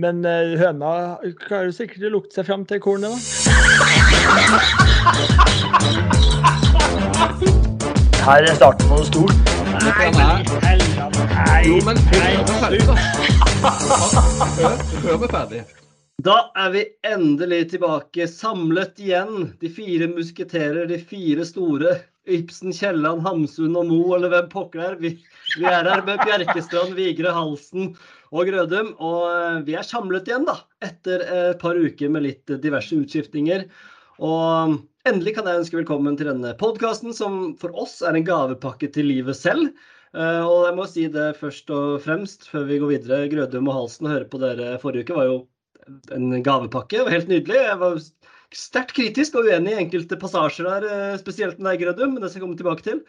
Men uh, høna klarer sikkert å lukte seg fram til kornet, da. Her er starten på noe stort. Nei. Jo, men hør meg ferdig, da. Hør, hør ferdig. Da er vi endelig tilbake, samlet igjen. De fire musketerer, de fire store. Ibsen, Kielland, Hamsun og Mo, eller hvem pokker det er. Vi, vi, er her med Bjerkestrand, Vigre, Halsen og Grødum. Og eh, vi er samlet igjen, da. Etter et par uker med litt diverse utskiftninger. Og endelig kan jeg ønske velkommen til denne podkasten, som for oss er en gavepakke til livet selv. Eh, og jeg må si det først og fremst, før vi går videre. Grødum og Halsen, å høre på dere forrige uke var jo en gavepakke. Det var helt nydelig. Jeg var sterkt kritisk og uenig i enkelte passasjer der, eh, spesielt med deg, Grødum, men det skal jeg komme tilbake til.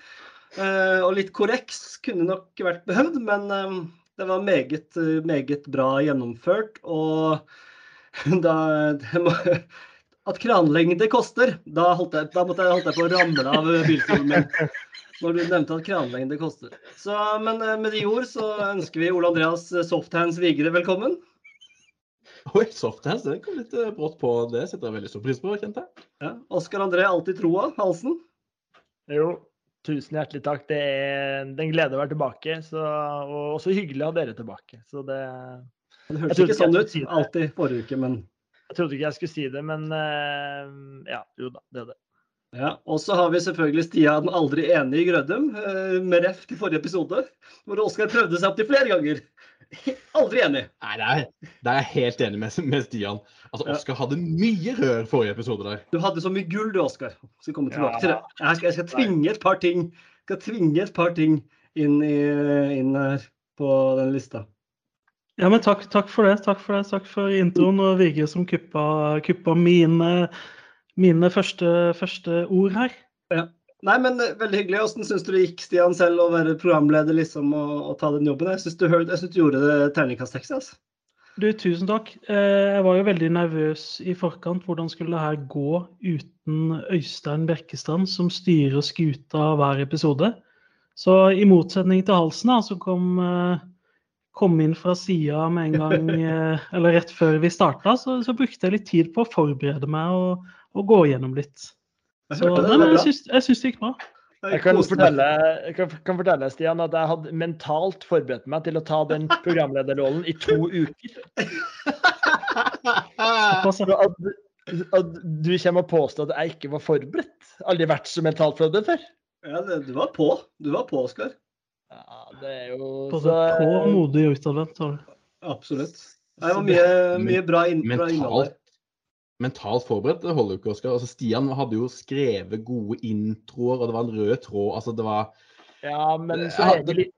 Uh, og litt korreks kunne nok vært behøvd, men um, det var meget, meget bra gjennomført. Og da må, At kranlengde koster, da, holdt jeg, da måtte jeg, holdt jeg på å ramle av bilstolen min. Når du nevnte at kranlengde koster. Så, men med de ord så ønsker vi Ole Andreas Softhands Vigre velkommen. Oi, softhands, den kom litt eh, brått på. Det setter jeg veldig stor pris på, kjente jeg. Ja. Oskar André, alltid troa. Halsen? Jo, tusen hjertelig takk. Det er en glede å være tilbake. Så, og også hyggelig å ha dere tilbake. Så det Det hørtes ikke sånn ut alltid forrige uke, men Jeg trodde ikke jeg skulle si det, men uh, ja, jo da, det er det. Ja, Og så har vi selvfølgelig Stian aldri enig i Grødum, uh, med ref til forrige episode, hvor Oskar prøvde seg opptil flere ganger. Aldri enig. Nei, det er, det er jeg helt enig med, med Stian. Altså, Oskar hadde mye rør forrige episode der. Du hadde så mye gull du, Oskar. Skal komme tilbake ja. til det. Jeg skal, jeg skal, tvinge et par ting jeg skal tvinge et par ting inn, i, inn her på den lista. Ja, men takk, takk, for det. Takk for det. Takk for introen og Vigre som kuppa, kuppa mine, mine første, første ord her. Ja. Nei, men eh, veldig hyggelig. Hvordan syns du det gikk, Stian, selv å være programleder liksom, og, og ta den jobben? Jeg syns du, du, gjorde det terningkast seks. Altså. Du, tusen takk. Eh, jeg var jo veldig nervøs i forkant. Hvordan skulle det her gå uten Øystein Bjerkestrand, som styrer skuta hver episode? Så i motsetning til Halsen, da, som kom, eh, kom inn fra sida med en gang, eller rett før vi starta, så, så, brukte jeg litt tid på å forberede meg og, og gå gjennom litt. Så, nei, men jeg syns, det gikk bra. Jeg kan, fortelle, jeg kan, kan fortelle, Stian, at jeg hadde mentalt forberedt meg til å ta den programlederrollen i to uker. At, at du kommer og påstår at jeg ikke var forberedt. Aldri vært så mentalt forberedt før. Ja, det, du var på. Du var på, Oskar. Ja, det er jo På, så, på modig og utadvendt. Absolutt. Det var mye, mye bra, inn, bra innhold mentalt forberedt det holder jo ikke, Oskar. Altså, Stian hadde jo skrevet gode introer, og det var en rød tråd. Altså, det var Ja, men så er, vi litt,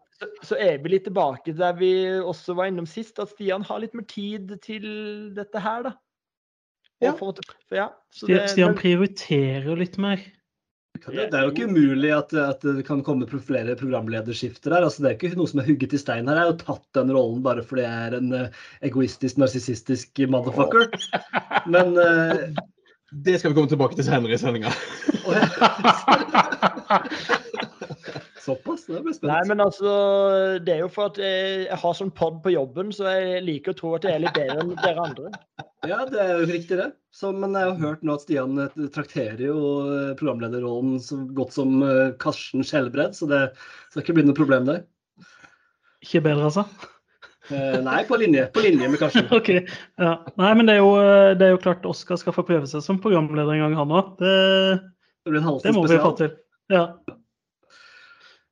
så er vi litt tilbake der vi også var innom sist, at Stian har litt mer tid til dette her, da. Ja. For, for, ja det, Stian prioriterer litt mer. Det, er jo ikke umulig at, at, det kan komme flere programlederskifter her. Altså, det er ikke noe som er hugget i stein her. Jeg har jo tatt den rollen bare fordi jeg er en uh, egoistisk, narsissistisk motherfucker. Men uh, Det skal vi komme tilbake til senere i sendinga. Såpass? Det blir spennende. Nei, men altså, det er jo for at jeg har sånn pod på jobben, så jeg liker å tro at jeg er litt bedre enn dere andre. Ja, det er jo riktig, det. Så, men jeg har hørt nå at Stian eh, trakterer jo eh, programlederrollen så godt som eh, Karsten Skjelbred, så det skal ikke bli noe problem der. Ikke bedre, altså? Eh, nei, på linje, på linje med Karsten. ok, ja. Nei, men det er, jo, det er jo klart Oskar skal få prøve seg som programleder en gang, han òg. Det, det, det må vi få til. Ja.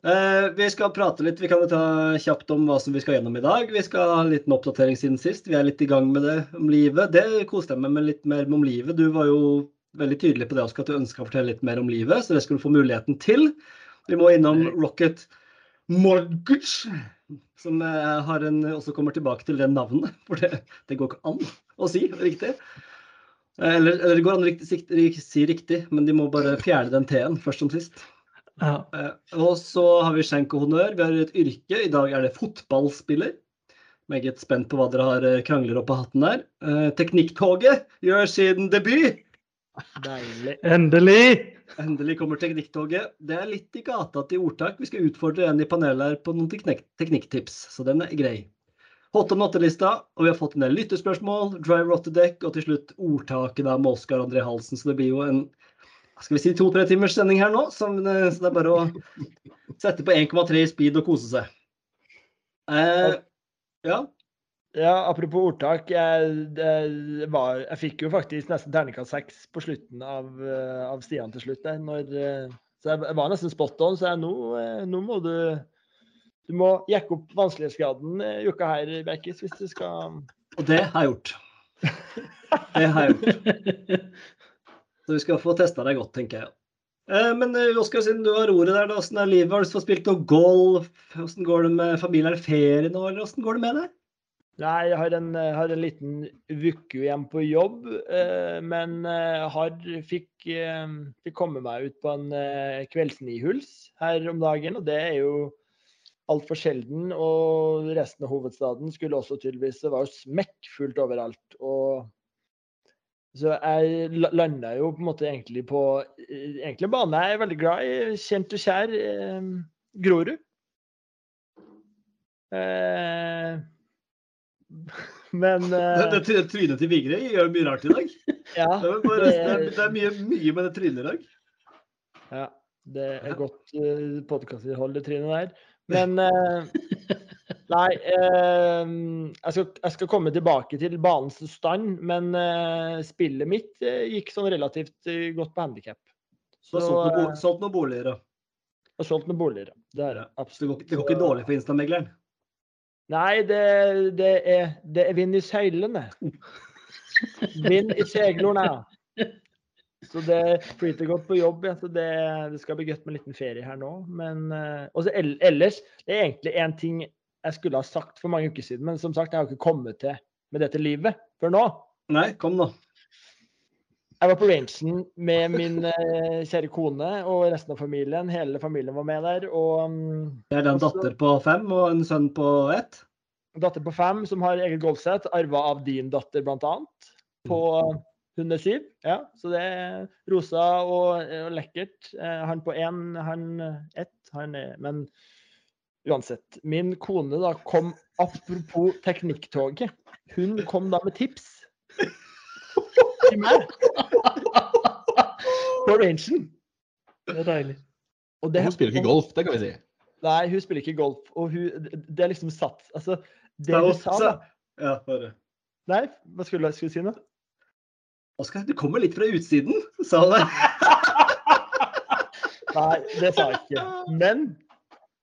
Eh, vi skal prate litt, vi kan ta kjapt om hva som vi skal gjennom i dag. Vi skal ha en liten oppdatering siden sist. Vi er litt i gang med det om livet. Det koste jeg meg med litt mer om livet. Du var jo veldig tydelig på det at du ønska å fortelle litt mer om livet, så det skal du få muligheten til. Vi må innom Rocket Mortgage, som har en, også kommer tilbake til det navnet. For det, det går ikke an å si riktig. Eller, eller det går an å si riktig, men de må bare fjerne den T-en først som sist. Ja. Eh, og så har vi skjenk og honnør. Vi har et yrke. I dag er det fotballspiller. Meget spent på hva dere har eh, krangler opp av hatten der. Eh, Teknikktoget gjør sin debut. Deilig. Endelig! Endelig kommer Teknikktoget. Det er litt i gata til ordtak. Vi skal utfordre en i panelet her på noen teknikk teknikktips, så den er grei. Hot on lista og vi har fått en del lyttespørsmål, the deck, og til slutt ordtaket da med Oskar André Halsen. Så det blir jo en skal vi si to-tre timers sending her nå, så det er bare å sette på 1,3 i speed og kose seg. Eh, ja. Ja, apropos ordtak. Jeg, var, jeg fikk jo faktisk nesten terningkast seks på slutten av, eh, av Stian til slutt. der, Når, eh, så jeg var nesten spot on. Så jeg, nå, eh, nå må du du må jekke opp vanskelighetsgraden i uka her, Berkis, hvis du skal Og det har jeg gjort. Det har jeg gjort. Så vi skal få testa deg godt, tenker jeg. Eh, men Oskar, siden du har ordet der, da, hvordan er livet? Har du fått spilt noe golf? Hvordan går det med familien? Er det ferie nå, eller hvordan går det med deg? Nei, jeg har en, har en liten uke igjen på jobb, eh, men har, fikk, fikk komme meg ut på en kveldsnihuls her om dagen. Og det er jo altfor sjelden. Og resten av hovedstaden skulle også tydeligvis Det var jo smekkfullt overalt. Og så jeg landa jo på en måte egentlig på egentlig bane jeg er veldig glad i. Kjent og kjær eh, Grorud. Eh, men eh, det, det, Trynet til Vigre gjør mye rart i dag. Ja, det, er, bare, det, er, det er mye, mye med det trynet i dag. Ja, det er godt eh, podkastinnhold, det trynet der. Men uh, Nei, eh, jeg, skal, jeg, skal, komme tilbake til banens stand, men eh, spillet mitt eh, gikk sånn relativt godt på handikap. Så, du har solgt noen boliger, da? Jeg har solgt noen boliger, det er det. Absolutt. Det går, det går ikke dårlig for Instamegleren? Nei, det, det, er, det er vind i seilene. Vind i seglene. Så det flyter godt på jobb. Ja. Så det, det, skal bli godt med en liten ferie her nå. Men også ellers, det er egentlig én ting jeg skulle ha sagt for mange uker siden, men som sagt, jeg har ikke kommet til med dette livet før nå. Nei, kom nå. Jeg var på rangen med min eh, kjære kone og resten av familien. Hele familien var med der. Og, um, det er en datter på fem og en sønn på ett? Datter på fem som har eget golfsett. Arva av din datter, annet. På hun er syv. Ja, så det er rosa og, og lekkert. Eh, han på én, han ett. Han er, men Uansett. Min kone da kom Apropos Teknikktoget. Hun kom da med tips til meg på rangen. Det er deilig. Det, hun spiller ikke golf, det kan vi si. Nei, hun spiller ikke golf. Og hun, det er liksom satt Altså, det du sa da Ja, bare. Nei, hva skulle du si nå? Oskar, du kommer litt fra utsiden, sa hun. Nei, det sa jeg ikke. Men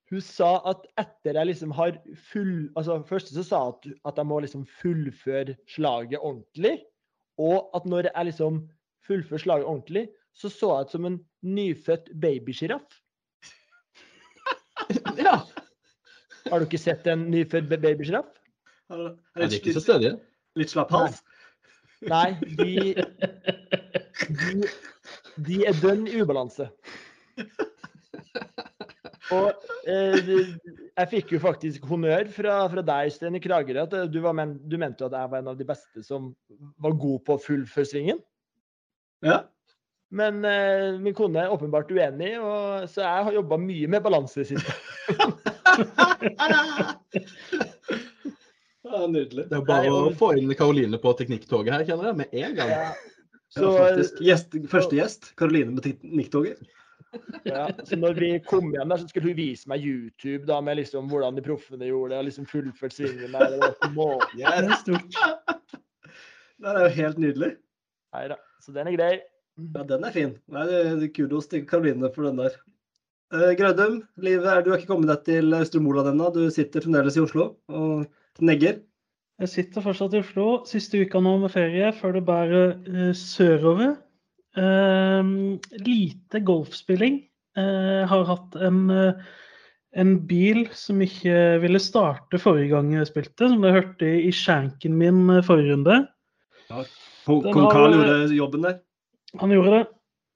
hun sa at etter jeg liksom har full altså Først så sa hun at, at jeg må liksom fullføre slaget ordentlig. Og at når jeg liksom fullfører slaget ordentlig, så så jeg ut som en nyfødt babysjiraff. ja. Har du ikke sett en nyfødt babysjiraff? Er de ikke så stødige? Litt slapp hals? Nei, de, de, de er dønn i ubalanse. Og eh, jeg fikk jo faktisk honnør fra, fra deg, Sten i Kragerø, at du, men, du, mente at jeg var en av de beste som var god på fullføre svingen. Ja. Men eh, min kone er åpenbart uenig, og, så jeg har jobba mye med balanse i det siste. ja, nydelig. Det er bare Nei, og... å få inn Karoline på teknikktoget her, kjenner jeg, med en gang. Ja. Så, ja, faktisk. Gjest, første gjest, Karoline på teknikktoget. Ja, så når vi kom hjem der, så skulle hun vise meg YouTube da, med liksom hvordan de proffene gjorde det, og liksom fullført svingen der. Det var ja, det er stort. Det er jo helt nydelig. Nei da. Så den er grei. Ja, den er fin. Nei, kudos til Karoline for den der. Uh, Grødum, livet er, du har ikke kommet deg til Østre ennå. Du sitter fremdeles i Oslo og negger. Jeg sitter fortsatt i Oslo. Siste uka nå med ferie før det bærer uh, sørover. Uh, lite golfspilling. Uh, har hatt en, uh, en, bil som ikke ville starte forrige gang jeg spilte, som dere hørte i skjenken min eh, forrige runde. Ja, Kong Carl gjorde jobben der. Han gjorde det.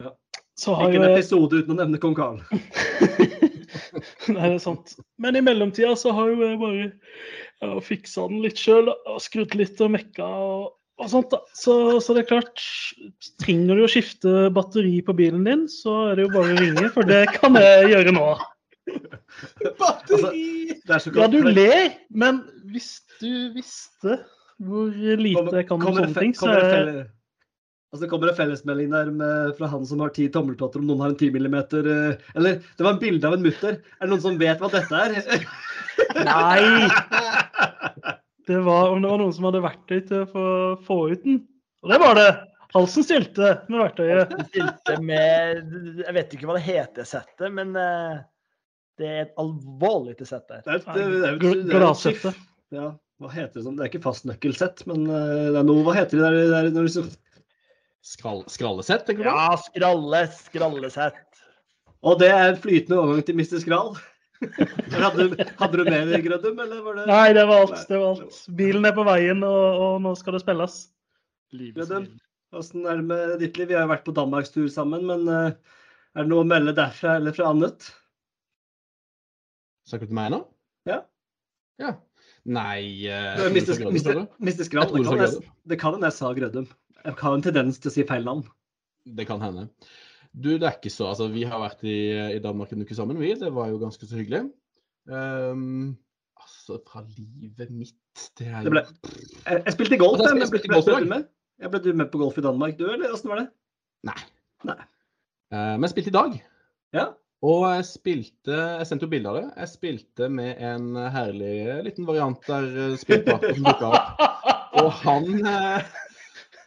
Ja. ikke en episode uten å nevne kong Carl. Nei, det er sant. Men i mellomtida så har jo jeg bare ja, fiksa den litt sjøl. Skrudd litt og mekka. og og sånt da. Så, så, det er klart, trenger du å skifte batteri på bilen din, så er det jo bare å ringe, for det kan jeg gjøre nå. Batteri! Altså, ja, du ler, men hvis du visste hvor lite jeg kan om sånne ting, så kommer det er Altså, det kommer en fellesmelding der med, fra han som har ti tommeltotter, om noen har en 10 millimeter eh, Eller det var en bilde av en mutter. Er det noen som vet hva dette er? Nei! Det var om det var noen som hadde verktøy til å få, få ut den. Og det var det! Halsen stilte med verktøyet. Halsen stilte med Jeg vet ikke hva det heter settet, men eh, det er et alvorlig til sett der. Det er et, det er et- det er et Gl- Gladsette. skift. Ja, hva heter det sånn? Det er ikke fastnøkkelsett, men eh, det er noe Hva heter det der, der når du så Skrall, skrallesett, tenker du? på? Ja, skralle, skrallesett. Og det er en flytende overgang til Mr. Skral. Hadde, du- hadde du mer Grødum, eller var det Nei, det var alt. det var alt. Bilen er på veien, og, og nå skal det spilles. Grødum? Åssen er det med ditt liv? Vi har jo vært på danmarkstur sammen, men uh, er det noe å melde derfra eller fra annet? Snakker du til meg nå? Ja. Ja. Nei uh, Mister er jeg- det kan hende jeg sa Grødum. Jeg har en tendens til å si feil navn. Det kan hende. Du, det er ikke så Altså, vi har vært i, i Danmark en uke sammen, vi. Det var jo ganske så hyggelig. Um, altså, fra livet mitt Det er Det jo ble- Jeg, jeg spilte golf, Altså, jeg, jeg men ble, spilte ble, ble? Jeg ble du med på golf i Danmark, du, eller åssen var det? Nei. Nei. Uh, men jeg spilte i dag. Ja. Og jeg spilte Jeg sendte jo bilde av det. Jeg spilte med en herlig liten variant der eh, spillpartner som dukka opp. Og han eh,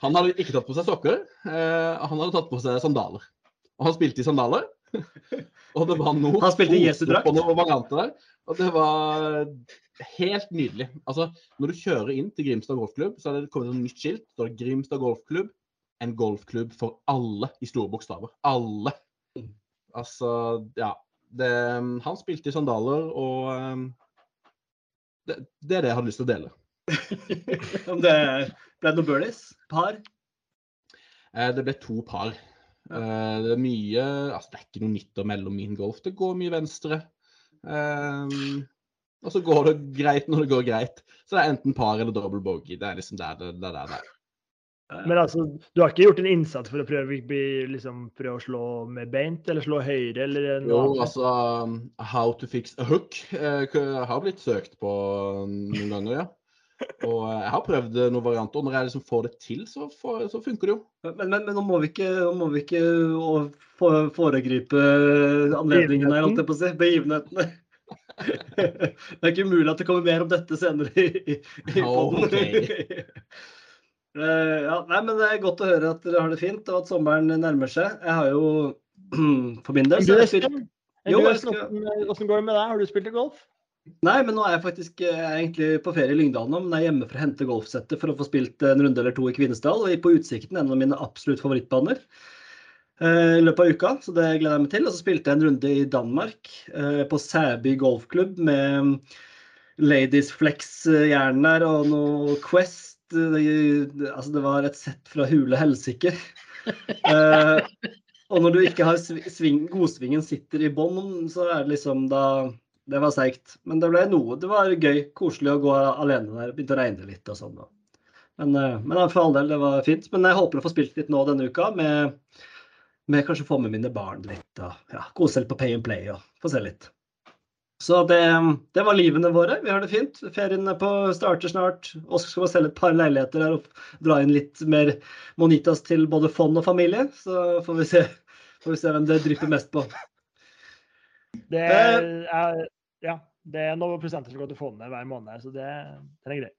Han hadde ikke tatt på seg sokker. Eh, han hadde tatt på seg sandaler. Og han spilte i sandaler. Og det var noe Han spilte i Jesu drakt. Og det var helt nydelig. Altså, når du kjører inn til Grimstad golfklubb, så er det kommet et nytt skilt. Det står Grimstad golfklubb. En golfklubb for alle i store bokstaver. Alle. Altså, ja. Det, han spilte i sandaler, og um, det, det er det jeg hadde lyst til å dele. Om det ble noen birdies? Par? Eh, det ble to par. Eh, det er mye Altså, det er ikke noe nytt og mellom min golf. Det går mye venstre. Um, og så går det greit når det går greit. Så det er enten par eller double bogey. Det er liksom der det, det, er der det er. Men altså, du har ikke gjort en innsats for å prøve, bli- liksom, prøve å slå med beint, eller slå høyre, eller noe Jo, annet? altså um, How to fix a hook eh, har blitt søkt på noen ganger, ja. Og eh, jeg har prøvd eh, noen varianter. Og når jeg liksom får det til, så, får, så funker det jo. Men, men, men nå må vi ikke, nå må vi ikke foregripe anledningene, holdt jeg på å si. Begivenhetene. Det er ikke umulig at det kommer mer om dette senere i, i, poden. podden. Eh, ja, nei, men Det er godt å høre at dere har det fint, og at sommeren nærmer seg. Jeg har jo for min del så jeg jeg går det med deg? Har du spilt i golf? Nei, men nå er jeg faktisk eh, jeg er egentlig på ferie i Lyngdal nå, men jeg er hjemme for å hente golfsettet for å få spilt en runde eller to i Kvinesdal. Og på Utsikten, en av mine absolutt favorittbaner eh, i løpet av uka. Så det gleder jeg meg til. Og så spilte jeg en runde i Danmark, eh, på Sæby golfklubb med mm, Ladies Flex-jern der og noe Quest. Altså det var et sett fra hule helsike. Eh, og når du ikke har sving, godsvingen sitter i bånn, så er det liksom da Det var seigt. Men det ble noe. Det var gøy. Koselig å gå alene der. Begynte å regne litt og sånn. Men, eh, men for all del, det var fint. Men jeg håper å få spilt litt nå denne uka med, med kanskje få med mine barn litt. og ja, Kose litt på Pay and Play og få se litt. Så det, det var livene våre. Vi har det fint. Ferien er på starter snart. Oskar skal få selge et par leiligheter her og dra inn litt mer Monitas til både fond og familie. Så får vi se, får vi se hvem det drypper mest på. Det er, er, ja, det er noen prosenter som går til fondet hver måned, så det, den er grei.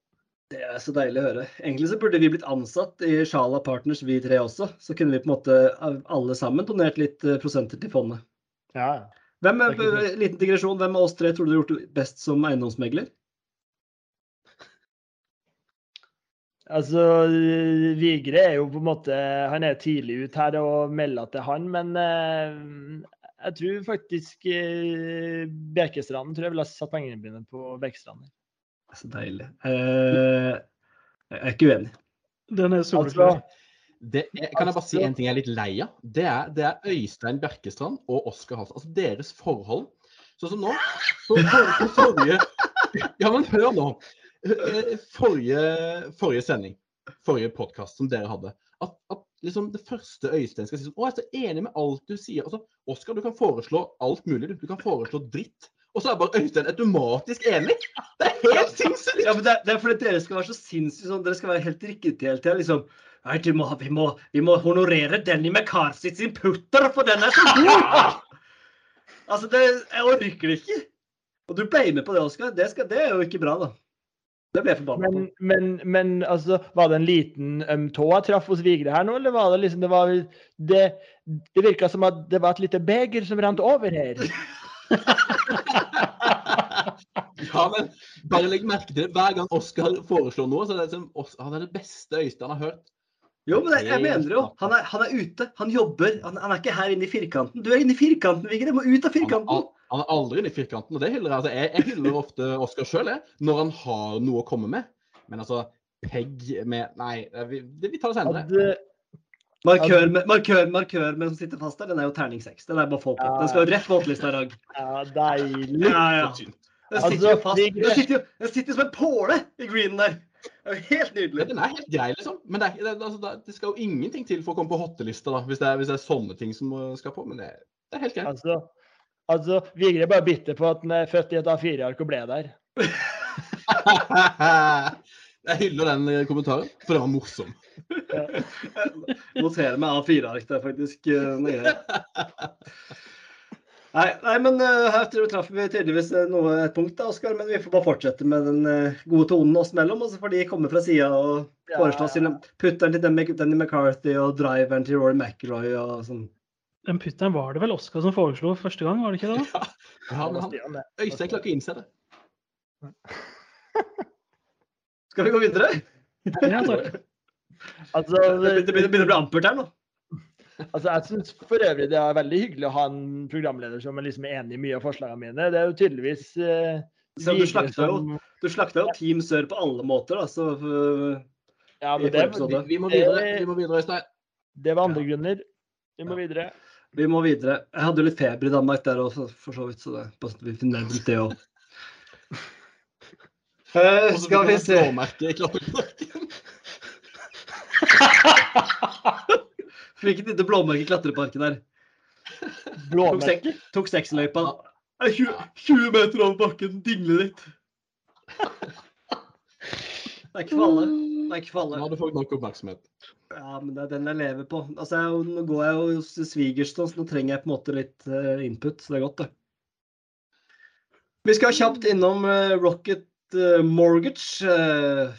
Det er så deilig å høre. Egentlig så burde vi blitt ansatt i Shala Partners, vi tre også. Så kunne vi på en måte alle sammen donert litt eh, prosenter til fondet. Ja, ja. Hvem er, Det er liten digresjon, hvem av oss tre tror du har gjort det best som eiendomsmegler? Altså, Vigre er jo på en måte Han er tidlig ut her og melder til han, men eh, jeg tror faktisk eh, Bjerkestranden tror jeg ville satt pengene mine på Bjerkestranden. Så deilig. Eh, jeg er ikke uenig. Den er Altså, soleklar. Det er, kan jeg bare si en ting jeg er litt lei av? Det er, det er Øystein Bjerkestrand og Oskar Hansen. Altså deres forhold. Sånn som nå. Så for, forrige Ja, men hør nå. Eh, Forrige, forrige sending, forrige podkast som dere hadde. At, at liksom det første Øystein skal si sånn Å, jeg er så enig med alt du sier. Altså, Oskar, du kan foreslå alt mulig. Du, du kan foreslå dritt. og så er bare Øystein automatisk enig. Det er helt sinnssykt! Ja, men det, det er fordi dere skal være så sinnssykt sånn, dere skal være helt riktige hele tida. Liksom. Nei, du må, vi, må, vi må honorere Denny McCarthy sin putter, for den er så god! altså, det, jeg orker det ikke. Og du ble med på det, Oskar. Det, det er jo ikke bra, da. Det ble jeg forbanna på. Men, men, men altså, var det en liten øm tå jeg traff hos Vigre her nå, eller var det liksom Det, var, det, det virka som at det var et lite beger som rant over her. Ja, men bare legg merke til det. Hver gang Oskar foreslår noe, så er det som «Os- ah, er det beste Øystein har hørt. Jo, men jeg, jeg mener jo. Han er, han er ute. Han jobber. Han, han er ikke her inne i firkanten. Du er inne i firkanten, Vigre. Du må ut av Han, firkanten. al- han er aldri inne i firkanten, og det hyller jeg. Altså, jeg, jeg hyller ofte Oskar sjøl, når han har noe å komme med. Men altså, Pegg med Nei, vi, det, vi tar det senere. Hadde, Markør med, markør, markør med som sitter fast der, den er jo terning seks. Den er bare få på. Den skal jo rett på hottelista i dag. ja, deilig. Ja, ja. Den Altså, sitter jo fast. Den sitter jo, den sitter jo som en påle i greenen der. Det er helt Ja, nydelig. den er helt grei, liksom. Men det, er, det, altså, det, skal jo ingenting til for å komme på hottelista, da, hvis det, er, hvis det er sånne ting som skal på. Men det, det er helt greit. Altså, altså Vigre er bare bitter på at han er født i et A4-ark og ble der. Jeg hyller den uh, kommentaren, for det var morsom. Noterer meg A4-ark der, faktisk. eh, Nei, nei, men eh, her tror jeg traff vi tydeligvis eh, noe, et punkt, da, Oskar. Men vi får bare fortsette med den eh, gode tonen oss mellom. Og så får de komme fra sida og Ja, foreslå ja. sine putteren til Denny McCarthy og driveren til Rory McIlroy og sånn. Den putteren var det vel Oskar som foreslo første gang, var det ikke det? Ja, men han, Øystein klarer ikke å innse det. Skal vi gå videre? Ja, takk. Altså, Det begynner det begynner å bli ampert her nå. Altså, jeg syns for øvrig det er veldig hyggelig å ha en programleder som er liksom enig i mye av forslagene mine. Det er jo tydeligvis eh, Så du slakta jo. Du slakta jo Team Sør på alle måter, da. Så uh, Ja, men det. Vi, vi må videre, vi må videre, Øystein. det var andre grunner. Vi må videre. Vi må videre. Jeg hadde jo litt feber i Danmark der også, for så vidt, så det bare så vi finner nevnt det òg. Uh, skal vi se blåmerke i klappeparken. Fikk et lite blåmerke i klatreparken der. Blåmerke. tok seksløypa. Er 20, 20 meter over bakken, dingle litt. Det er for. Det er for Nå hadde folk fått nok oppmerksomhet. Ja, men det er den jeg lever på. Altså, jeg, nå går jeg jo hos svigers, så nå trenger jeg på en måte litt eh, input. Så det er godt, det. Vi skal kjapt innom eh, Rocket eh, Mortgage.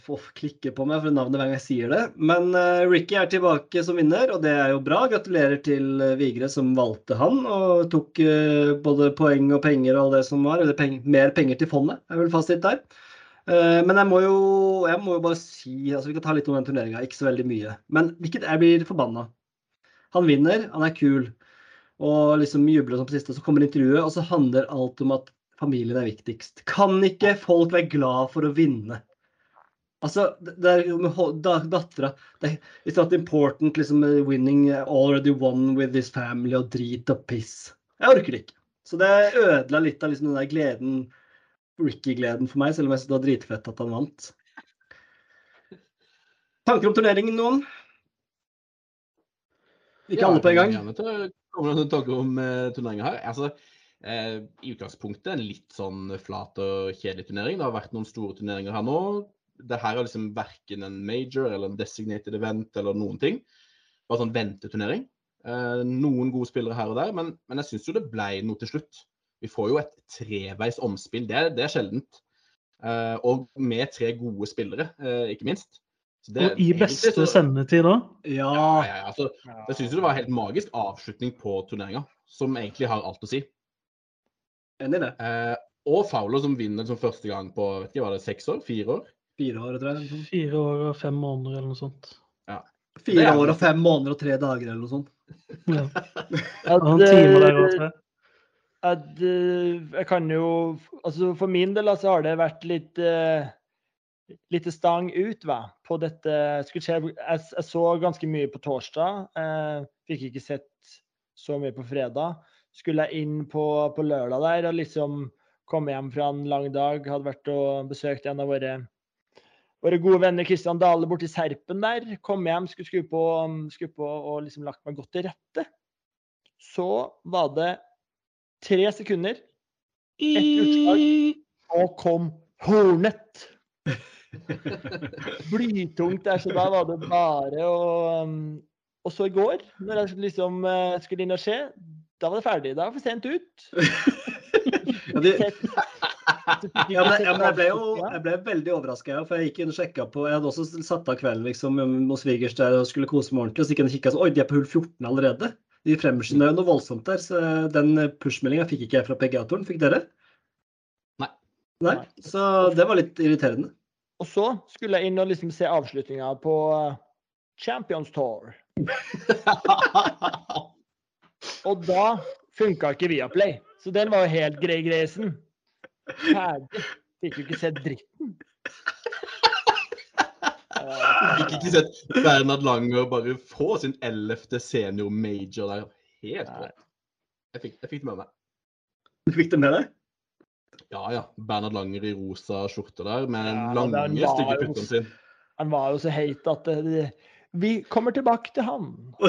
Får klikke på meg for navnet hver gang jeg sier det. Men Ricky er tilbake som vinner, og det er jo bra. Gratulerer til Vigre som valgte han, og tok både poeng og penger og all det som var. Eller peng mer penger til fondet, er vel fasit der. Men jeg må, jo, jeg må jo bare si altså Vi kan ta litt om den turneringa, ikke så veldig mye. Men hvilket jeg blir forbanna. Han vinner, han er kul, og liksom jubler som på siste. Så kommer intervjuet, og så handler alt om at familien er viktigst. Kan ikke folk være glad for å vinne? Altså, det er jo med dattera It's not important liksom uh, winning uh, already won with this family og drit og piss. Jeg orker det ikke. Så det ødela litt av liksom den der gleden Ricky-gleden for meg, selv om jeg synes det var dritfett at han vant. Tanker om turneringen, noen? Ikke alle på en gang? Kommer gjerne til å komme med noen tanker om uh, turneringa her. Altså, uh, I utgangspunktet en litt sånn flat og kjedelig turnering. Det har vært noen store turneringer her nå. Det her er liksom verken en major eller en designated event eller noen ting. Bare sånn venteturnering. Uh, noen gode spillere her og der, men, men jeg syns jo det ble noe til slutt. Vi får jo et treveis omspill. Det, det er sjeldent. Uh, og med tre gode spillere, uh, ikke minst. Så det- Og i beste så- sendetid da. Ja. ja, ja, ja, altså, jeg syns det var en helt magisk avslutning på turneringa, som egentlig har alt å si. Enig i det. Eh, og Fowler som vinner som første gang på vet ikke, var det seks år? Fire år? Fire år, tror jeg. Fire år og fem måneder eller noe sånt. Ja. Fire år og fem måneder og tre dager eller noe sånt. Ja. Noen timer der eh, også. at eh, jeg kan jo Altså for min del altså, har det vært litt uh, litt stang ut va, på dette skulle skje, jeg, jeg så ganske mye på torsdag. eh, fikk ikke sett så mye på fredag. Skulle jeg inn på, på lørdag der og liksom komme hjem fra en lang dag. Hadde vært og besøkt en av våre våre gode venner Kristian Dale borti Serpen der. Kom hjem, skulle skru på, skru på og liksom lagt meg godt til rette. Så var det tre sekunder I... Og kom Hornet. Blytungt der, så da var det bare å um, Og så i går, når jeg liksom uh, skulle inn og se, da var det ferdig. Da var det for sent ut. Ja, de, Sett- så fikk ja, men, ja, men jeg ble jo jeg ble veldig overraska, for jeg gikk inn og sjekka på Jeg hadde også satt av kvelden liksom hos svigers der og skulle kose meg ordentlig, og så gikk jeg inn og kikka så Oi, de er på hull 14 allerede. De fremskynder jo noe voldsomt der. Så den push-meldinga fikk ikke jeg fra PGA-toren. Fikk dere? Nei. Nei. Så det var litt irriterende. Og så skulle jeg inn og liksom se avslutninga på uh, Champions Tour. Og da funka ikke Viaplay. Så den var jo helt grei greisen. Ferdig. Fikk jo ikke sett dritten. Fikk ikke sett Bernhard Langer bare få sin ellevte senior major der. Helt rått. Jeg fikk, jeg fikk det med meg. Du fikk det med deg? Ja ja. Bernhard Langer i rosa skjorte der med den Ja, lange, den stygge putten sin. Han var jo så heit at det, det, vi kommer tilbake til han.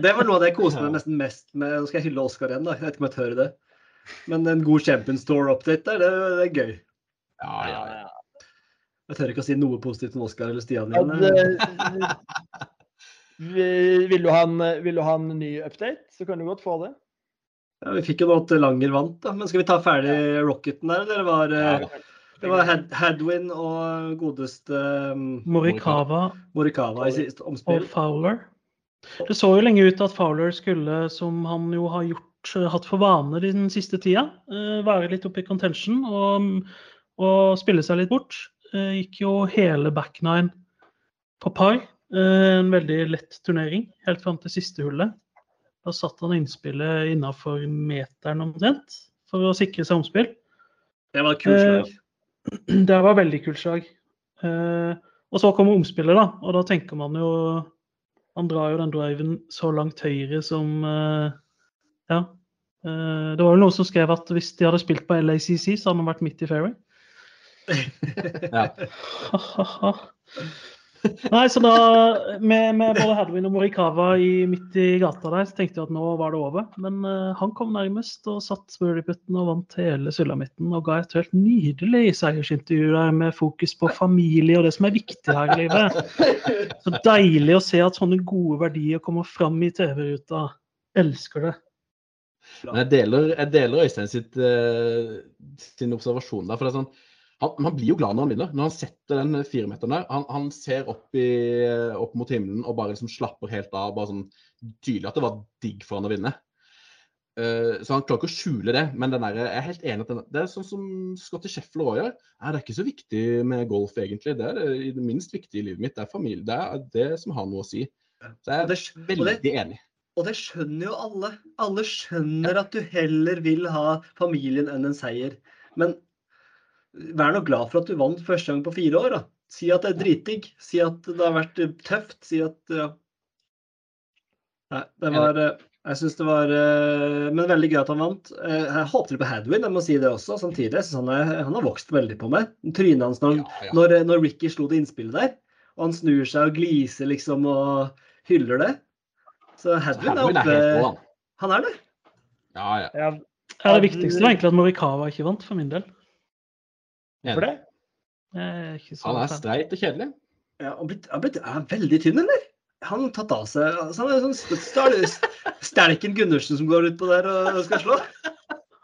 Det var noe av det jeg koste meg nesten mest med. Nå skal jeg hylle Oscar igjen, da. Jeg vet ikke om jeg tør det. Men en god Champions Tour-update der, det, det er gøy. Ja, ja, ja. Jeg tør ikke å si noe positivt om Oscar eller Stian igjen. det- Vil du, ha en, vil du ha en ny update, så kan du godt få det. Ja, vi fikk jo nå at Langer vant, da. Men skal vi ta ferdig Rocketen der, eller var Ja, det var Had Hadwin og godeste um, Morikawa Morikawa i siste og. Fowler. Det så jo lenge ut at Fowler skulle, som han jo har gjort, eh, hatt for vane den siste tida, eh, være litt oppe i contention og, og spille seg litt bort. Eh, Gikk jo hele back nine på par. Eh, En veldig lett turnering helt fram til siste hullet. Da satt han innspillet innafor meteren omtrent for å sikre seg omspill. Det var et kult slag. Det var et veldig kult slag. Eh, og så kommer omspillet, da. Og da tenker man jo Han drar jo den driven så langt høyre som eh, Ja. Eh, det var vel noen som skrev at hvis de hadde spilt på LACC, så hadde han vært midt i fairway. Ja. Nei, så da med, med både Hadwin og Morikawa i, midt i gata der, så tenkte jeg at nå var det over. Men uh, han kom nærmest og satt birdieputten og vant hele sulamitten og ga et helt nydelig seiersintervju der med fokus på familie og det som er viktig her i livet. Så deilig å se at sånne gode verdier kommer fram i TV-ruta. Elsker det. Jeg deler, deler Øystein sitt, uh, sin observasjon der. for det er sånn, han, han blir jo glad når han vinner. Når han setter den firemeteren der, han, han ser opp, i, opp mot himmelen og bare liksom slapper helt av. bare sånn Tydelig at det var digg for han å vinne. Uh, så han klarer ikke å skjule det. Men den der, jeg er helt enig at den, det er sånn som Scotty Scheffler òg gjør. Nei, det er ikke så viktig med golf, egentlig. Det er det, det minst viktige i livet mitt. Det er familie. Det er det som har noe å si. Så jeg er det, er det, veldig enig. og det skjønner jo alle. Alle skjønner at du heller vil ha familien enn en seier. Men vær nå glad for at du vant første gang på fire år. da. Si at det er dritdigg. Si at det har vært eh, tøft. Si at ja. Nei, det var eh, Jeg syns det var eh, Men veldig gøy at han vant. Jeg håpte litt på Hadwin, jeg må si det også. Samtidig. Jeg synes han, er, han har vokst veldig på meg. Trynet hans når, Ja, ja. når, når Ricky slo det innspillet der, og han snur seg og gliser liksom og hyller det. Så Hadwin er Hadwin er oppe. han. Han er det. Ja, ja. Ja, Ja, det viktigste var egentlig at Morikawa ikke vant, for min del. For det. Er Han er streit og kjedelig. Ja, han blitt, han blitt, er han veldig tynn, eller? Han har tatt av seg altså, Han er sånn st- stal- Stelken Gundersen som går utpå der og skal slå.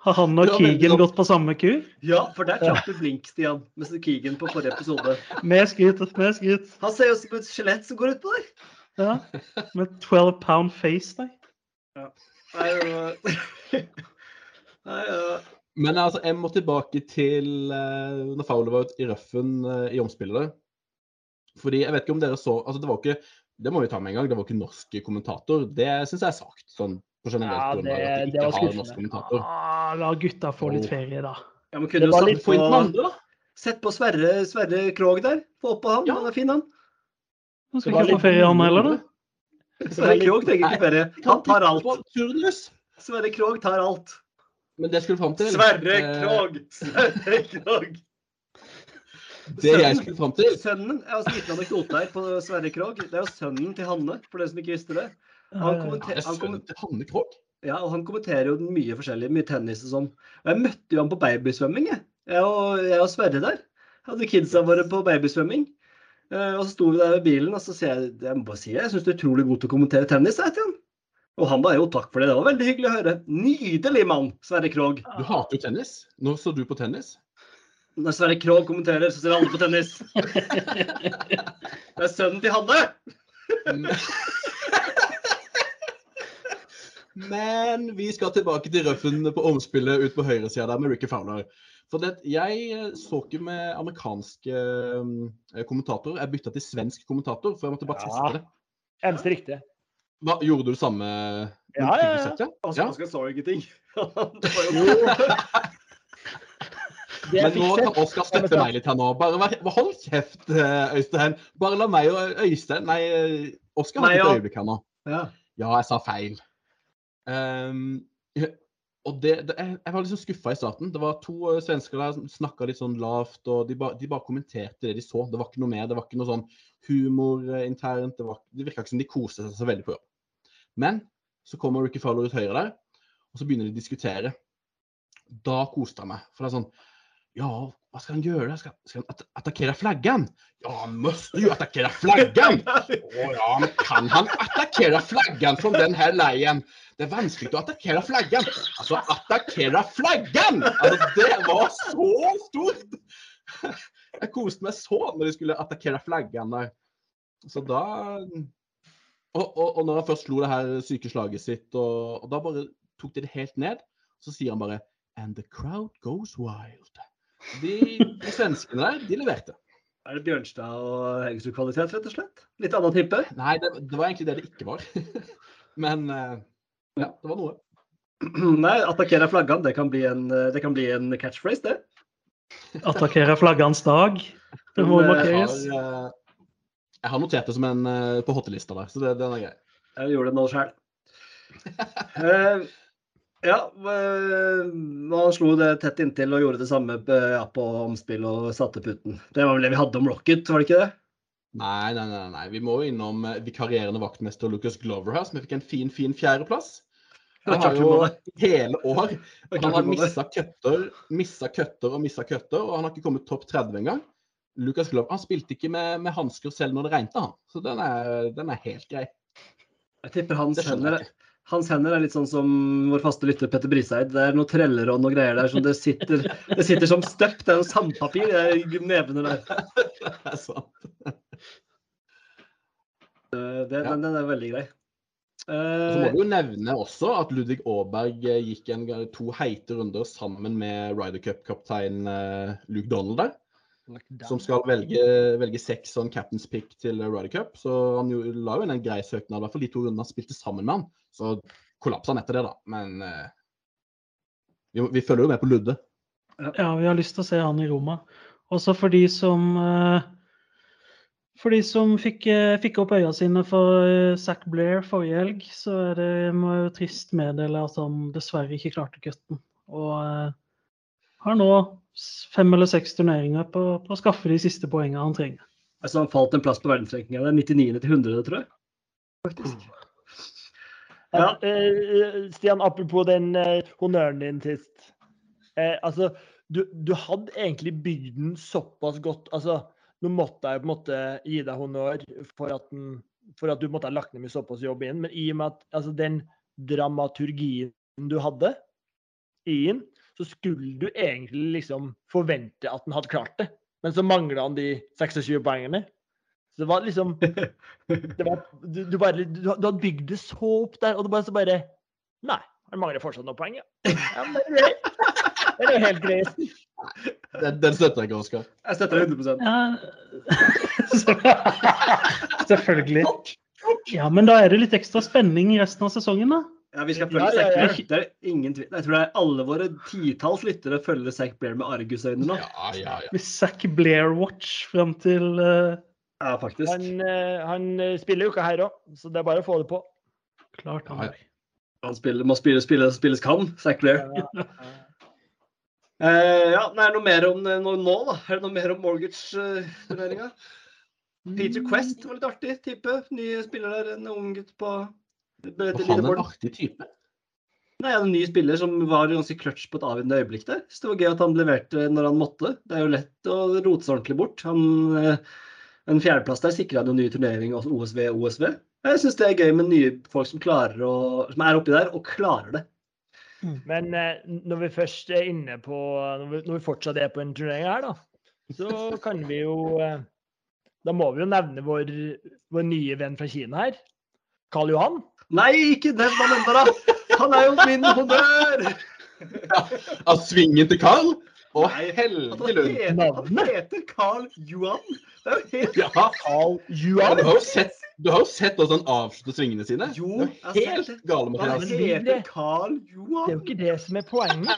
Har han og Keegan gått på samme ku? Ja, for der traff du blink, Stian, med Keegan på forrige episode. Med skryt, med skryt. Han ser jo ut som et skjelett som går utpå der. Ja. Med 12 pound face, nei. Nei, uh, Nei, ja. Men altså, jeg må tilbake til uh, når Fowler var ute i røffen uh, i omspillet. Fordi jeg vet ikke om dere så altså Det var ikke det må vi ta med en gang, det var ikke norsk kommentator. Det syns jeg er sagt. sånn på generelt Ja, det- at de var ikke har norsk kommentator. Ah, la gutta få litt ferie, da. ja men Det kunne var litt satt Få inn på, den andre, da. sett på Sverre, Sverre Krog der. Få opp på han. Ja. Han er fin, han. Han skal Det ikke få ferie, han heller, da. Sverre Krog trenger ikke ferie. Han tar alt. Sverre Krog tar alt. Men det skulle fram til Sverre Krog! Sverre Krog! Det jeg skulle fram til Sønnen, Jeg har en anekdote her på Sverre Krog. Det er jo sønnen til Hanne, for dere som ikke visste det. Han Eh, kommenter- Er han kommenter, Hanne Krog? Ja, og han kommenterer jo mye forskjellig, mye tennis og sånn. Og jeg møtte jo han på babysvømming, jeg. Jeg og, jeg og Sverre der. Hadde kidsa våre på babysvømming. Eh, og så sto vi der ved bilen, og så sier jeg jeg må bare si jeg syns du er utrolig god til å kommentere tennis. Jeg, til han. Og han var jo takk for det, det var veldig hyggelig å høre. Nydelig mann, Sverre Krogh. Du hater jo tennis. Nå så du på tennis? Når Sverre Krogh kommenterer, så ser alle på tennis. Det er sønnen til Hanne! Men vi skal tilbake til røffen på omspillet ut på høyresida der med Ricky Fowler. For det, jeg eh, så ikke med amerikanske kommentator. kommentatorer. Jeg bytta til svensk kommentator, for jeg måtte bare teste det. Eneste riktige. Hva, gjorde du det samme? Ja, ja, ja. Settet? Oskar Oskar sa jo ingenting. Det var jo Men nå kan Oskar støtte meg litt her nå. Bare hold kjeft, eh, Øystein. Bare la meg og Øystein Nei, eh, Oskar har et øyeblikk her nå. Ja. Ja, jeg sa feil. Um, og det, det, jeg, var liksom skuffa i starten. Det var to eh, svensker der som snakka litt sånn lavt, og de, ba, de bare kommenterte det de så. Det var ikke noe mer. Det var ikke noe sånn humor internt. Det, var, det virka ikke som de koste seg så veldig på jobb. Men så kommer Ricky Fowler ut høyre der, og så begynner de å diskutere. Da koste jeg meg. For det er sånn Ja, hva skal han gjøre? Skal, skal han at attakkere flaggen? Ja, han måste jo attakkere flaggen! Å ja, men kan han attakkere flaggen fra den her leien? Det er vanskelig å attakkere flaggen. Altså, attakkere flaggen! Altså, det var så stort! Jeg koste meg så når de skulle attakkere flaggen der. Så da og, og, og når han først slo det her syke slaget sitt, og, og da bare tok de det helt ned, så sier han bare And the crowd goes wild. De, de svenskene der, de leverte. Er det Bjørnstad og Heggesrud-kvalitet, rett og slett? Litt annen type? Nei, det, det var egentlig det det ikke var. Men eh, ja, det var noe. Nei, attakkere flaggene, det kan bli en, det kan bli en catchphrase, det. Attakkere flaggenes dag. Det må eh, markeres. har, eh, jeg har notert det som en eh, på hottelista der, så det, den er grei. Jeg gjorde det nå sjøl. ja, man slo det tett inntil og gjorde det samme ja, på omspill og satte putten. Det var vel det vi hadde om Rocket, var det ikke det? Nei, nei, nei, nei. Vi må jo innom eh, vikarierende vaktmester Lucas Glover her, som fikk en fin, fin fjerdeplass. Han har jo hele år Han har missa cutter, missa cutter og missa cutter, og han har ikke kommet topp 30 engang. Lucas Glover han spilte ikke med, med hansker selv når det regnet, han. Så den er, den er helt grei. Jeg tipper hans hender, hans hender er litt sånn som vår faste lytter Petter Briseid. Det er noe treller og greier der som det sitter, det sitter som støpt. Det er noe sandpapir i nevene der. Det er sant. Det, den, den er veldig grei. Så må du vi jo nevne også at Ludvig Aaberg eh, gikk en, to heite runder sammen med Ryder Cup-kaptein eh, Luke Donald der. Som skal velge, velge seks sånn captain's pick til Ryder Cup. Så han jo, la jo inn en grei søknad, i hvert fall de to rundene han spilte sammen med han. Så kollapsa han etter det, da. Men eh, vi, vi følger jo med på Ludde. Ja, vi har lyst til å se han i Roma. Også for de som eh, For de som fikk, eh, fikk opp øya sine for eh, Zac Blair forrige helg, så er det må jeg jo trist meddele at han dessverre ikke klarte cutten. Og eh, har nå fem eller seks turneringer på, på å skaffe de siste poengene han trenger. altså han falt en plass på verdensrankinga. Det er 99. til 100, tror jeg. Faktisk. Ja. Eh, Stian, apropos den eh, honnøren din sist. Eh, altså, du, du hadde egentlig bygd den såpass godt. altså, Nå måtte jeg på en måte gi deg honnør for at, den, for at du måtte ha lagt ned mye såpass jobb inn, men i og med at altså, den dramaturgien du hadde i den, så skulle du egentlig liksom forvente at den hadde klart det. Men så mangla han de 26 poengene. Så det var liksom det var, du, du, bare, du, du hadde bygd det så opp der, og det bare så bare Nei, han mangler fortsatt noen poeng, ja. ja er. Det er jo helt greit. Den, den støtter jeg ikke, Oskar. Jeg støtter deg 100 Ja, Selvfølgelig. Ja, men da er det litt ekstra spenning i resten av sesongen, da. Ja, vi skal følge ja, Zack ja. Blair. Det er ingen tvil. Jeg tror det er alle våre titalls lyttere følger Zack Blair med argusøyne nå. Ja, ja, ja. Med Zack Blair-watch fram til uh, Ja, faktisk. Han, uh, han eh, spiller jo ikke her òg, så det er bare å få det på. Klart han Ja, ja. gjør. Han spiller, må spille, spille, spilles kan, Zack Blair. Ja, Eh, ja, nei, noe mer om det nå, nå, da? Er det noe mer om mortgage-turneringa? Peter Quest var litt artig type. Ny spiller der, en ung gutt på Og han er en artig type. Nei, En ny spiller som var ganske clutch på et avgjørende øyeblikk der. Så det var gøy at han leverte når han måtte. Det er jo lett å rote seg ordentlig bort. Han, eh, en fjerdeplass der sikra han jo ny turnering, OSV og OSV. Jeg syns det er gøy med nye folk som, å, som er oppi der og klarer det. Men eh, når vi først er inne på Når vi, når vi fortsatt er på en turnering her, da, så kan vi jo eh, Da må vi jo nevne vår, vår nye venn fra Kina her. Karl Johan. Nei, ikke nevn han ennå, da! Han er jo min honnør! Av svingen til Carl? Å, At han heter, han Carl Johan! Det er jo helt Ja, Karl ja, Johan. du har jo sett, du har jo sett hvordan han avslutter svingene sine. Jo, det er jo helt det. gale, Han Mathias. men- heter Carl Det er jo ikke det som er poenget.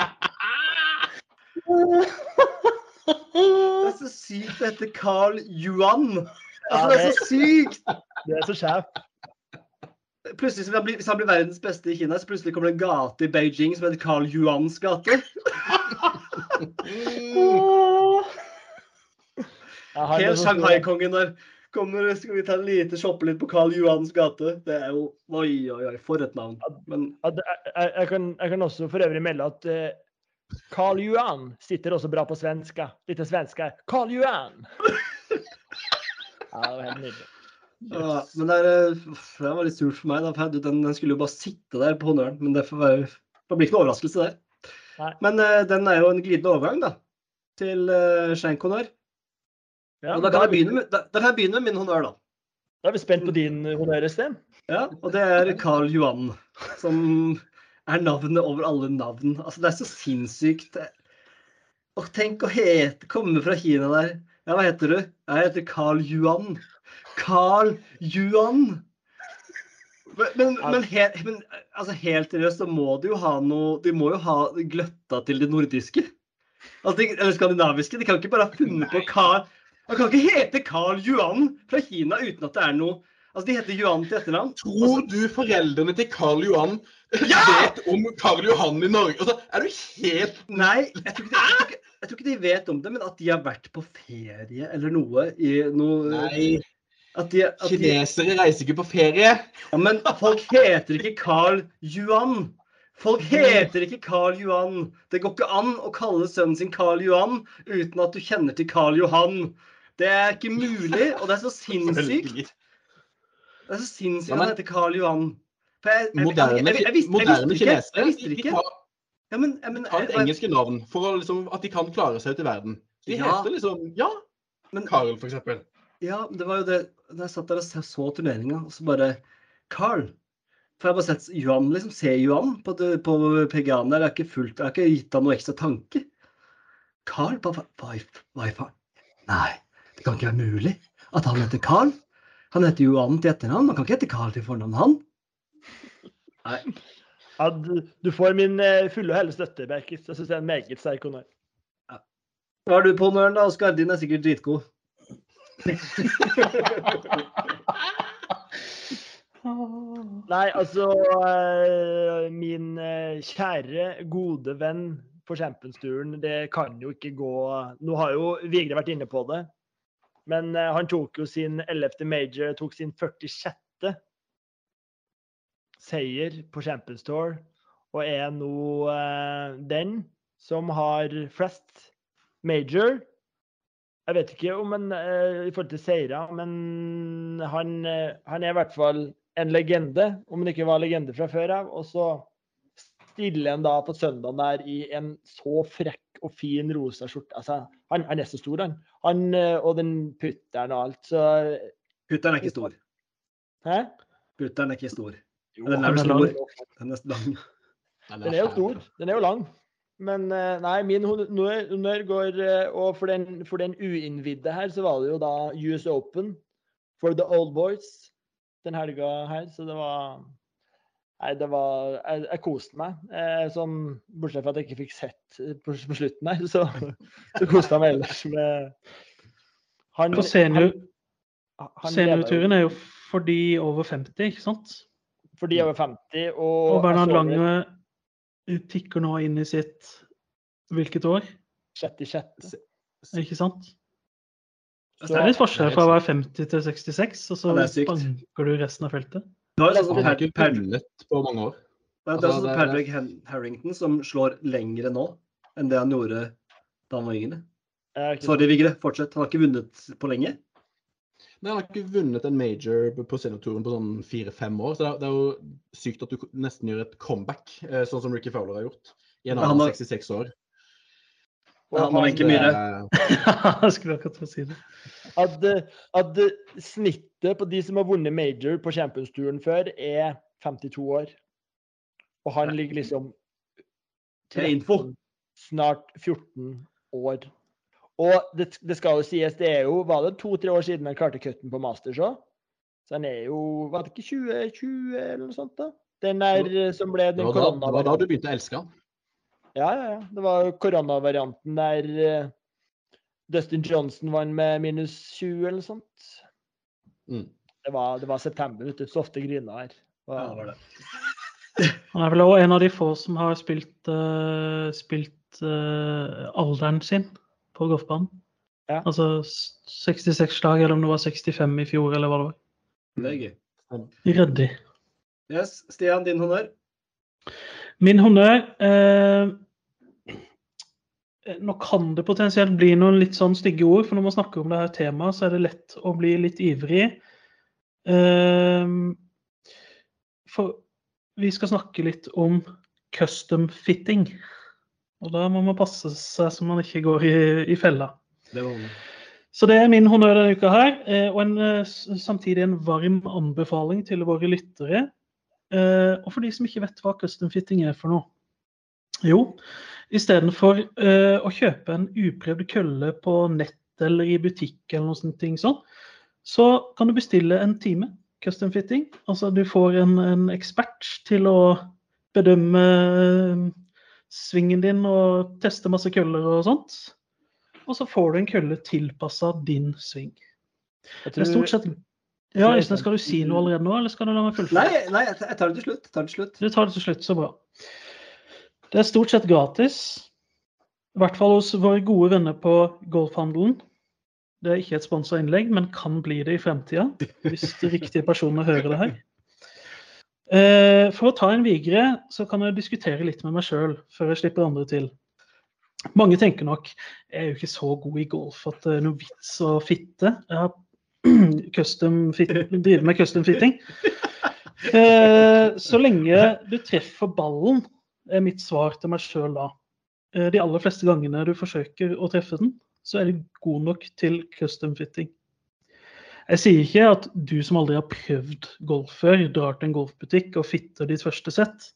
Det er så sykt det heter Carl Johan! Altså, det er så sykt! Det er så skjevt. Plutselig, blir, hvis han blir verdens beste i Kina, så plutselig kommer det en gate i Beijing som heter Carl Yuans gate. Helt Shanghai-kongen der. Kommer, skal vi ta en lite shoppe litt på Carl Yuans gate? Det er jo Oi, oi, oi, for et navn. Men jeg, jeg, jeg, kan, jeg kan også for øvrig melde at uh, Karl Johan sitter også bra på svenska. Litt svenska. Karl Johan! Ja, det var helt nydelig. Ja, men det, er, eh, det var litt surt for meg. da, for Den, den skulle jo bare sitte der på honnøren. Men det får være, det blir ikke noe overraskelse der. Nei. Men uh, den er jo en glidende overgang da, til uh, Schenk-honnør. Ja, og da kan, begynne med, da, da kan jeg begynne med min honnør, da. Da er vi spent på din honnør, Sten. Ja, og det er Carl Johan, som er navnet over alle navn. Altså, det er så sinnssykt. Og tenk å hete, komme fra Kina der. Ja, hva heter du? Jeg heter Carl Yuan. Carl Juan. Men, men, men, he, men altså, helt seriøst, så må de jo ha noe De må jo ha gløtta til det nordiske. Altså, de, eller skandinaviske. De kan ikke bare ha funnet på Carl Han kan ikke hete Carl Yuan fra Kina uten at det er noe Altså, de heter Yuan til etternavn. Tror du foreldrene til Karl Johan vet om Karl Johan i Norge? Altså, er du helt Nei, jeg tror, de, jeg, tror ikke, jeg tror ikke de vet om det, men at de har vært på ferie eller noe i noe Nei, At de, at de, kinesere reiser ikke på ferie. ja, men folk heter ikke Carl Yuan. Folk heter ikke Carl Johan. Det går ikke an å kalle sønnen sin Carl Johan uten at du kjenner til Carl Johan. Det er ikke mulig, og det er så sinnssykt. Det er så sinnssykt at han heter Carl Johan. Moderne, kinesere Jeg de- de Ja, men, jeg, men, tar et engelske navn for liksom, at de kan klare seg ute i verden. De heter liksom Ja, Carl, Karl, for eksempel. Ja, det var jo det Da jeg satt der og så, turneringa, og så bare Carl. For jeg har bare sett Yuan, liksom. Se Yuan på, på PGA-en der. Jeg har ikke fulgt, jeg har ikke gitt han noe ekstra tanke. Carl? Hva, hva, i- hva i faen? Nei, det kan ikke være mulig at han heter Carl. Han heter Johan til etternavn. Man kan ikke hete Carl til fornavn, han. Nei. Ja, du, du får min eh, fulle og hele støtte, Berkis. Jeg syns det er en meget sterk honnør. Hva har du på honnøren, da, Oskar? Din er sikkert dritgod. Nei, altså eh, Min eh, kjære, gode venn på Champions-turen, det kan jo ikke gå Nå har jo Vigre vært inne på det, men eh, han tok jo sin 11. major, tok sin 46. seier på Champions Tour, og er nå den som har flest major. Jeg vet ikke om han eh, i forhold til seire, men han, eh, han er i hvert fall en legende, om han ikke var legende fra før av. Og så stiller han da på søndagen der i en så frekk og fin rosa skjorte. Altså, han, han er så stor, han. han eh, og den putteren og alt. Så Putteren er ikke stor. Hæ? Putteren er ikke stor. Jo, Den er lang. stor. Den er lang. Den er jo stor. Den er jo lang. Men eh, nei, min honnør går eh, Og for den, for den uinnvidde her, så var det jo da US Open for the old boys den helga her. Så det var Nei, det var Jeg, jeg koste meg. Eh, sånn, bortsett fra at jeg ikke fikk sett eh, på, på slutten her, så, så koste jeg meg ellers med han, Og senior, han- han seniorturen er jo for de over 50, ikke sant? For de over 50. Og, Og Bernhard Lange tikker nå inn i sitt hvilket år, det sjette i sjette. ikke sant? Så- Det er litt forskjell fra å være 50 til 66, og så Ja, det er banker du resten av feltet. Du har sånn ikke per, på mange år. Det er Altså, det- Patrick Harrington som slår lengre nå enn det han gjorde da han var yngre. Sorry, Vigre. Fortsett. Han har ikke vunnet på lenge. Nei, Han har ikke vunnet en major på seniorturen på sånn fire-fem år. Så det er, det er jo sykt at du nesten gjør et comeback, eh, sånn som Ricky Fowler har gjort. I en annen alder av 66 år. Og Han har ikke mye. Jeg skulle akkurat få si det. At, at snittet på de som har vunnet major på Champions-turen før, er 52 år. Og han ligger liksom Til info. snart 14 år. Og det, det skal jo sies, det er jo Var det to-tre år siden han klarte cutten på Masters òg? Så han er jo Var det ikke 2020 eller noe sånt, da? Den der som ble den da, det var da du begynte å elske han. Ja, ja, ja. Det var jo koronavarianten der eh, Dustin Johnson vant med minus 20 eller noe sånt. Mm. Det var, det var september, vet du. Så ofte griner her. Ja, det var det. Han er vel også en av de få som har spilt, uh, spilt uh, alderen sin på golfbanen. Ja. Altså 66 slag, eller om det var 65 i fjor, eller hva det var. Det er gøy. Ryddig. Yes, Stian, din honnør. Min honnør eh, Nå kan det potensielt bli noen litt sånn stygge ord, for når man snakker om det her temaet, så er det lett å bli litt ivrig. Eh, for vi skal snakke litt om custom fitting. Og da må man passe seg så man ikke går i, i fella. Det var det. Så det er min honnør denne uka her, eh, og en, eh, samtidig en varm anbefaling til våre lyttere. Eh, og for de som ikke vet hva custom fitting er for noe. Jo, istedenfor å kjøpe en uprøvd kølle på nett eller i butikk, eller noe sånt, sånn, så kan du bestille en time custom fitting. Altså du får en, en ekspert til å bedømme svingen din og teste masse køller og sånt. Og så får du en kølle tilpassa din sving. Jeg Det er stort sett Ja, Øystein, skal du si noe allerede nå, eller skal du la meg fullføre? Nei, nei, jeg jeg tar det til slutt. Jeg tar det til slutt. Du tar det til slutt, så bra. Det er stort sett gratis. I hvert fall hos våre gode venner på Golfhandelen. Det er ikke et sponsa innlegg, men kan bli det i fremtida. Hvis de riktige personene hører det her. Eh, For å ta en videre, så kan jeg diskutere litt med meg sjøl før jeg slipper andre til. Mange tenker nok jeg er jo ikke så god i golf at det er noe vits å fitte. Jeg har driver med custom fitting. Eh, så lenge du treffer ballen, er mitt svar til meg sjøl da. Eh, de aller fleste gangene du forsøker å treffe den, så er du god nok til custom fitting. Jeg sier ikke at du som aldri har prøvd golf før, drar til en golfbutikk og fitter ditt første sett.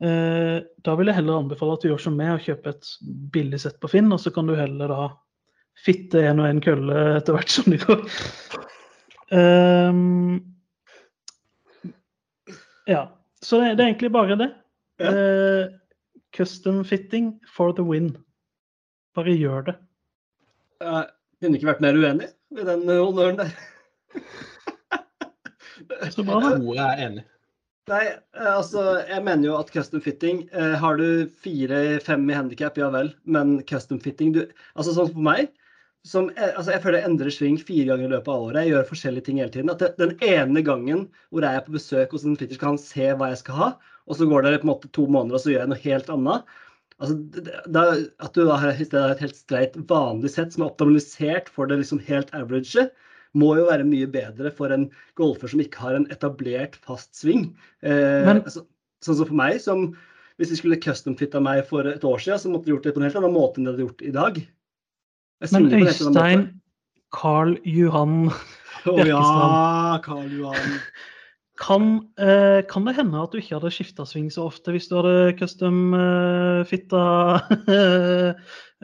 Eh, da vil jeg heller anbefale at du gjør som meg og kjøper et billig sett på Finn, og så kan du heller da fitte en og en kølle etter hvert som det går. Um, ja. Så det, det er egentlig bare det. Ja. Uh, custom fitting for the win. Bare gjør det. Jeg kunne ikke vært mer uenig med den honnøren der. Så bra, da. Ordet er enig. Nei, eh, altså, jeg mener jo at custom fitting eh, Har du fire-fem i handikap, ja vel, men custom fitting du, Altså sånn for meg som, eh, altså Jeg føler jeg endrer sving fire ganger i løpet av året. Jeg gjør forskjellige ting hele tiden. At det, Den ene gangen hvor jeg er på besøk hos en fitter, skal han se hva jeg skal ha. Og så går det på en måte to måneder, og så gjør jeg noe helt annet. Altså, da, At du da har et helt streit, vanlig sett som er optimalisert for det liksom helt average, må jo være mye bedre for en golfer som ikke har en etablert, fast sving. Eh, Men- altså, sånn som for meg, som hvis de skulle custom-fitta meg for et år siden, så måtte de gjort det på en helt annen måte enn de hadde gjort i dag. Men. Øystein Carl Johan Å ja, Karl Johan. Kan, eh, kan det hende at du ikke hadde skifta sving så ofte hvis du hadde custom eh,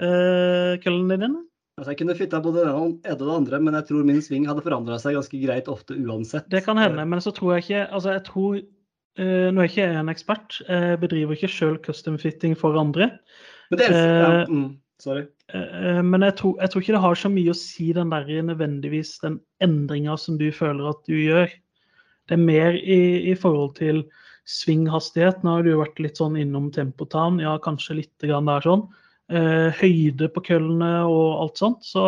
eh, køllene dine? Altså, jeg kunne fitta både det ene og det andre, men jeg tror min sving hadde forandra seg ganske greit ofte uansett. Det kan hende, men så tror jeg ikke Altså, jeg tror eh, Nå er jeg ikke en ekspert, jeg bedriver ikke sjøl custom fitting for andre. Men det er, ja, Eh, mm, sorry. Eh, Men jeg tror, jeg tror ikke det har så mye å si den der nødvendigvis den endringa som du føler at du gjør. Det er mer i, i forhold til svinghastighet. Nå har du vært litt sånn innom tempotan, ja kanskje litt grann der sånn. Eh, høyde på køllene og alt sånt. Så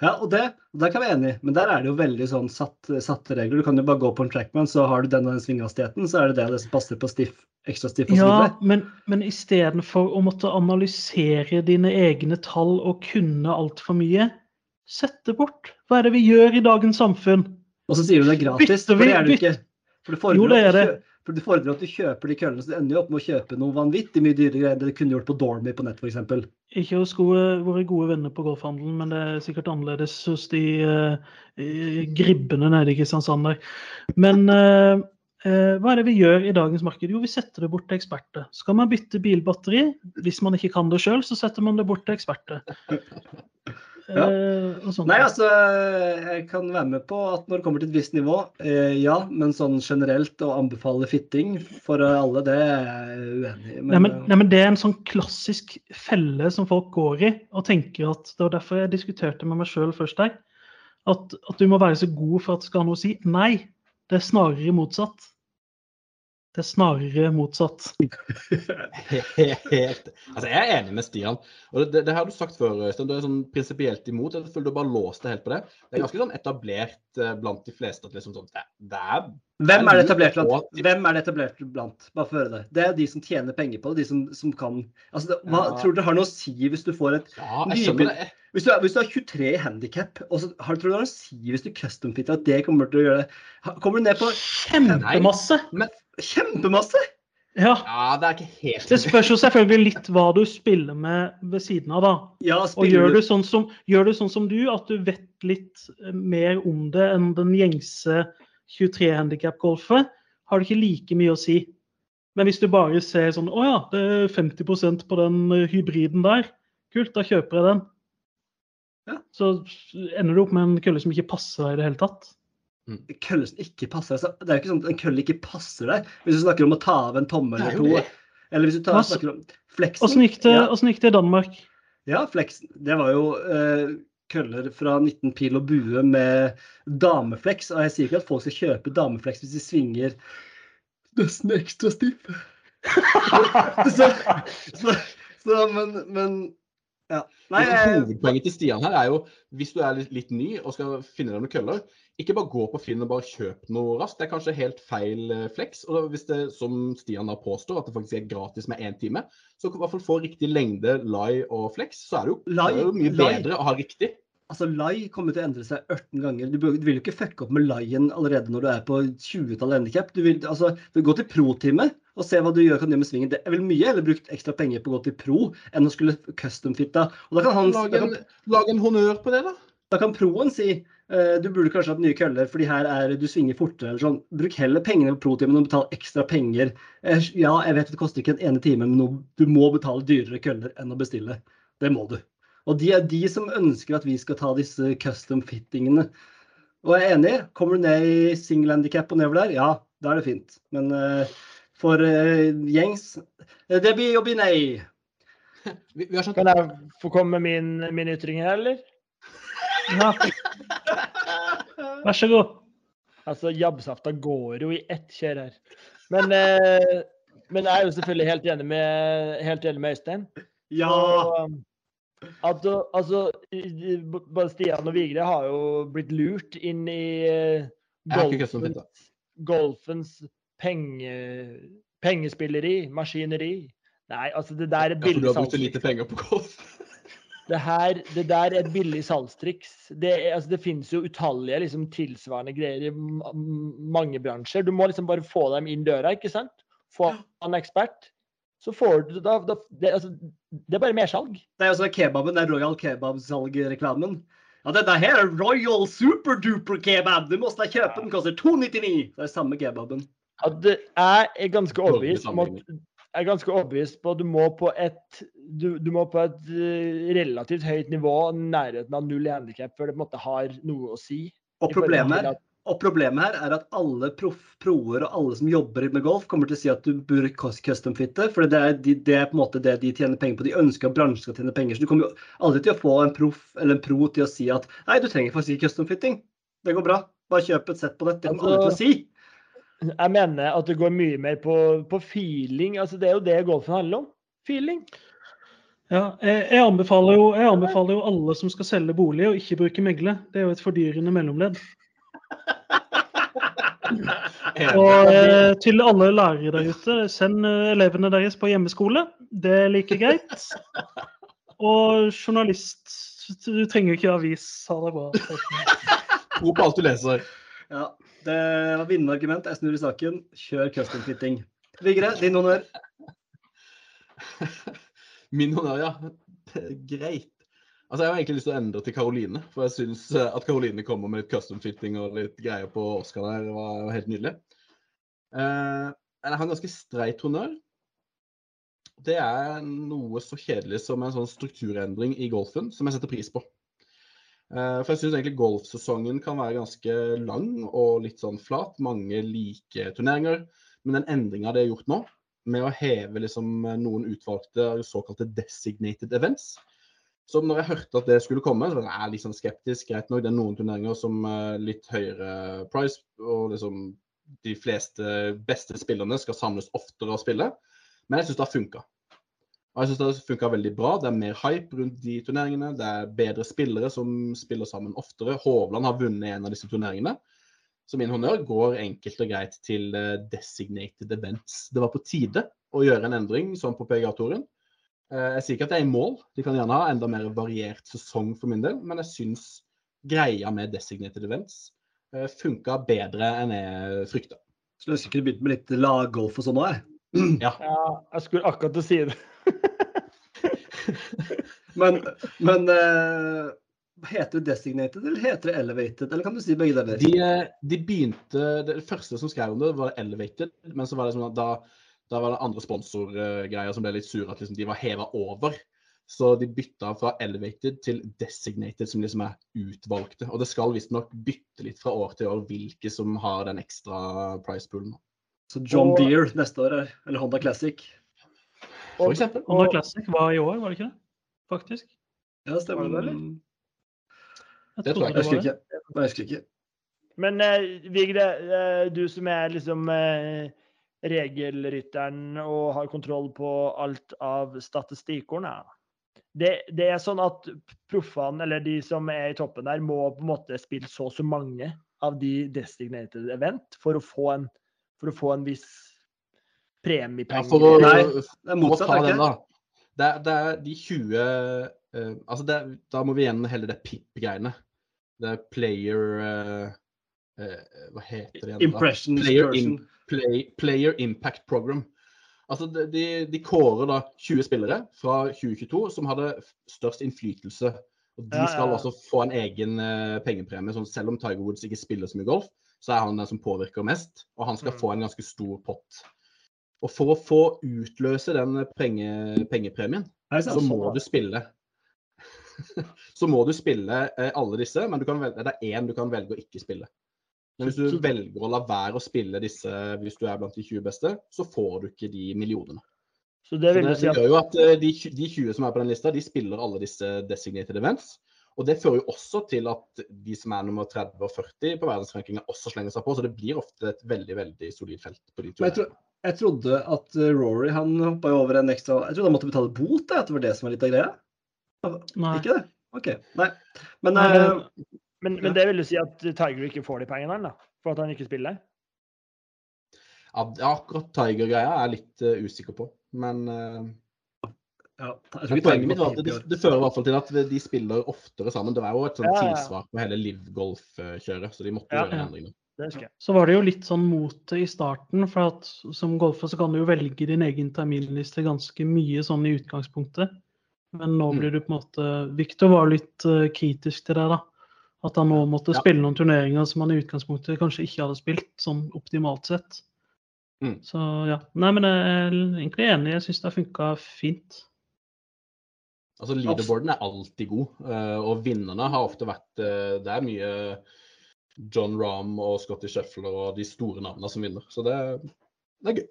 Ja, og det, der kan vi være enige, men der er det jo veldig sånn satt, satte regler. Du kan jo bare gå på en trackman, så har du den og den svinghastigheten, så er det det, det som passer på stiff, ekstra stiff osv. Ja, men, men istedenfor å måtte analysere dine egne tall og kunne altfor mye, sett det bort. Hva er det vi gjør i dagens samfunn? Og så sier du det er gratis, for det er det ikke. For du fordrer Jo, det er det. For du fordrer at du kjøper de køllene, så du ender jo opp med å kjøpe noe vanvittig mye dyrere greier enn det du kunne gjort på Dormy på nett, f.eks. Ikke hos gode, våre gode venner på golfhandelen, men det er sikkert annerledes hos de eh, gribbene nede i Kristiansand der. Men uh, hva er det vi gjør i dagens marked? Jo, vi setter det bort til eksperter. Skal man bytte bilbatteri, hvis man ikke kan det sjøl, så setter man det bort til eksperter. Ja. Eh, og sånt. Nei, altså, jeg kan være med på at når det kommer til et visst nivå, eh, ja. Men sånn generelt å anbefale fitting for alle, det er jeg uenig i. Nei, men, eh, nei, men Det er en sånn klassisk felle som folk går i, og tenker at Det var derfor jeg diskuterte med meg sjøl først der. At, at du må være så god for at det skal ha noe å si. Nei, det er snarere motsatt. Det er snarere motsatt. Helt Altså, jeg er enig med Stian. Og det, det har du sagt før, Øystein. Du er sånn prinsipielt imot. Jeg føler du bare låst deg helt på det. Det er ganske sånn etablert eh, blant de fleste at liksom sånn Det, det er Hvem er det etablert blant? Hvem er det etablert blant? Bare for å høre det. Det er de som tjener penger på det, de som, som kan altså, det, hva, Ja. Tror du det har noe å si hvis du får et Ja, det. Hvis du, hvis du har 23 i handikap, og så har, tror du det har noe å si hvis du custom-fitter at det kommer til å gjøre det Kommer du ned på Kjempemasse! Kjempemasse? Ja. Ja, det er ikke helt Det spørs jo selvfølgelig litt hva du spiller med ved siden av, da. Ja, Og gjør du sånn som, gjør du, sånn som du, at du vet litt eh, mer om det enn den gjengse 23-handikap-golfet, har det ikke like mye å si. Men hvis du bare ser sånn Å ja, det er 50% på den eh, hybriden der. Kult, da kjøper jeg den. Ja. Så ender du opp med en kølle som ikke passer deg i det hele tatt. Kølle som ikke passer deg. Det er jo ikke sånn at en kølle ikke passer deg. Hvis du snakker om å ta av en tommel er eller to. Eller hvis du tar, snakker om fleksen. Åssen gikk, Ja. gikk det i Danmark? Ja, fleksen. Det var jo eh, køller fra 19 pil og bue med damefleks. Og jeg sier ikke at folk skal kjøpe damefleks hvis de svinger nesten ekstra stiff. så, så, så, men, men ja. Nei, Hovedpoenget til Stian her er jo, hvis du er litt, litt ny og skal finne deg noen køller, ikke bare gå på Finn og bare kjøp noe raskt. Det er kanskje helt feil eh, flex. Og da, hvis det, som Stian da påstår, at det faktisk er gratis med én time, så kan du i hvert fall få riktig lengde lie og flex. Så er det jo, Lie- det er jo mye lie. bedre å ha riktig. altså, Lai kommer til å endre seg 18 ganger. Du, du vil jo ikke fucke opp med Laien allerede når du er på 20-tallet handikap. Du vil altså, du gå til pro-time og se hva du gjør, kan gjøre med svingen. Det er vel mye heller brukt ekstra penger på å gå til pro enn å skulle custom-fitte. Lag en, kan, en honnør på det, da. da kan proen si eh, du burde kanskje hatt nye køller, fordi her er du svinger fortere eller sånn. Bruk heller pengene på pro-timen og betal ekstra penger. Eh, ja, jeg vet det koster ikke en ene time, men du må betale dyrere køller enn å bestille. Det må du. Og de er de som ønsker at vi skal ta disse custom-fittingene. Og jeg er enig, kommer du ned i single handicap og nedover der, ja, da er det fint. Men eh, for uh, gjengs eh, Det blir jobbi nei. Vi, vi har skjønt Kan jeg få komme med min, min ytring her, eller? Ja. Vær så god. Altså, jabbsafta går jo i ett kjør her. Men, eh, men jeg er jo selvfølgelig helt enig med, helt enig med Øystein. Ja. Og, at, altså, b- både Stian og Vigre har jo blitt lurt inn i eh, golfens, golfens penge, pengespilleri, maskineri. Nei, altså det der er Ja, for billig du har brukt så lite penger på golf. Det, her, det der er et billig salgstriks. Det, er- altså, det finnes jo utallige liksom, tilsvarende greier i mange bransjer. Du må liksom bare få dem inn døra, ikke sant? Få en ekspert. Så får du da, da det, altså, det er bare mersalg. Det er sånn kebaben, det er Royal Kebab-salgreklamen. Ja, dette her er Royal Superduper Kebab! Du må kjøpe den, koster 299! Det er samme kebaben. At det- jeg er ganske overbevist om at jeg er ganske overbevist på at du må på et du, du må på et eh, relativt høyt nivå, nærheten av null i handikap, før det på en måte har noe å si. Og problemet at- og problemet her er at alle proff, proer og alle som jobber med golf, kommer til å si at du burde custom-fitte. For det er, de, det er på en måte det de tjener penger på. De ønsker at bransjen skal tjene penger. Så du kommer jo aldri til å få en proff eller en pro til å si at nei, du trenger faktisk ikke custom-fitting. Det går bra. Bare kjøp et sett på dette. Det kommer alle til å si. Jeg mener at det går mye mer på, på feeling. altså Det er jo det golfen handler om. Feeling. Ja, jeg, jeg, anbefaler jo, jeg anbefaler jo alle som skal selge bolig, å ikke bruke megle. Det er jo et fordyrende mellomledd. Og eh, til alle lærere der ute, send eh, elevene deres på hjemmeskole. Det er like greit. Og journalist, du trenger ikke avis. Ha det bra. Tro på alt du leser. Ja, det var vinnende argument. Jeg snur i saken. Kjør custom fitting. Vigre, din honnør. Min honnør, ja. Greit. Altså, Jeg har egentlig lyst til å endre til Karoline. For jeg syns at Karoline kommer med litt custom fitting og litt greier på Oscar der. det var helt nydelig. Uh, jeg har en ganske streit honnør. Det er noe så kjedelig som en sånn strukturendring i golfen som jeg setter pris på. Uh, for jeg syns egentlig golfsesongen kan være ganske lang og litt sånn flat. Mange like turneringer. Men den endringa de har gjort nå, med å heve liksom noen utvalgte såkalte designated events, så når jeg hørte at det skulle komme, så var jeg litt sånn skeptisk. Greit nok, det er noen turneringer som er litt høyere price, og liksom de fleste beste spillerne skal samles oftere og spille. Men jeg syns det har funka. Og jeg synes det funka veldig bra. Det er mer hype rundt de turneringene. Det er bedre spillere som spiller sammen oftere. Hovland har vunnet en av disse turneringene. Så min honnør går enkelt og greit til eh, designated events. Det var på tide å gjøre en endring sånn på PGA-toren. Eh, jeg sier ikke at det er i mål, de kan gjerne ha enda mer variert sesong for min del, men jeg syns greia med designated events eh, funka bedre enn jeg frykta. Så du skulle begynt med litt laggolf og sånn òg, jeg? Ja. ja. Jeg skulle akkurat til å si det. men, men uh, heter det designated eller heter det elevated, eller kan du si begge deler? De, de begynte, Det første som skrev om det, var elevated, men så var det sånn at da da var det andre sponsorgreier som ble litt sure, at liksom de var heva over. Så de bytta fra elevated til designated, som liksom er utvalgte. Og det skal visstnok bytte litt fra år til år hvilke som har den ekstra price poolen. Så John og, Deere neste år, eller Honda Classic? For eksempel. Og Classic var i år, var det ikke det? Faktisk. Ja, det stemmer det, eller? Jeg det tror jeg. Jeg husker ikke. Jeg husker ikke. Men uh, Vigre, uh, du som er liksom uh, regelrytteren og har kontroll på alt av statistikkene. Det, det, er sånn at proffene, eller de som er i toppen der, må på en måte spille så og så mange av de designated event for å få en, for å få en viss premiepenger. Ja, for Nei, det er motsatt, er den, da. Det er, det er de 20 uh, eh, Altså, det, da må vi igjen helle det PIP-greiene. Det er player uh, uh, Hva heter det igjen? Impression player, in, Play, Player Impact Program. Altså de, de, kårer da 20 spillere fra 2022 som hadde størst innflytelse. Og De skal ja, ja. altså få en egen uh, pengepremie. sånn Selv om Tiger Woods ikke spiller så mye golf, så er han den som påvirker mest. Og han skal mm. få en ganske stor pott. Og for å få utløse den penge, pengepremien, så må du spille. så må du spille uh, alle disse, men velge, det er én du kan velge å ikke spille. Men hvis du velger å la være å spille disse hvis du er blant de 20 beste, så får du ikke de millionene. Så det, så det, si at... gjør jo at eh, de, de 20 som er på den lista, de spiller alle disse designated events. Og det fører jo også til at de som er nummer 30 og 40 på verdensrankinga, også slenger seg på. Så det blir ofte et veldig veldig solid felt på de to. Jeg, tro, jeg, trodde at eh, Rory han hoppa over en ekstra Jeg trodde han måtte betale bot, at det var det som var litt av greia. Nei. Ikke det? OK. Nei. Men, Nei, uh, men, men, det vil jo si at Tiger ikke får de pengene da, for at han ikke spiller? Ja, akkurat Tiger-greia er jeg litt uh, usikker på, men uh, ja, Poenget mitt var at det, det, fører i hvert fall til at de spiller oftere sammen. Det var jo et sånt ja, ja. tilsvar på hele Liv-golf-kjøret, så de måtte gjøre endringer. Så var det jo litt sånn mot i starten, for at som golfer så kan du jo velge din egen terminliste ganske mye sånn i utgangspunktet. Men nå mm. blir du på en måte Victor var litt uh, kritisk til det, da. At han nå måtte ja. spille noen turneringer som han i utgangspunktet kanskje ikke hadde spilt, sånn optimalt sett. Mm. Så ja. Nei, men jeg er egentlig enig. Jeg syns det har funka fint. Altså, Leaderboarden er alltid god, eh, og vinnerne har ofte vært eh, Det er mye John Rahm og Scotty Sheffler og de store navnene som vinner. Så det, det er gøy.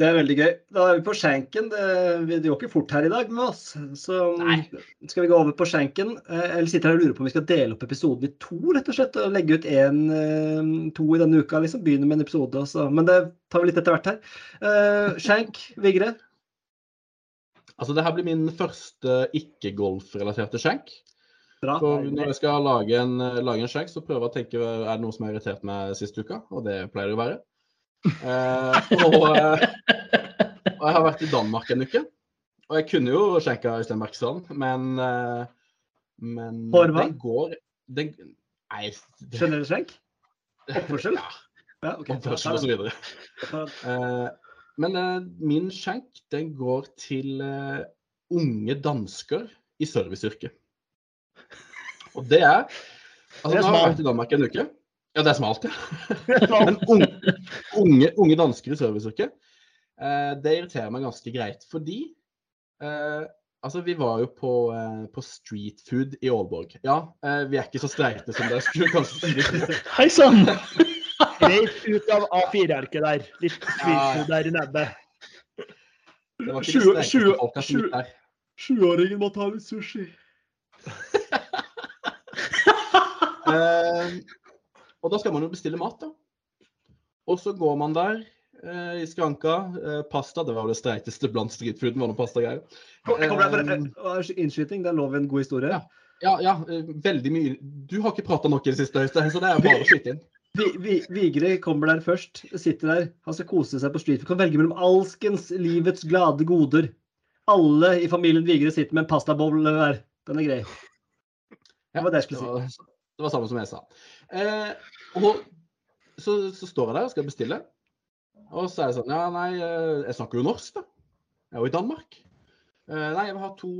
Det er veldig gøy. Da er vi på skjenken. Det, det går ikke fort her i dag med oss. Så Nei. skal vi gå over på skjenken. Eh, eller sitter her og lurer på om vi skal dele opp episoden i to, rett og slett. Og legge ut én, eh, to i denne uka. liksom. Begynne med en episode. Også. Men det tar vi litt etter hvert her. Uh, skjenk, Vigre? Altså, det her blir min første ikke-golfrelaterte skjenk. For når jeg skal lage en, lage en sjekk, så prøver jeg å tenke er det noe som har irritert meg sist uka, og det pleier det å være. Eh, og, eh, og jeg har vært i Danmark en uke. Og jeg kunne jo skjenka Øystein Bergstrand, men, eh, men Horva? den går den, Nei, Generell skjenk? Oppførsel? Ja. Ja, okay. oppførsel og så videre. Eh, men eh, min skjenk den går til eh, unge dansker i serviceyrket. Og det er Altså, Det er nå har jeg vært i Danmark en uke. Ja, det er smalt, ja. Men unge, unge, unge dansker i serviceyrket, eh, det irriterer meg ganske greit. Fordi eh, Altså, vi var jo på, eh, på street food i Aalborg. Ja, eh, vi er ikke så streite som dere skulle kanskje si. Hei sann! Reit ut av A4-arket der. Litt street food der i nebbet. Sjuåringen må ta litt sushi. Eh, og da skal man jo bestille mat, da. Og så går man der eh, i skranka. Eh, pasta, det var jo det streiteste blant streetfooden, var noe pastagreier. Eh, innskyting? Det er lov en god historie. Ja. Ja, ja, eh, veldig mye. Du har ikke prata nok i det siste, Øystein, så det er bare å skyte inn. Vi, vi, Vigre kommer der først, sitter der. Han skal kose seg på street. Vi kan velge mellom alskens livets glade goder. Alle i familien Vigre sitter med en pastaboble hver. Den er grei. Det var det jeg skulle si. Det var samme som jeg sa. Eh, og så, så står jeg der og skal bestille. Og så er jeg sånn Ja, nei, eh, jeg snakker jo norsk, da. Jeg er jo i Danmark. Eh, nei, jeg vil ha to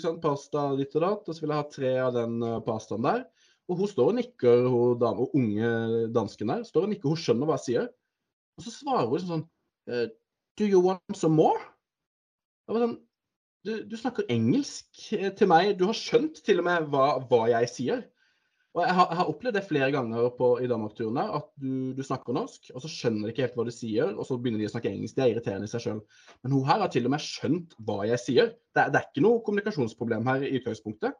sant, pasta ditt og datt, og så vil jeg ha tre av den eh, pastaen der. Og hun står og nikker, hun dame, og unge dansken der, står og nikker, hun skjønner hva jeg sier. Og så svarer hun liksom sånn eh, Do you want some more? Jeg var sånn du, du snakker engelsk til meg. Du har skjønt til og med hva, hva jeg sier. Og jeg har, jeg har opplevd det flere ganger på, i Danmark-turen her, at du, du snakker norsk, og så skjønner de ikke helt hva du sier, og så begynner de å snakke engelsk. Det er irriterende i seg sjøl. Men hun her har til og med skjønt hva jeg sier. Det, det er ikke noe kommunikasjonsproblem her i utgangspunktet.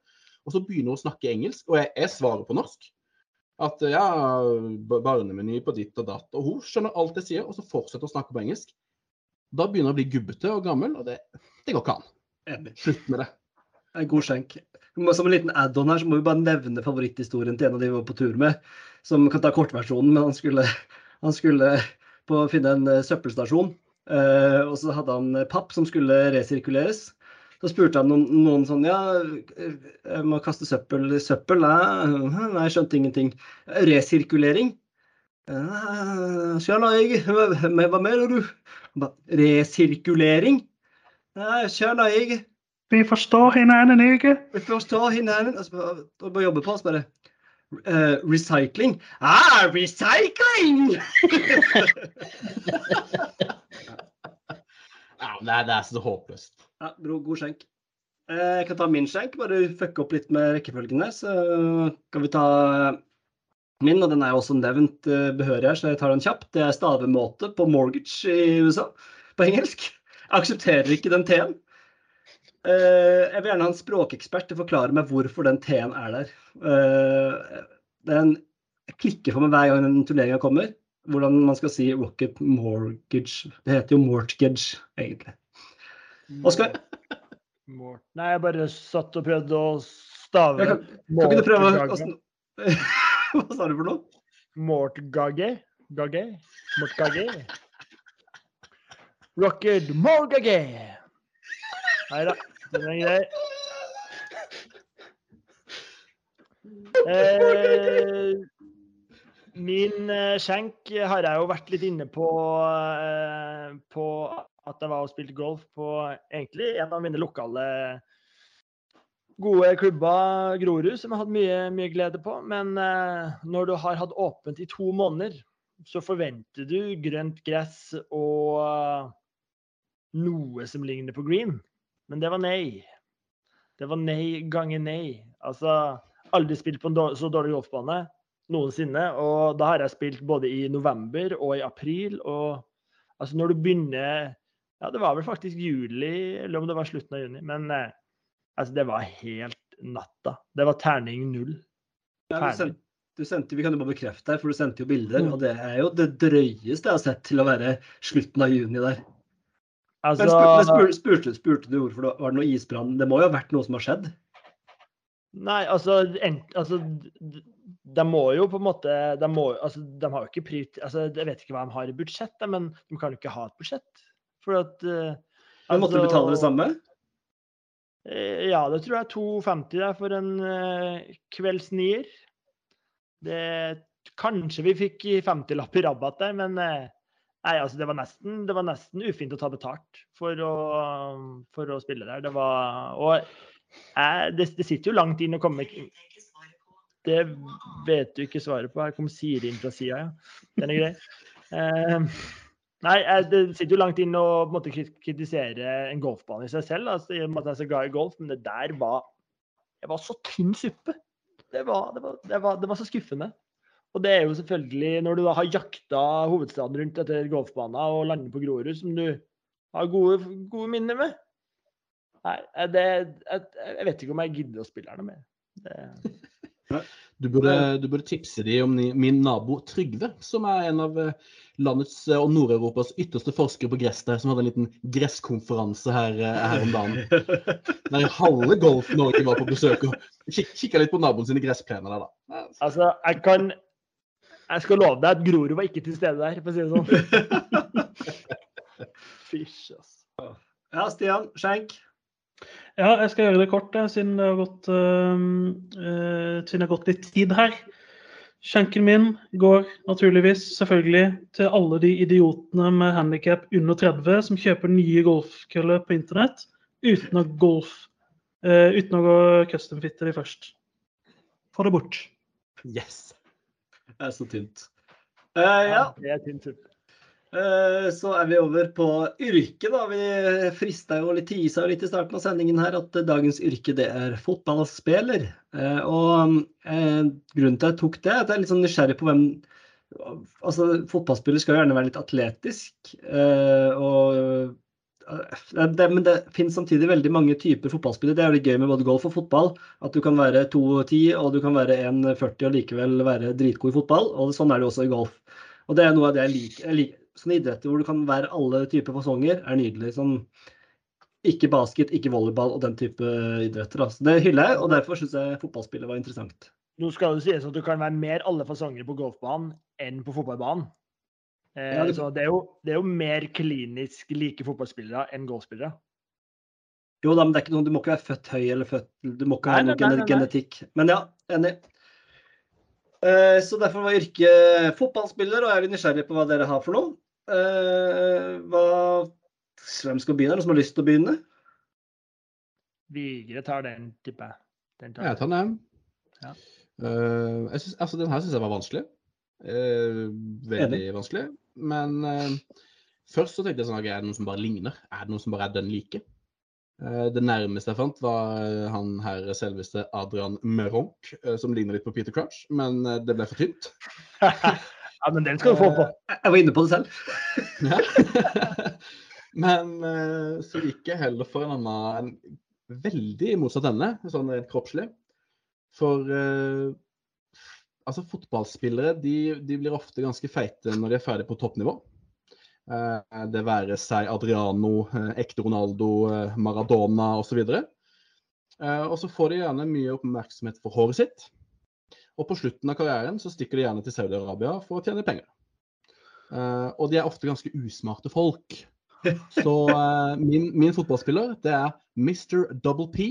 Og så begynner hun å snakke engelsk, og jeg, jeg svarer på norsk. At ja, ba- barnemeny på ditt og datt. Og hun skjønner alt jeg sier, og så fortsetter å snakke på engelsk. Da begynner hun å bli gubbete og gammel, og det, det går ikke an. Slutt med det. En god skjenk. Som en liten add-on her, så må vi bare nevne favoritthistorien til en av de vi var på tur med. Som kan ta kortversjonen, men han skulle, han skulle på å finne en eh, søppelstasjon. eh, og så hadde han papp som skulle resirkuleres. Så spurte han noen, noen sånn Ja, eh, jeg må kaste søppel. Søppel? Nei, nei jeg skjønte ingenting. Resirkulering? «Eh, Skjønner jeg. Hva mener du? Resirkulering? Skjønner jeg. Vi forstår hverandre ikke. Vi forstår hverandre. Og så bare- og bare jobbe på oss bare. Uh, recycling. Ah, recycling! Ja, det, er, det er så håpløst. ja, bro, god skjenk. Uh, Jeg kan ta min skjenk, bare fucke opp litt med rekkefølgene. Så kan vi ta min, og den er jo også nevnt uh, behørig her, så jeg tar den kjapt. Det er stavemåte på mortgage i USA, på engelsk. Jeg aksepterer ikke den T-en. Eh, jeg vil gjerne ha en språkekspert til å forklare meg hvorfor den T-en er der. Eh, den klikker for meg hver gang den turneringa kommer. Hvordan man skal si rocket mortgage. Det heter jo mortgage, egentlig. Oskar? Nei, jeg bare satt og prøvde å stave Kan, kan ikke du prøve Hva sa du for noe? Mortgage? Gage? Mortgage? Rocket Mortgage! Nei da, den er grei. Eh, min eh, skjenk har jeg jo vært litt inne på, eh, på at jeg var og spilte golf på egentlig en av mine lokale gode klubber, Grorud, som jeg hadde mye, mye glede på. Men eh, når du har hatt åpent i to måneder, så forventer du grønt gress og eh, noe som ligner på green. Men det var nei. Det var nei ganger nei. Altså, aldri spilt på en dårlig, så dårlig golfbane noensinne. Og da har jeg spilt både i november og i april. Og altså, når du begynner Ja, det var vel faktisk juli, eller om det var slutten av juni. Men eh, altså, det var helt natta. Det var terning null. Ja, sendte, du sendte, vi kan jo bare bekrefte her, for du sendte jo bilder. Mm. Og det er jo det drøyeste jeg har sett til å være slutten av juni der. Altså, Men spurte, spurte, spurte, du hvorfor det var noe isbrann? Det må jo ha vært noe som har skjedd? Nei, altså, en, altså De må jo på en måte De, må, altså, de har jo ikke prit... Altså, jeg vet ikke hva de har i budsjett, men de kan jo ikke ha et budsjett. For at eh, Men måtte de betale det samme? eh, Ja, det tror jeg er 2,50 der for en uh, kveldsnier. Det Kanskje vi fikk 50-lapp i rabatt der, men eh, Nei, altså det var nesten, det var nesten ufint å ta betalt for å, for å spille der. Det var Og jeg, det, det sitter jo langt inn å komme Det vet du ikke svaret på. Her kom Siri inn fra sida, ja. Den er grei. Eh, nei, jeg, det sitter jo langt inn å på en måte, kritisere en golfbane i seg selv, altså, i og med at jeg er så glad i golf, men det der var Det var så tynn suppe. Det var, det var, var så skuffende. Og det er jo selvfølgelig når du da har jakta hovedstaden rundt etter golfbaner og lander på Grorud, som du har gode, gode minner med. Nei, det, jeg, jeg vet ikke om jeg gidder å spille her noe mer. Du burde, du burde tipse de om min nabo Trygve, som er en av eh, landets eh, og Nord-Europas ytterste forskere på gress der, som hadde en liten gresskonferanse her, eh, her om dagen. Der halve Golf-Norge var på besøk og kik kikka litt på naboen sine gressplener der, da. altså, jeg kan Jeg skal love deg at Grorud var ikke til stede der, for å si det sånn. Fysj, altså. Ja, Stian Skjenk. Ja, jeg skal gjøre det kort, jeg, siden det har gått, øh, siden det har gått litt tid her. Skjenken min går naturligvis selvfølgelig til alle de idiotene med handikap under 30 som kjøper nye golfkøller på internett uten å golf, øh, uten å gå custom-fitte de først. Få det bort. Yes. Det er så tynt. Uh, ja, Det er tynt, suppe. eh, så er vi over på yrke, da. Vi frista jo litt tisa litt i starten av sendingen her at dagens yrke det er fotballspiller. Eh, og grunnen til at jeg tok det, er at jeg er litt sånn nysgjerrig på hvem Altså, fotballspiller skal jo gjerne være litt atletisk. og det, men det finnes samtidig veldig mange typer fotballspillere. Det er litt gøy med både golf og fotball. At du kan være 2,10 og du kan være 1,40 og likevel være dritgod i fotball. Og sånn er det også i golf. Og det er noe av det jeg liker. Jeg sånne idretter hvor du kan være alle typer fasonger, er nydelig. Sånn, ikke basket, ikke volleyball og den type idretter. Altså. Det hyller jeg, og derfor syns jeg fotballspillet var interessant. Nå skal det sies at du kan være mer alle fasonger på golfbanen enn på fotballbanen. Eh, Ja, det- Så det er, jo, det er jo mer klinisk like fotballspillere enn golfspillere. Jo da, men det er ikke noe, du må ikke være født høy eller født Du må ikke ha noe nei, nei, genetikk. Men ja, enig. Eh, Så derfor var yrket fotballspiller, og jeg er nysgjerrig på hva dere har for noe. Eh, Hva, hvem skal begynne? Er det noen som har lyst til å begynne? Vigre tar den, tipper jeg. Den tar Jeg tar den. Ja. Eh, jeg synes, altså, den her syns jeg var vanskelig. Eh, veldig vanskelig. Men uh, først så tenkte jeg sånn okay, Er det noen som bare ligner? Er det noen som bare er den like? Uh, det nærmeste jeg fant, var eh, han her selveste Adrian Meronk, uh, som ligner litt på Peter Crouch, men det ble for tynt. ja, men den skal du få på. Jeg jeg var inne på det selv. Men så gikk jeg heller for en annen, en veldig motsatt ende, sånn rent kroppslig. For altså fotballspillere de, de blir ofte ganske feite når de er ferdig på toppnivå. Eh, det være seg Adriano, eh, ekte Ronaldo, eh, Maradona osv. Og så får de gjerne mye oppmerksomhet for håret sitt. Og på slutten av karrieren så stikker de gjerne til Saudi-Arabia for å tjene penger. Og de er ofte ganske usmarte folk. Så min, min fotballspiller, det er Mr. Double P,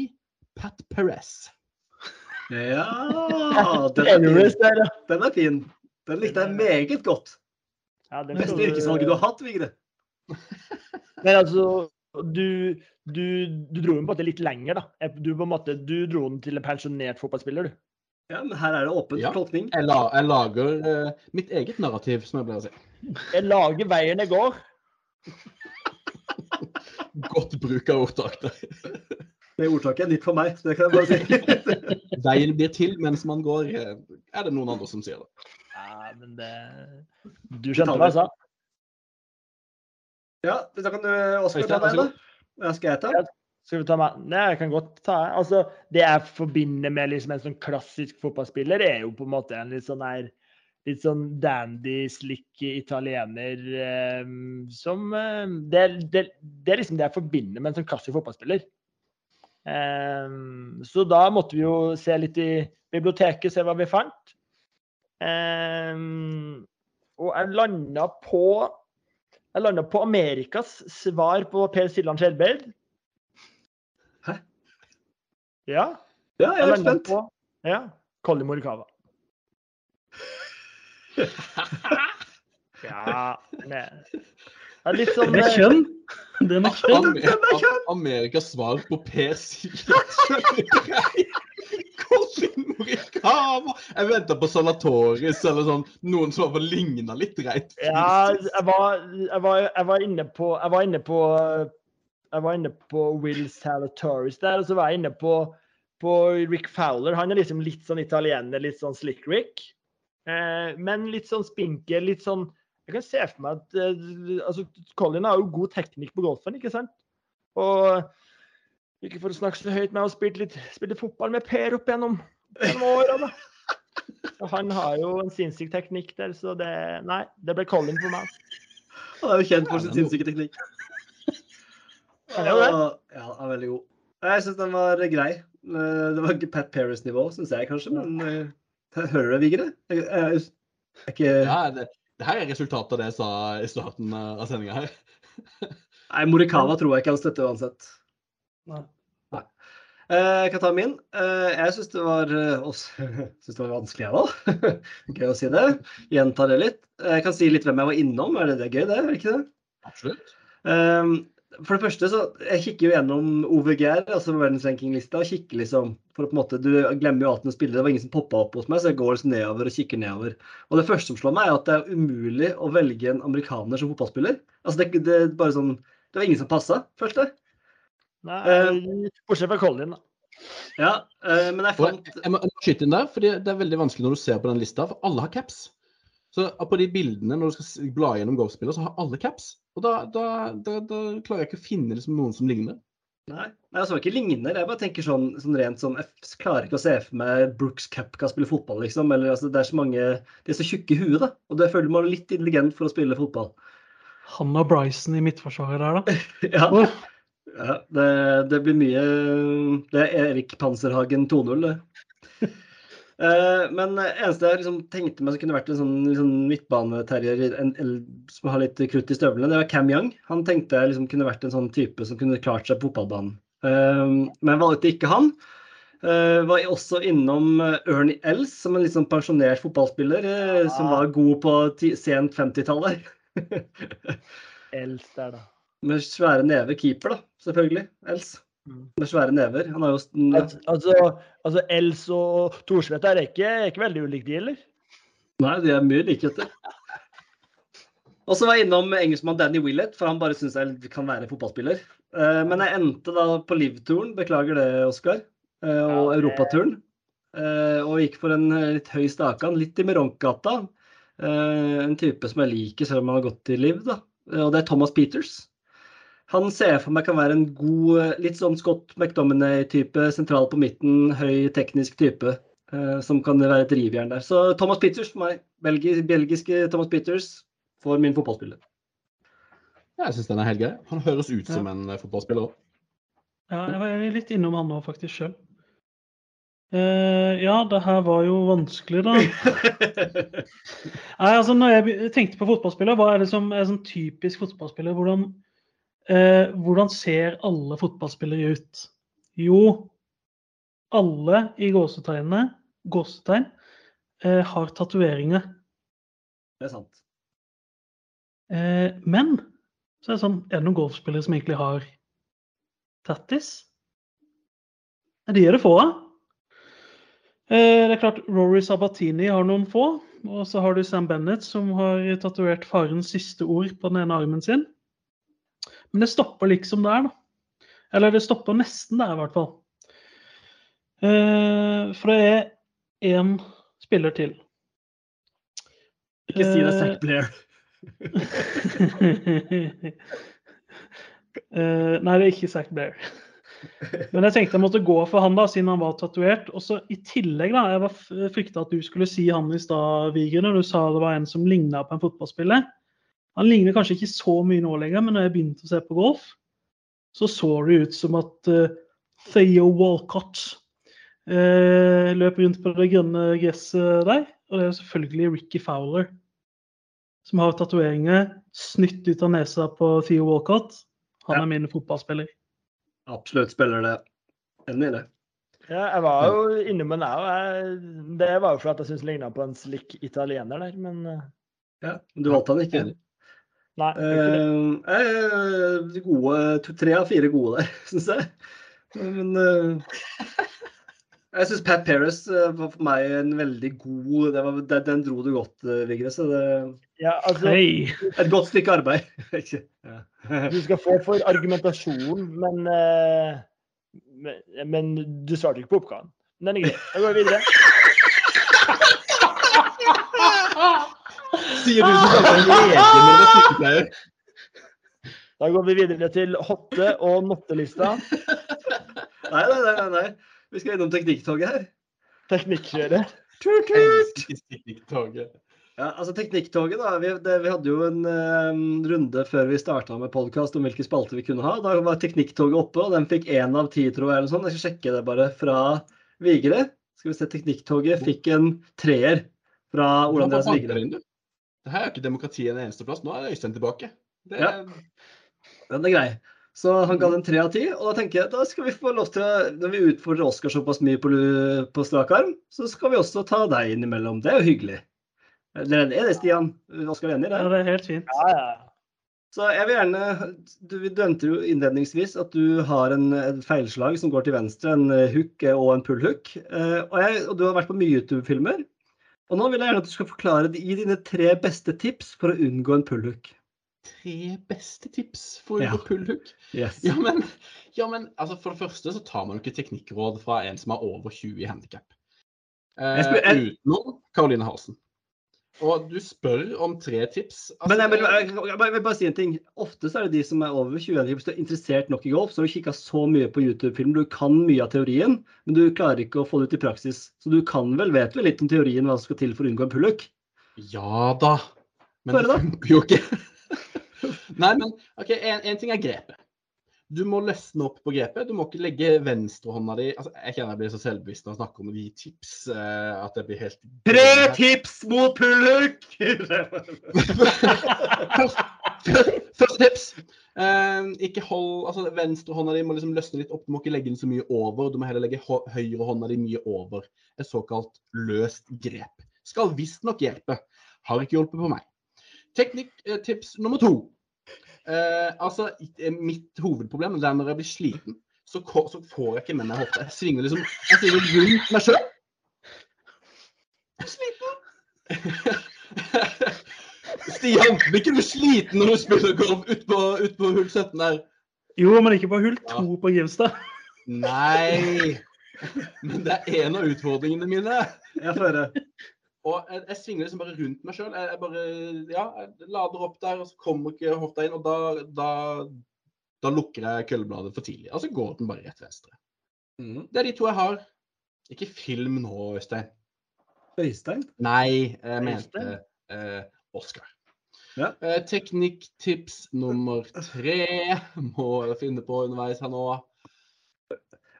Pat Perez. Ja, den er fin. Den er fin. Den likte jeg meget godt. Ja, det Beste yrkesvalget du har hatt, Vigre. Men altså, du, du, du dro den på en måte litt lenger, da. Du, på en måte, du dro den til en pensjonert fotballspiller, du. Ja, men her er det åpen Ja. tolkning. Jeg, la, jeg lager uh, mitt eget narrativ, som jeg pleier å si. Jeg lager veien jeg går. Godt bruk av ordtak der. Det ordtaket er nytt for meg, så det kan jeg bare si. Veien blir til mens man går, eh, er det noen andre som sier det. Ja, men det Du skjønte hva jeg sa? Ja, da kan du Oskar ta så da. Skal jeg ta? Ja. Skal vi ta meg? Nei, jeg kan godt ta Altså, det jeg forbinder med liksom en sånn klassisk fotballspiller, er jo på en måte en litt sånn her litt sånn dandy, slick italiener eh, som eh, det, det, det er liksom det jeg forbinder med en sånn klassisk fotballspiller. Eh, så da måtte vi jo se litt i biblioteket, se hva vi fant. Eh, og jeg landa på Jeg landa på Amerikas svar på Per Siljan Skjelbreid. Hæ? Ja. Ja, jeg er landet spent. På, ja. Colin Morikawa. ja med, ja, Litt sånn er eh, kjønn. Det er kjønn. Amer Amerikas svar på Per Sigurd. Jeg venta på Salatoris eller sånn, noen som var ligna litt reit. Ja, jeg var, jeg, var, jeg var inne på Jeg var inne på Jeg var inne på Will Salatoris der, og så var jeg inne på, på Rick Fowler. Han er liksom litt sånn italiener, litt sånn slick Rick. Eh, men litt sånn spinkel, litt sånn Jeg kan se for meg at eh, altså, Colin har jo god teknikk på golfen, ikke sant? Og ikke for å snakke så høyt, men jeg har spilt litt, spilt litt fotball med Per opp gjennom, gjennom åra. Og han har jo en sinnssyk teknikk der, så det Nei, det ble Colin for meg. Han er jo kjent for sin sinnssyke teknikk. Han er jo det. Ja, han er veldig god. Jeg syns den var grei. Eh, Det var ikke Pat Paris-nivå, syns jeg kanskje, men eh, hører du det, Vigre? Jeg, jeg, jeg, er jeg, jeg, det, det her er resultatet av det jeg sa i starten av sendinga her. Nei, Morikawa tror jeg ikke han støtter uansett. Nei. Eh, Jeg kan ta min. Eh, Jeg syns det var eh, også, synes det var vanskelig, jeg òg. Gøy å si det. Gjenta det litt. Eh, Jeg kan si litt hvem jeg var innom. Er det, det er gøy, det? Er det ikke det? Absolutt. Um, for det første så Jeg kikker jo gjennom OVGR, altså verdensrankinglista, og kikker liksom for å på en måte, Du glemmer jo 18 spillere. Det var ingen som poppa opp hos meg, så jeg går liksom nedover og kikker nedover. Og det første som slår meg, er at det er umulig å velge en amerikaner som fotballspiller. Altså det, det er bare sånn Det var ingen som passa, følte jeg. Nei, Eh, bortsett fra Colin, da. Ja, uh, men jeg fant jeg må jeg må skyte inn der, for det er veldig vanskelig når du ser på den lista, for alle har caps. Så på de bildene når du skal bla gjennom golfspillere, så har alle caps. Og da, da, da, da klarer jeg ikke å finne liksom noen som ligner. Nei, nei altså ikke ligner. Jeg bare tenker sånn, sånn rent sånn Jeg klarer ikke å se for meg Brooks Capka spille fotball, liksom. Eller altså, det er så mange De er så tjukke i huet, da. Og det føler man litt intelligent for å spille fotball. Han og Bryson i midtforsvaret der, da. Ja, Oh. ja det, det blir mye Det er Erik Panserhagen 2-0, det. Eh, Men eneste jeg liksom tenkte meg som kunne vært en sånn liksom midtbaneterrier som har litt krutt i støvlene, det var Cam Young. Han tenkte jeg liksom kunne vært en sånn type som kunne klart seg på fotballbanen. Eh, Men valgte ikke han. Eh, var også innom Ernie Els, som en litt sånn pensjonert fotballspiller ja. som var god på sent 50-tallet. Els der, da. Med svære neve keeper, da, selvfølgelig. Els. Mm. Med svære never. Han har jo Al- Altså, altså Els og Thorsvedt er ikke, ikke veldig ulike, de, eller? Nei, de er mye likheter. Og så var jeg innom engelskmann Danny Willett, for han bare syns jeg kan være fotballspiller. Eh, Men jeg endte da på Liv-turen, beklager det, Oskar, eh, og Ja, det- Europaturen. Eh, Og gikk for en litt høy stakan, litt i Meronk-gata. Eh, En type som jeg liker, selv om han har gått i Liv, da. Og det er Thomas Peters. Han ser jeg for meg kan være en god, eh, litt sånn Scott McDominay-type, sentral på midten, høy teknisk type. eh, Som kan være et rivjern der. Så Thomas Peters for meg. Belgi, belgiske Thomas Peters for min fotballspiller. Ja, jeg syns den er helt grei. Han høres ut som en eh, fotballspiller òg. Ja, jeg var litt innom han nå, faktisk sjøl. ja, det her var jo vanskelig, da. Nei, altså når jeg tenkte på fotballspiller, hva er det som er sånn typisk fotballspiller? Hvordan, eh, hvordan ser alle fotballspillere ut? Jo, alle i gåsetegnene, gåsetegn, eh, har tatoveringer. Det er sant. Eh, men så er det sånn, er det noen golfspillere som egentlig har tattis? De er det få av. Eh, det er klart Rory Sabatini har noen få. Og så har du Sam Bennett som har tatovert farens siste ord på den ene armen sin. Men det stopper liksom der, da. Eller det stopper nesten der, i hvert fall. Eh, for det er én spiller til. Ikke si det, Eh, Zack Blair. Eh, nei, det er ikke Zack Blair. Men jeg tenkte jeg måtte gå for han da, siden han var tatovert. Og så i tillegg, da, jeg var frykta at du skulle si han i stad, Vigre, når du sa det var en som ligna på en fotballspiller. Han ligner kanskje ikke så mye nå lenger, men når jeg begynte å se på golf, så så det ut som at uh, Theo Walcott uh, løp rundt på det grønne gresset der. Og det er jo selvfølgelig Ricky Fowler, som har tatoveringer snytt ut av nesa på Theo Walcott. Han Ja. er min fotballspiller. Absolutt spiller det. Enig i det. Ja, jeg var jo inne med det, og Det var jo fordi at jeg syntes ligna på en slik italiener der, men eh, Ja, men du valgte han ikke. Nei. Eh, eh, gode, to, tre av fire gode der, syns jeg. Men eh, jeg syns Pat Perez eh, var for meg en veldig god det var, den, den dro du godt, eh, Vigre. Så det Ja, altså, hey. et godt stykke arbeid. Ikke- ja. du skal få for argumentasjonen, men men, men du svarte ikke på oppgaven. Den er grei. Da går vi videre. Sier du som kaller deg lege når du er sykepleier. Da går vi videre til hotte- og nottelista. Nei, nei, nei, nei. Vi skal innom teknikktoget her. Teknikkjøret. Elsker. Ja, altså Teknikktoget, da. Vi, det, vi hadde jo en eh, runde før vi starta med podkast om hvilke spalter vi kunne ha. Da var Teknikktoget oppe, og den fikk én av ti, tror jeg. eller sånt. Jeg skal sjekke det bare fra Vigre. Skal vi se, Teknikktoget fikk en treer fra Ole Andreas Vigre. Det her er jo ikke demokratiet en eneste plass. Nå er Øystein tilbake. Det Ja. Den er grei. Så han ga den tre av ti, og da tenker jeg da skal vi få lov til å Når vi utfordrer Oskar såpass mye på, på strak arm, så skal vi også ta deg innimellom. Det er jo hyggelig. Er det, Stian? Oskar er enig i det? Ja, det er helt fint. Ja, ja. Så jeg vil gjerne Du vi nevnte jo innledningsvis at du har en, en, feilslag som går til venstre, en hook og en pull-hook. Eh, og, jeg- og du har vært på mye YouTube-filmer. Og nå vil jeg gjerne at du skal forklare gi dine tre beste tips for å unngå en pull-hook. Tre beste tips for å Ja. unngå pullhook. Yes. Ja, men, ja, men altså, for det første så tar man jo ikke teknikkråd fra en som er over 20 i handikap. Eh, utenom Karoline Halsen. Og du spør om tre tips. Altså, Men jeg vil, jeg, jeg, jeg vil bare si en ting. Ofte så er det de som er over 21 Hvis du er interessert nok i golf, så har du kikka så mye på YouTube-film. Du kan mye av teorien, men du klarer ikke å få det ut i praksis. Så du kan vel, vet vel litt om teorien hva som skal til for å unngå en pullhook? Ja da. Men det funker jo ikke. Nei, men OK, en ting er grepet. Du må løsne opp på grepet. Du må ikke legge venstrehånda di altså, Jeg kjenner jeg blir så selvbevisst når jeg snakker om å gi tips eh, at jeg blir helt Tre tips mot pullhook! Første tips. Eh, ikke hold altså Venstrehånda di må liksom løsne litt opp. Du må ikke legge den så mye over. Du må heller legge hå- høyrehånda di mye over. Et såkalt løst grep. Skal visstnok hjelpe. Har ikke hjulpet på meg. Teknikktips nummer to. Eh, altså, mitt hovedproblem det er når jeg blir sliten, så, så får jeg ikke med meg hofta. Jeg svinger liksom jeg svinger rundt meg sjøl. Jeg er sliten. Stian, blir ikke du sliten når du spiller golf utpå ut på hull 17 der? Jo, men ikke på hull Ja. på Grimstad. Nei. Men det er en av utfordringene mine. Jeg får høre. Og jeg, jeg svinger liksom bare rundt meg sjøl. Jeg, jeg bare ja, jeg lader opp der, og så kommer ikke hofta inn. Og da, da, da lukker jeg køllebladet for tidlig. Og så går den bare rett venstre. Mm. Det er de to jeg har. Ikke film nå, Øystein. Øystein? Nei, jeg mente eh, Oscar. Ja. Eh, Teknikktips nummer tre må jeg finne på underveis her nå.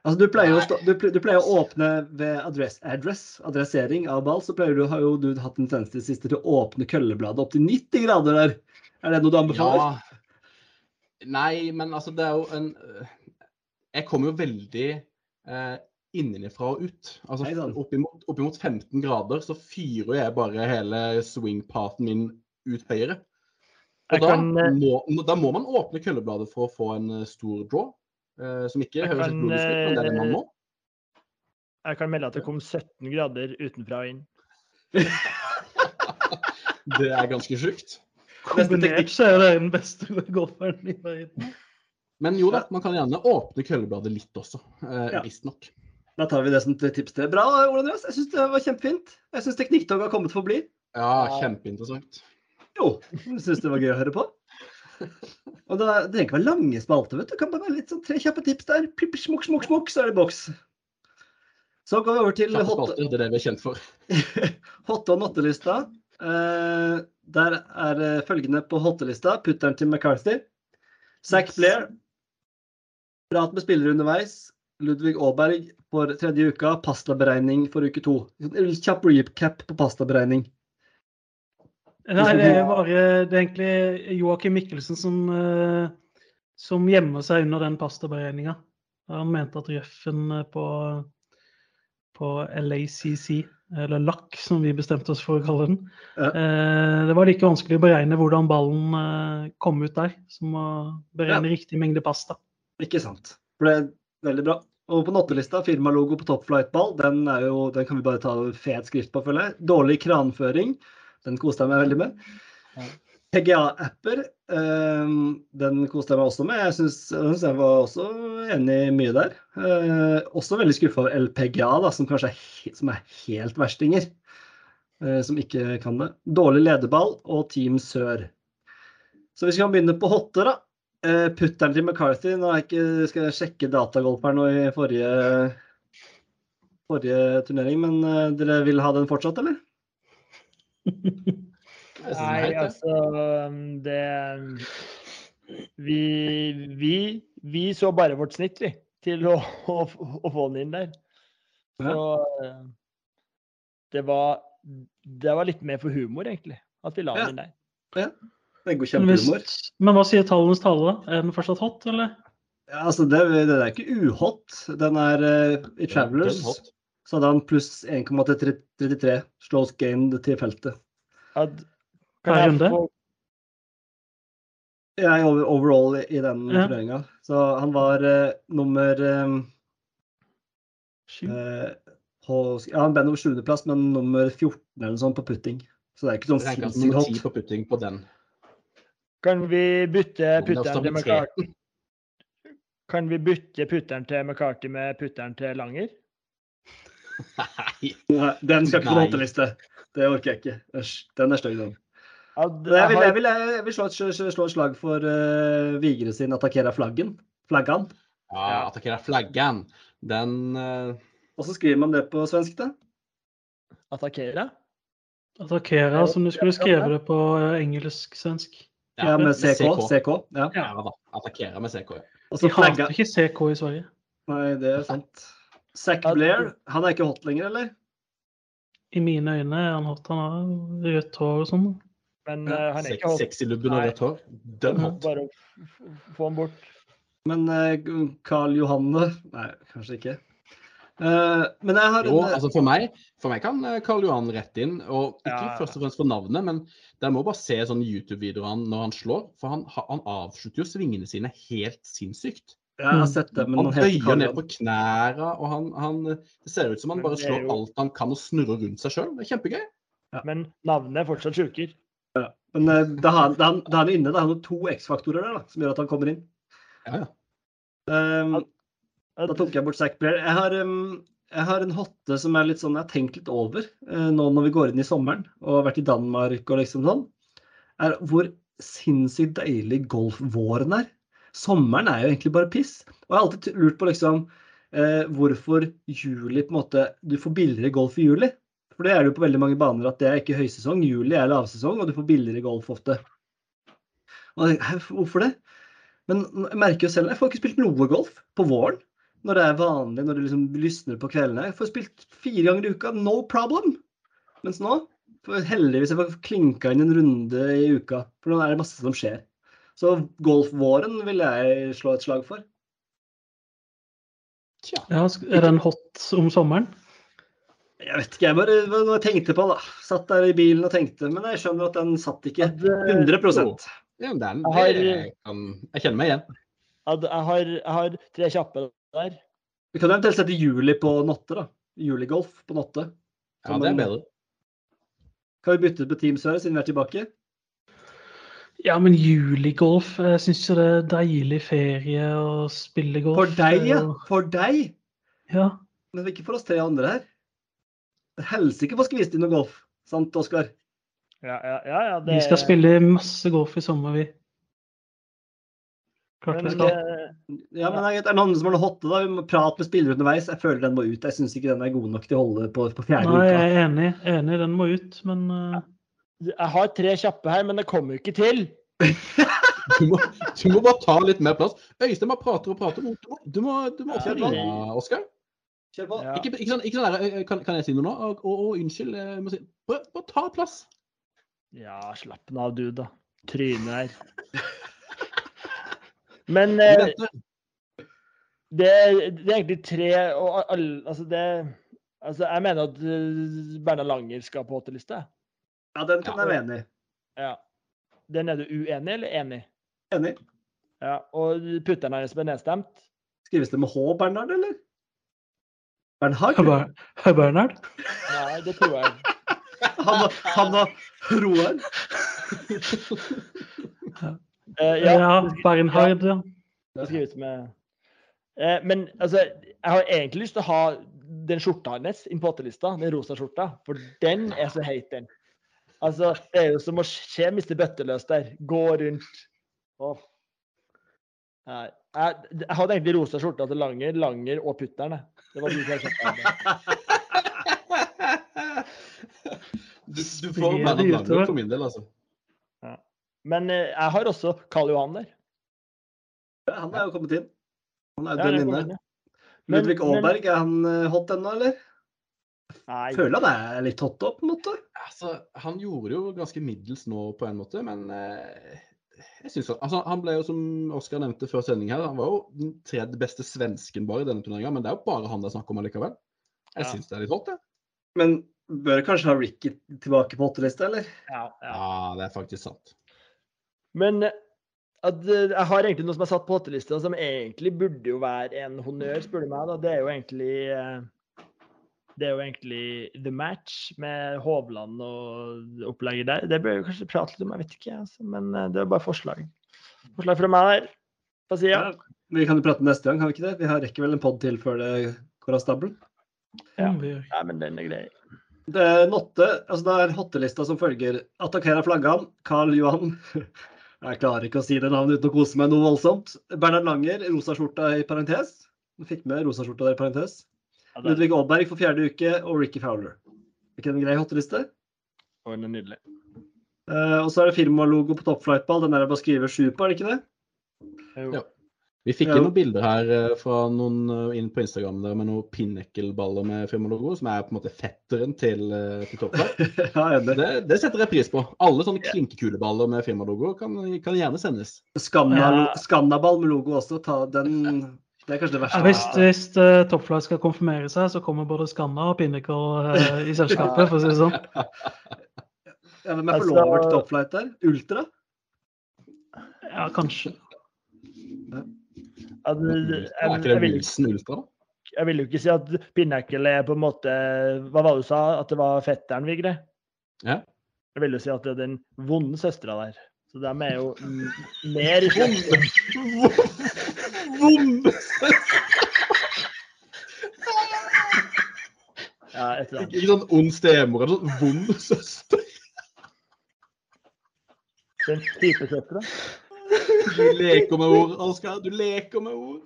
Altså, du, pleier å stå, du, du pleier å åpne ved adress, address, adressering av ball, så pleier du, har jo du hatt en tendens til det siste til å åpne køllebladet opp til 90 grader der. Er det noe du anbefaler? Ja. Nei, men altså, det er jo en Jeg kommer jo veldig eh, innenfra og ut. Altså oppimot, oppimot 15 grader så fyrer jeg bare hele swing-parten min ut høyre. Og da, kan, eh, må, da må man åpne køllebladet for å få en eh, stor draw. Eh, som ikke Jeg høres kan, helt logisk ut, men det er det man eh, må. Jeg kan melde at det kom 17 grader utenfra og inn. Det er ganske sjukt. Kombinert så er det den beste golferen i verden. Men jo da, man kan gjerne åpne køllebladet litt også. Eh, Ja. Da tar vi det som et tips til. Bra, Ole Andreas. Jeg syns det var kjempefint. Jeg syns teknikktoget har kommet for å bli. Ja, kjempeinteressant. Jo, jeg syns det var gøy å høre på. Og det, det trenger ikke være lange spalter, vet du. Det kan bare være litt sånn tre kjappe tips der. Pip, smukk, smukk, smukk, så er det boks. Så går vi over til hot, spalter, det er det vi er kjent for. hotte- og nottelista. Eh, der er det følgende på hottelista. Putteren til McCarthy. Zack Blair. Prat med spillere underveis. Ludvig Aaberg for tredje uka. Pastaberegning for uke to. Kjapp recap på pastaberegning. Nei, det er bare det er egentlig Joakim Mikkelsen som, eh, som gjemmer seg under den pastaberegninga. Han mente at røffen eh, på, på LACC, eller LAC som vi bestemte oss for å kalle den, Ja. eh, det var like vanskelig å beregne hvordan ballen kom ut der, som å beregne riktig mengde pasta. Ikke sant. Ble veldig bra. Og på nattelista, firmalogo på Top Flight-ball, den, den kan vi bare ta fet skrift på, føler jeg. Dårlig kranføring, den koste jeg meg veldig med. PGA-apper, eh, den koste jeg meg også med. Jeg syns jeg, var også enig i mye der. Eh, også veldig skuffa over LPGA, da, som kanskje er, som er helt verstinger. Eh, som ikke kan det. Dårlig lederball og Team Sør. Så vi skal begynne på hotte, da. Eh, putteren til McCarthy. Nå jeg ikke, skal jeg sjekke datagolf her nå i forrige, forrige turnering, men dere vil ha den fortsatt, eller? Jeg synes den er Nei, altså Det Vi, vi, vi så bare vårt snitt, vi, til å, å, å få den inn der. Så eh, det var Det var litt mer for humor, egentlig, at vi la den inn der. Det går Men, kjempehumor. men hva sier tallenes tale? Er den fortsatt hot, eller? Ja, altså, det, det er ikke uhot. Den er uh, i Travelers. Den hot. Så hadde han pluss 1,33 slås gained til feltet. Ad, Per jeg runde? Jeg er overall i, den Ja. turneringa. Så han var uh, nummer eh, Sju. eh, på, Ja, han ble nummer 7.-plass, men nummer 14 eller noe sånt på putting. Så det er ikke sånn sinnssykt hot. på putting på den. Kan vi bytte er putteren til McCarty? McCarthy? Kan vi bytte putteren til McCarthy med putteren til Langer? Nei. Den skal ikke på Nei. notteliste. Det orker jeg ikke. Æsj, Den er stygg, den. Ja, Jeg vil, jeg vil, jeg vil slå, et, slå et slag for uh, Vigre sin attackera flaggen. Flaggan. Ja, attakkere flaggen. Den uh... Og så skriver man det på svensk, da. attakkere? Attackera, som du skulle skrevet det på eh, engelsk-svensk. Ja, med CK. CK. CK. Ja. Ja da. Attakkere med CK. ja. Og så De flagga hater ikke CK i Sverige. Nei, det er sant. Zack Blair, han er ikke hot lenger, eller? I mine øyne er han hot. Han har rødt hår og sånn. Men eh, han er ikke hot. Sexy lubben og rødt hår. Dønn hot. Bare få han bort. Men Carl Johanne Nei, kanskje ikke. Uh, men jeg har Jo, en altså for meg, for meg kan Karl Johan rett inn. Og ikke Ja. først og fremst for navnet, men dere må bare se sånne YouTube-videoer når han slår. For han, han avslutter jo svingene sine helt sinnssykt. Jeg har sett det, men Han han bøyer ned på knærne, og han, han Det ser ut som han bare slår jo- alt han kan og snurrer rundt seg sjøl. Det er kjempegøy. Men navnet er fortsatt sjuker. Men det er har han- det er han inne. det er noen to X-faktorer der da, som gjør at han kommer inn. Ja, ja. Um, Da tok jeg bort Zack Blair. Jeg har, um, jeg har en hotte som er litt sånn jeg har tenkt litt over uh, nå når vi går inn i sommeren og har vært i Danmark og liksom sånn. Er hvor sinnssykt deilig golfvåren er. Sommeren er jo egentlig bare piss. Og jeg har alltid lurt på liksom eh, hvorfor juli på en måte Du får billigere golf i juli. For det er det jo på veldig mange baner at det er ikke høysesong. Juli er lavsesong, og du får billigere golf ofte. Og jeg, «Hæ, hvorfor det? Men jeg merker jo selv jeg får ikke spilt noe golf på våren. Når det er vanlig, når det liksom lysner på kveldene. Jeg får spilt fire ganger i uka, no problem. Mens nå, heldigvis jeg får klinka inn en runde i uka. For nå er det masse som skjer. Så golfvåren vil jeg slå et slag for. Tja. Ja, er den hot om sommeren? Jeg vet ikke, jeg bare jeg tenkte på, da. Satt der i bilen og tenkte. Men jeg skjønner at den satt ikke At, eh, 100 Ja, men det er, Jeg har- jeg, kan, jeg kjenner meg igjen. jeg, har, jeg har tre kjappe der. Vi kan jo eventuelt sette juli på Notte, da. Juligolf på Notte. Ja, det er bedre. Kan vi bytte på Team Sør siden vi er tilbake? Ja, men juligolf Jeg syns jo det er deilig ferie å spille golf. For deg, ja. For deg. ja. Men ikke for oss tre andre her. Helsike få skvist inn noe golf. Sant, Oskar? Ja, ja, ja, ja, det, Vi skal spille masse golf i sommer, vi. Klart Men skal. Ja, men er det noen som har noe hotte, da? Vi må prate med spillere underveis. Jeg føler den må ut. Jeg syns ikke den er god nok til å holde på, på fjerde Nei, jeg er enig. Enig, den må ut, men eh, jeg har tre kjappe her, men det kommer jo ikke til. Du må, du må bare ta litt mer plass. Øystein bare prater og prater. Du må, du må, du må også Ja, ringe, Oskar. Ja. Ikke, ikke sånn, ikke sånn der, eh, kan, kan jeg si noe nå? Og, og, og unnskyld. Jeg må si, bare, bare ta plass. Ja, slapp nå av, du, da. Trynet her. Men eh, det, det er egentlig tre og alle Altså, det Altså, jeg mener at eh, Berna Langer skal på åtteliste. Ja, den kan jeg være enig i. Ja. Den er du uenig eller enig? Enig. Ja. Og putteren hans ble nedstemt. Skrives det med H, Bernhard, eller? Bernhard? H Bernhard? Nei, det tror jeg. Han og, han og Roar? uh, Ja, ja, Bernhard, ja. det skrives med uh, Men altså, jeg har egentlig lyst til å ha den skjorta hans inn på åttelista, den rosa skjorta, for den er så heit, den. Altså, det er jo som å se Mr. Bøtteløs der. Gå rundt. Nei. Jeg, jeg hadde egentlig rosa skjorta til Langer, Langer og Puttern. Det var de tre kjappe. Du, du får de navnet utover? for min del, altså. Men eh, jeg har også Karl Johan der. Han er jo kommet inn. Han er Ja, dønn inne. Ludvig Aalberg, er han eh, hot ennå, eller? Nei. Føler det er litt hot opp, på en måte. Altså, han gjorde jo ganske middels nå på en måte, men eh, jeg synes, han- altså, Han ble jo, som Oskar nevnte før sending her, han var jo den tredje beste svensken bare i denne turneringa, men det er jo bare han det er snakk om allikevel. Jeg Ja. syns det er litt hot, det. Men bør kanskje ha Ricky tilbake på åttelista, eller? Ja, ja. Ja, det er faktisk sant. Men eh, at, eh, jeg har egentlig noe som er satt på åttelista, som egentlig burde jo være en honnør, spør du meg. da. Det er jo egentlig eh, det er jo egentlig The Match med Hovland og opplegget der. Det bør vi kanskje prate litt om, jeg vet ikke. Altså. Men eh, det er bare forslag. Forslag fra meg der. På sida. Vi kan jo prate neste gang, kan vi ikke det? Vi har rekker vel en pod til før det går av stabelen. Ja. Mm. Nei, men den er grei. Det er Notte, altså det er hottelista som følger. Attackera flaggene, Carl Johan. Jeg klarer ikke å si det navnet uten å kose meg noe voldsomt. Bernhard Langer, rosa skjorta i parentes. Du fikk med rosa skjorta der i parentes. Ja, Ludvig Aalberg for fjerde uke, og Ricky Fowler. Er ikke en grei hotteliste? Og den er nydelig. Uh, og så er det firmalogo på toppflightball. Den er det bare å skrive sju på, er det ikke det? Jo. Ja. Vi fikk Ja. inn noen bilder her eh, fra noen eh, inn på Instagram der med noen Pinnacle-baller med firmalogo, som er på en måte fetteren til, til Toppflight. ja, enig. Det, det setter jeg pris på. Alle sånne klinkekuleballer med firmalogo kan, kan gjerne sendes. Skannaball med logo også. Ta den Det er kanskje det verste. Ja, hvis hvis uh, Topflight skal konfirmere seg, så kommer både Skanna og Pinnacle uh, i selskapet, for å si det sånn. Ja, Hvem er Altså- forlover til toppflight der? Ultra? Ja, kanskje. At, Er jeg, ikke det Wilson Ultra? jeg vil jo ikke si at Pinnacle er på en måte Hva var det du sa? At det var fetteren, Vigre? Ja. Jeg vil jo si at det er den vonde søstera der. Så de er jo mer. Vonde Ja, et eller annet. Ikke sånn ond stemor eller sånn vond søster. Den type søstera. Du leker med ord, Oskar. Du leker med ord.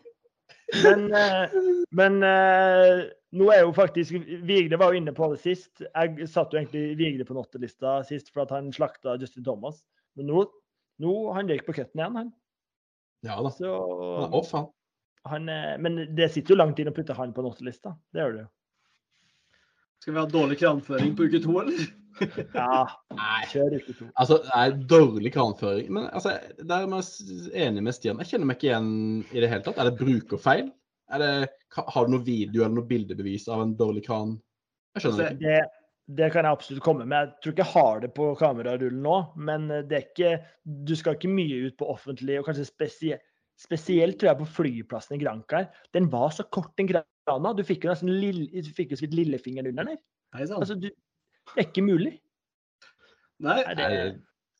Men, eh, men eh, nå er jo faktisk Vigre var jo inne på det sist. Jeg satt jo egentlig Vigre på nottelista sist for at han slakta Justin Thomas. Men nå, nå han gikk på cutten igjen, han. Ja da. Så Han er off, han. han er, Men det sitter jo langt inn å putte han på nottelista. Det gjør det jo. Skal vi ha dårlig kranføring på uke to, eller? Ja, Nei. kjør uke to. Altså, det er dårlig kranføring. Men altså, der er jeg enig med Stian. Jeg kjenner meg ikke igjen i det hele tatt. Er det brukerfeil? Er det, har du noe video eller noe bildebevis av en dårlig kran? Jeg skjønner det ikke. Det, det kan jeg absolutt komme med. Jeg tror ikke jeg har det på kamerarullen nå, men det er ikke Du skal ikke mye ut på offentlig, og kanskje spesielt Spesielt tror jeg på flyplassen i Granca. Den var så kort, den grana. Du fikk jo nesten lille, du fikk jo lillefingeren under der. Sann. Altså, du, det er ikke mulig. Nei, det,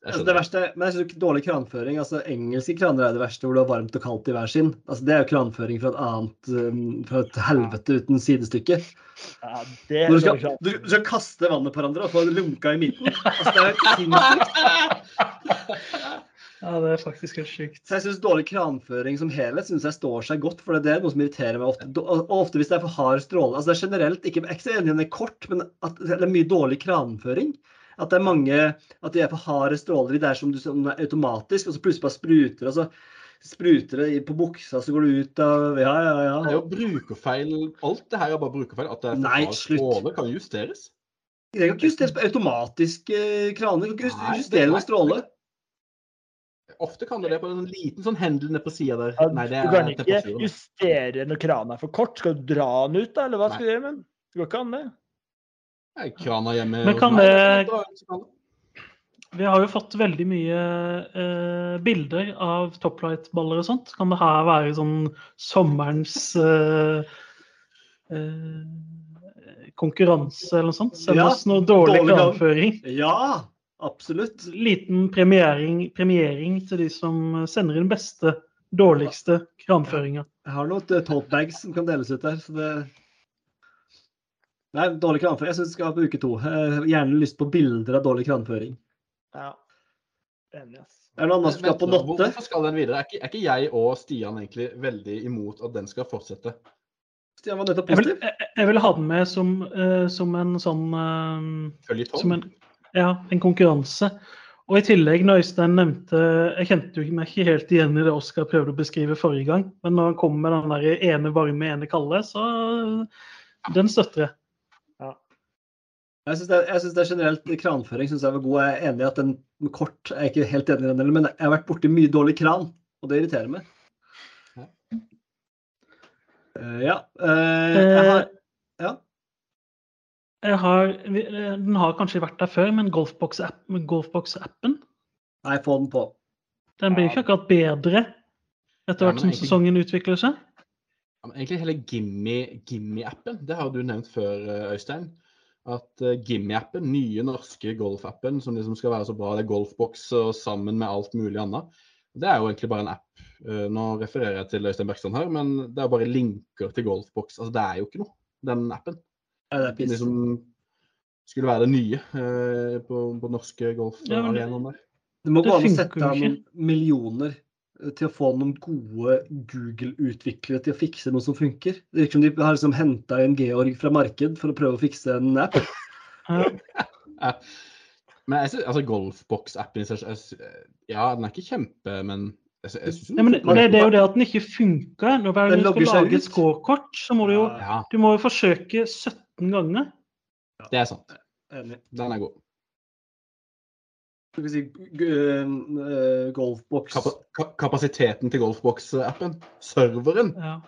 altså det verste, men jeg synes ikke dårlig kranføring. altså Engelske kraner er det verste, hvor du har varmt og kaldt i hver sin. Altså Det er jo kranføring fra et annet um, Fra et helvete uten sidestykke. ja, det er Når du skal, du, du skal kaste vannet på hverandre og få lunka i midten. Altså Det er jo sinnssykt. Ja, det er faktisk helt sjukt. Så jeg synes dårlig kranføring som helhet synes jeg står seg godt, for det er noe som irriterer meg ofte. Og ofte hvis det er for hard stråle. Altså det er generelt ikke, jeg er ikke så enig i det er kort, men at det er mye dårlig kranføring. At det er mange At de er for harde stråler i der som du som er automatisk, og så plutselig bare spruter, og så spruter det på buksa, så går du ut av Ja, ja, ja. Det er jo brukerfeil. Alt det her er bare brukerfeil. At det er for Nei, stråle, kan justeres. Det kan ikke justeres på automatiske kraner. Du kan ikke Nei, det- justere noen stråle. Ofte kan det det på en liten sånn hendel ned på sida der. Ja, Nei, det du kan ikke justere når kranen er for kort. Skal du dra den ut, da? Eller hva Nei. skal du gjøre Men? Det går ikke an, det. Krana hjemme Men kan det-. Vi har jo fått veldig mye eh, bilder av toplight-baller og sånt. Kan det her være sånn sommerens eh, eh, konkurranse eller noe sånt? Send Ja, oss noe dårlig dårlig kran- Ja, absolutt. Liten premiering, premiering til de som sender inn beste, dårligste kranføringa. Jeg har noen eh, tote bags som kan deles ut der, så det Nei, dårlig kranføring. Jeg syns vi skal på uke to. Har gjerne lyst på bilder av dårlig kranføring. Ja. Enig, ass. Er det noen andre som skal på nå, Notte? Hvorfor skal den videre? Er ikke, er ikke jeg og Stian egentlig veldig imot at den skal fortsette? Stian var nettopp Jeg vil, positiv. jeg, jeg vil ha den med som, uh, som en sånn uh, som Tom? en, ja, en konkurranse. Og i tillegg, når Øystein nevnte Jeg kjente jo meg ikke helt igjen i det Oskar prøvde å beskrive forrige gang, men når han kom med den der ene varme, ene kalde, så Den støtter jeg. Jeg syns det, jeg synes det er generelt kranføring synes jeg var god. Jeg er enig i at den med kort er ikke helt enig i den, men jeg har vært borti mye dårlig kran, og det irriterer meg. Ja. Eh, ja. Uh, jeg har Ja. Jeg har, eh, den har kanskje vært der før, men Golfbox-appen Golfbox Nei, få den på. den blir jo ikke akkurat bedre etter hvert ja, som sesongen utvikler seg. Ja, men egentlig hele Gimme- Gimme-appen, det har du nevnt før, eh, Øystein. At uh, Gimme-appen, nye norske golfappen som liksom skal være så bra, det er golfboks og sammen med alt mulig annet. Det er jo egentlig bare en app. Uh, nå refererer jeg til Øystein Bergstrand her, men det er bare linker til golfboks. Altså det er jo ikke noe, den appen. Ja, det er piss. liksom skulle være det nye uh, på, på norske Ja, men det-. Det må gå an å sette av millioner eh, til å få noen gode Google-utviklere til å fikse noe som funker. Det virker som de har liksom henta en Georg fra marked for å prøve å fikse en app. Men jeg synes, altså sy- Ja, den er ikke kjempe, men jeg, synes, jeg synes Ja, men det, det, det er jo det at den ikke funker. Når du skal lage et scorekort, så må du jo Ja, du må jo forsøke 17 ganger. det er sant. Enig. Den er god. Skal vi si g- eh, golfboks Kapa kapasiteten til golfboks-appen, serveren Ja.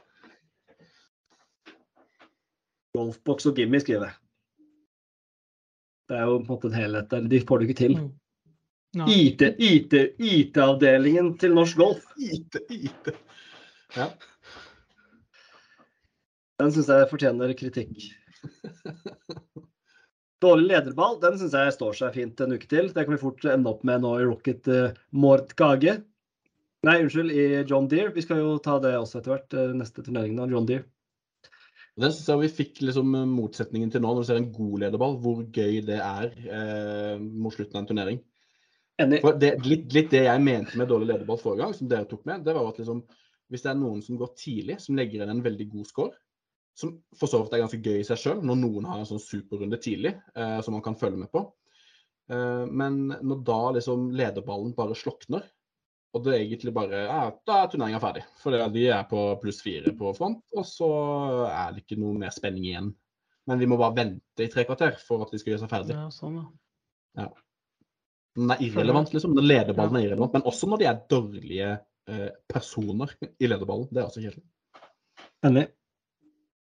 Golfboks og Gimmi, skriver jeg. Det er jo på en måte en helhet der. De får det ikke til. Mm. IT, IT, IT-avdelingen til norsk golf. IT, IT. Ja. Den syns jeg fortjener kritikk. Dårlig lederball, den syns jeg står seg fint en uke til. Det kan vi fort ende opp med nå i Rocket uh, Mort Gage. Nei, unnskyld, i John Deere. Vi skal jo ta det også etter hvert. Uh, neste turnering da, John Deere. Det syns jeg vi fikk liksom motsetningen til nå, når du ser en god lederball, hvor gøy det er uh, mot slutten av en turnering. Enig. Det, litt, litt det jeg mente med dårlig lederball forrige gang, som dere tok med, det var at liksom, hvis det er noen som går tidlig, som legger inn en veldig god score, som for så vidt er ganske gøy i seg sjøl, når noen har en sånn superrunde tidlig, eh, som man kan følge med på. Eh, men når da liksom lederballen bare slokner, og det egentlig bare ja, Da er turneringa ferdig. For de er på pluss fire på front, og så er det ikke noe mer spenning igjen. Men vi må bare vente i tre kvarter for at de skal gjøre seg ferdig. Ja, sånn, ja. Den er irrelevant, liksom. Den lederballen er irrelevant. Men også når de er dårlige eh, personer i lederballen. Det er også kjedelig. Enig.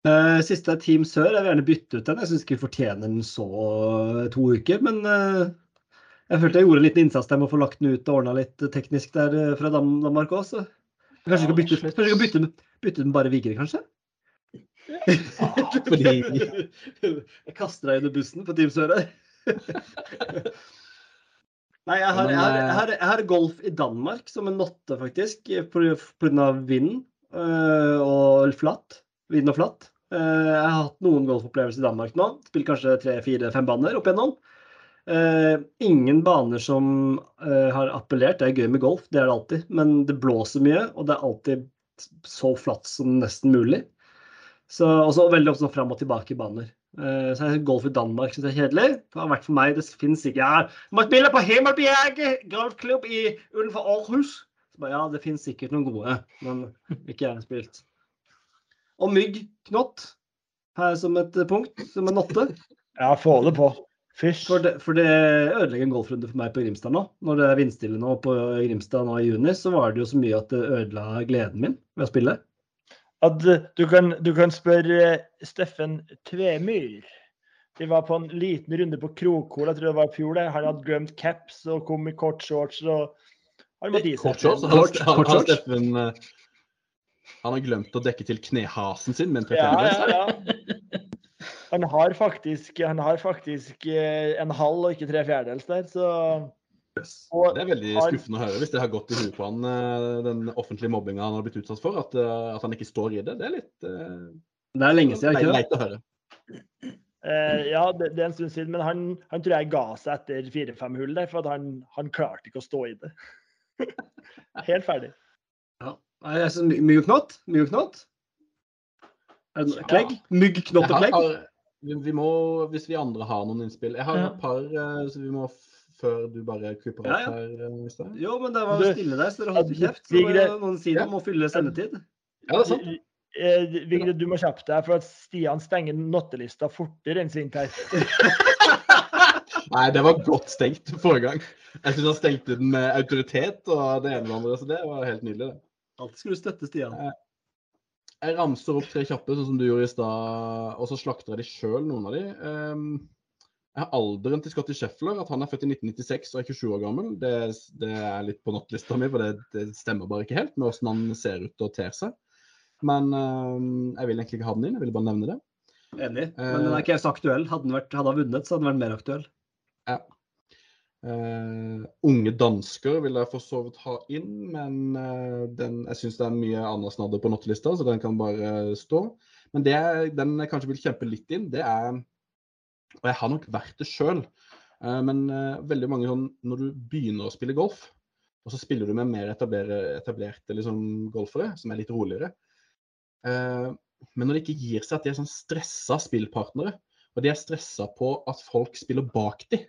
Eh, siste er Team Sør. Jeg vil gjerne bytte ut den. Jeg syns ikke vi fortjener den så eh, to uker. Men eh, jeg følte jeg gjorde en liten innsats der med å få lagt den ut og ordna litt teknisk der fra Danmark òg. Så kanskje vi skal bytte, kanskje bytte den bare Vigre, kanskje? fordi Jeg kaster deg under bussen på Team Sør her. Nei, jeg har, jeg, har, jeg, har, jeg har golf i Danmark som en notte, faktisk. Pga. vind øh, og flatt. Vind og flatt. Eh, Jeg har hatt noen golfopplevelser i Danmark nå. Spilt kanskje tre, fire, fem baner opp igjennom. Eh, ingen baner som eh, har appellert. Det er gøy med golf, det er det alltid. Men det blåser mye, og det er alltid så flatt som nesten mulig. Så også veldig ofte fram og tilbake i baner. Så jeg, golf i Danmark syns jeg er kjedelig. Det har vært for meg, det finnes ikke ja, må spille på Himmelbjerget golfklubb utenfor Aarhus. Så ja, det finnes sikkert noen gode, men ikke jeg har spilt. Og mygg, knott, her som et punkt, som en notte. Ja, få det på. Fysj. For det, for det ødelegger en golfrunde for meg på Grimstad nå. Når det er vindstille nå på Grimstad nå i juni, så var det jo så mye at det ødela gleden min ved å spille. At du kan, du kan spørre eh, Steffen Tvemyr. De var på en liten runde på Krokhol, jeg tror det var i fjor. det. Han hadde glemt caps og kom i kort shorts. og han måtte gi seg Kort shorts. kort. Steffen, eh, han har glemt å dekke til knehasen sin med en Ja, 3-5-dress. ja, ja. Han har faktisk, han har faktisk eh, en halv og ikke tre fjerdedels der, så og, Det er veldig har- skuffende å høre hvis det har gått i huet på han, eh, den offentlige mobbinga han har blitt utsatt for. At, eh, at han ikke står i det. Det er litt eh, Det er lenge siden, ikke leit å høre. eh, Ja, det, det er en stund siden, men han, han tror jeg ga seg etter fire-fem hull der, for at han, han klarte ikke å stå i det. Helt ferdig. Nei, jeg synes my- Mygg og knott? Mygg og knott? Er det Klegg? Mygg, knott og klegg? vi, vi må, hvis vi andre har noen innspill Jeg har Ja. et par, eh, så vi må før du bare kuper Ja, opp ja. her. Mister. Jo, men det var jo stille der, så dere holdt kjeft. Så noen si må fylle sendetid. Ja, det er sant. Eh, Vigre, du må kjappe deg, for at Stian stenger nottelista fortere enn sin her. Nei, det var godt stengt forrige gang. Jeg syns han stengte den med autoritet og det ene og det andre, så det var helt nydelig. det. Alltid skulle du støtte Stian. Jeg ramser opp tre kjappe, sånn som du gjorde i stad, og så slakter jeg de sjøl, noen av de. Ehm, jeg har alderen til Scotty Scheffler, at han er født i 1996 og er 27 år gammel. Det, det er litt på nattlista mi, for det, det stemmer bare ikke helt med hvordan han ser ut og ter seg. Men ehm, jeg vil egentlig ikke ha den inn, jeg ville bare nevne det. Enig. Men den er ikke så aktuell. Hadde han, vært, hadde han vunnet, så hadde den vært mer aktuell. Eh, unge dansker vil jeg for så vidt ha inn, men uh, den, jeg syns det er mye annet snadder på nattelista, så den kan bare stå. Men det den jeg kanskje vil kjempe litt inn, det er Og jeg har nok vært det sjøl, men eh, veldig mange sånn Når du begynner å spille golf, og så spiller du med mer etablerte liksom, golfere, som er litt roligere Men når det ikke gir seg at de er sånn stressa spillpartnere, og de er stressa på at folk spiller bak dem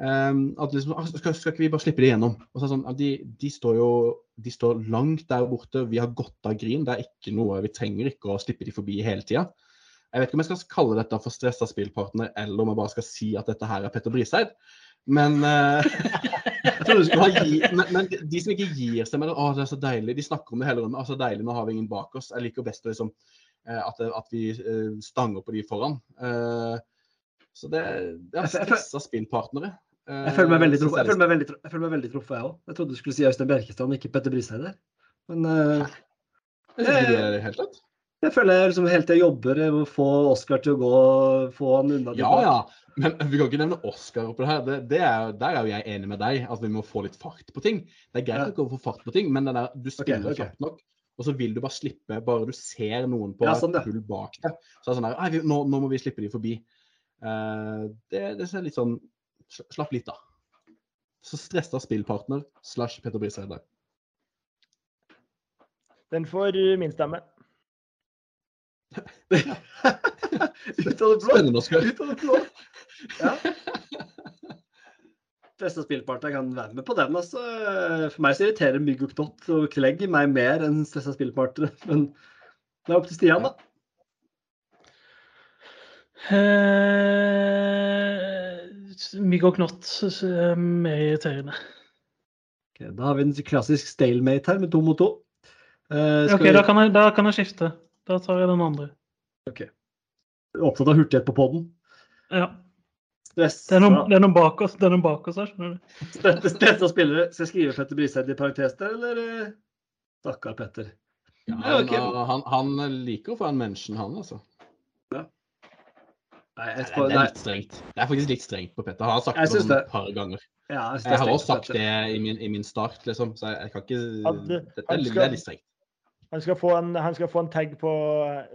Um, at liksom, «Ah, skal, skal ikke vi bare slippe det gjennom? Og så sånn, de, de står jo de står langt der borte, vi har godt av grin. Det er ikke noe, Vi trenger ikke å slippe de forbi hele tida. Jeg vet ikke om jeg skal kalle dette for stressa spillpartner, eller om jeg bare skal si at dette her er Petter Briseid. Men, gi, men, men de som ikke gir seg med det, å det er så deilig, de snakker om det hele rommet. så deilig, nå har vi ingen bak oss. Jeg liker best liksom, eh, at, at vi eh, stanger på de foran. Eh, så det, det er Jeg- jeg stressa spillpartnere. Eh, Jeg føler meg veldig, truffet, jeg jeg veldig, jeg veldig truffet, jeg òg. Jeg trodde du skulle si Øystein Bjerkestrand, ikke Petter Briseid der. Men uh, Jeg jeg, ikke det helt lett. jeg føler jeg liksom helt til jeg jobber med å få Oscar til å gå, få han unna. Ja, ja. Men vi kan ikke nevne Oscar oppi det her. Det, det er, der er jo jeg enig med deg, at vi må få litt fart på ting. Det er greit Ja. å få fart på ting, men der, du spiller ok. kjapt nok, og så vil du bare slippe, bare du ser noen på Ja, sånn, ja. et hull bak deg. Så er det sånn der, nå, nå må vi slippe de forbi. Eh, det, det ser litt sånn Slapp litt, da. Så stressa spillpartner slash Petter der. Den får min stemme. Ut av det blå. Ut av det blå. Ja. Beste spillpartner kan være med på den. Altså. For meg så irriterer mygg og knott og klegg meg mer enn stressa spillpartnere. Men det er opp til Stian, da. Eh, Mygg og knott er mer irriterende. Okay, da har vi en klassisk stalemate her med to mot to. Uh, skal OK, vi- da kan, jeg, da kan jeg skifte. Da tar jeg den andre. Ok. Opptatt av hurtighet på poden. Ja. Stress. Det er noen, det er noen bak oss, det er noen bak oss her, skjønner du. Stressa spillere. Skal jeg skrive Petter Briseid i parentes der, eller? eh? Stakkar Petter. Ja, han, okay. han, han, han liker å få en mention, han, altså. Nei, jeg Det, det er litt strengt. Det er faktisk litt strengt på Petter. Han har sagt det et par ganger. Ja, jeg, Jeg har også sagt det i min, i min start, liksom, så jeg, jeg kan ikke At, Det, eh, det, er, skal- det er litt strengt. Han skal få en, han skal få en tag på,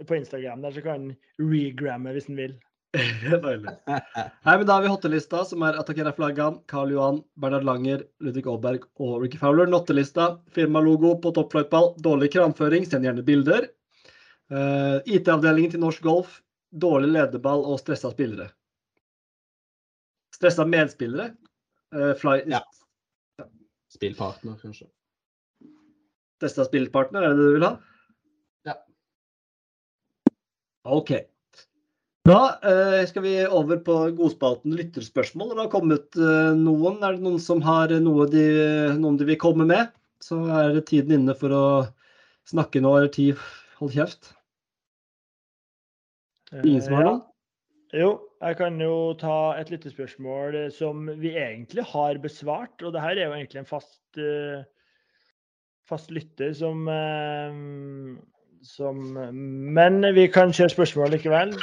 på Instagram der, så kan han regramme hvis han vil. Deilig. Nei, men Da har vi hottelista, som er Atakera Flaggan, Karl Johan, Bernhard Langer, Ludvig Aalberg og Ricky Fowler. Nottelista, firmalogo på toppfløytball, dårlig kramføring, send gjerne bilder. Uh, IT-avdelingen til norsk golf, dårlig lederball og stressa spillere. Stressa medspillere. Uh, fly, Ja. Spillpartner, kanskje. Stressa spillpartner, er det det du vil ha? Ja. OK. Da uh, skal vi over på godspalten lytterspørsmål. Det har kommet uh, noen. Er det noen som har noe de, noen de vil komme med, så er det tiden inne for å snakke nå, eller tid. Hold kjeft. Ingen som har Ja. noen? Jo, jeg kan jo ta et lyttespørsmål spørsmål som vi egentlig har besvart. Og det her er jo egentlig en fast, uh, fast lytter som, uh, som Men vi kan kjøre spørsmål likevel.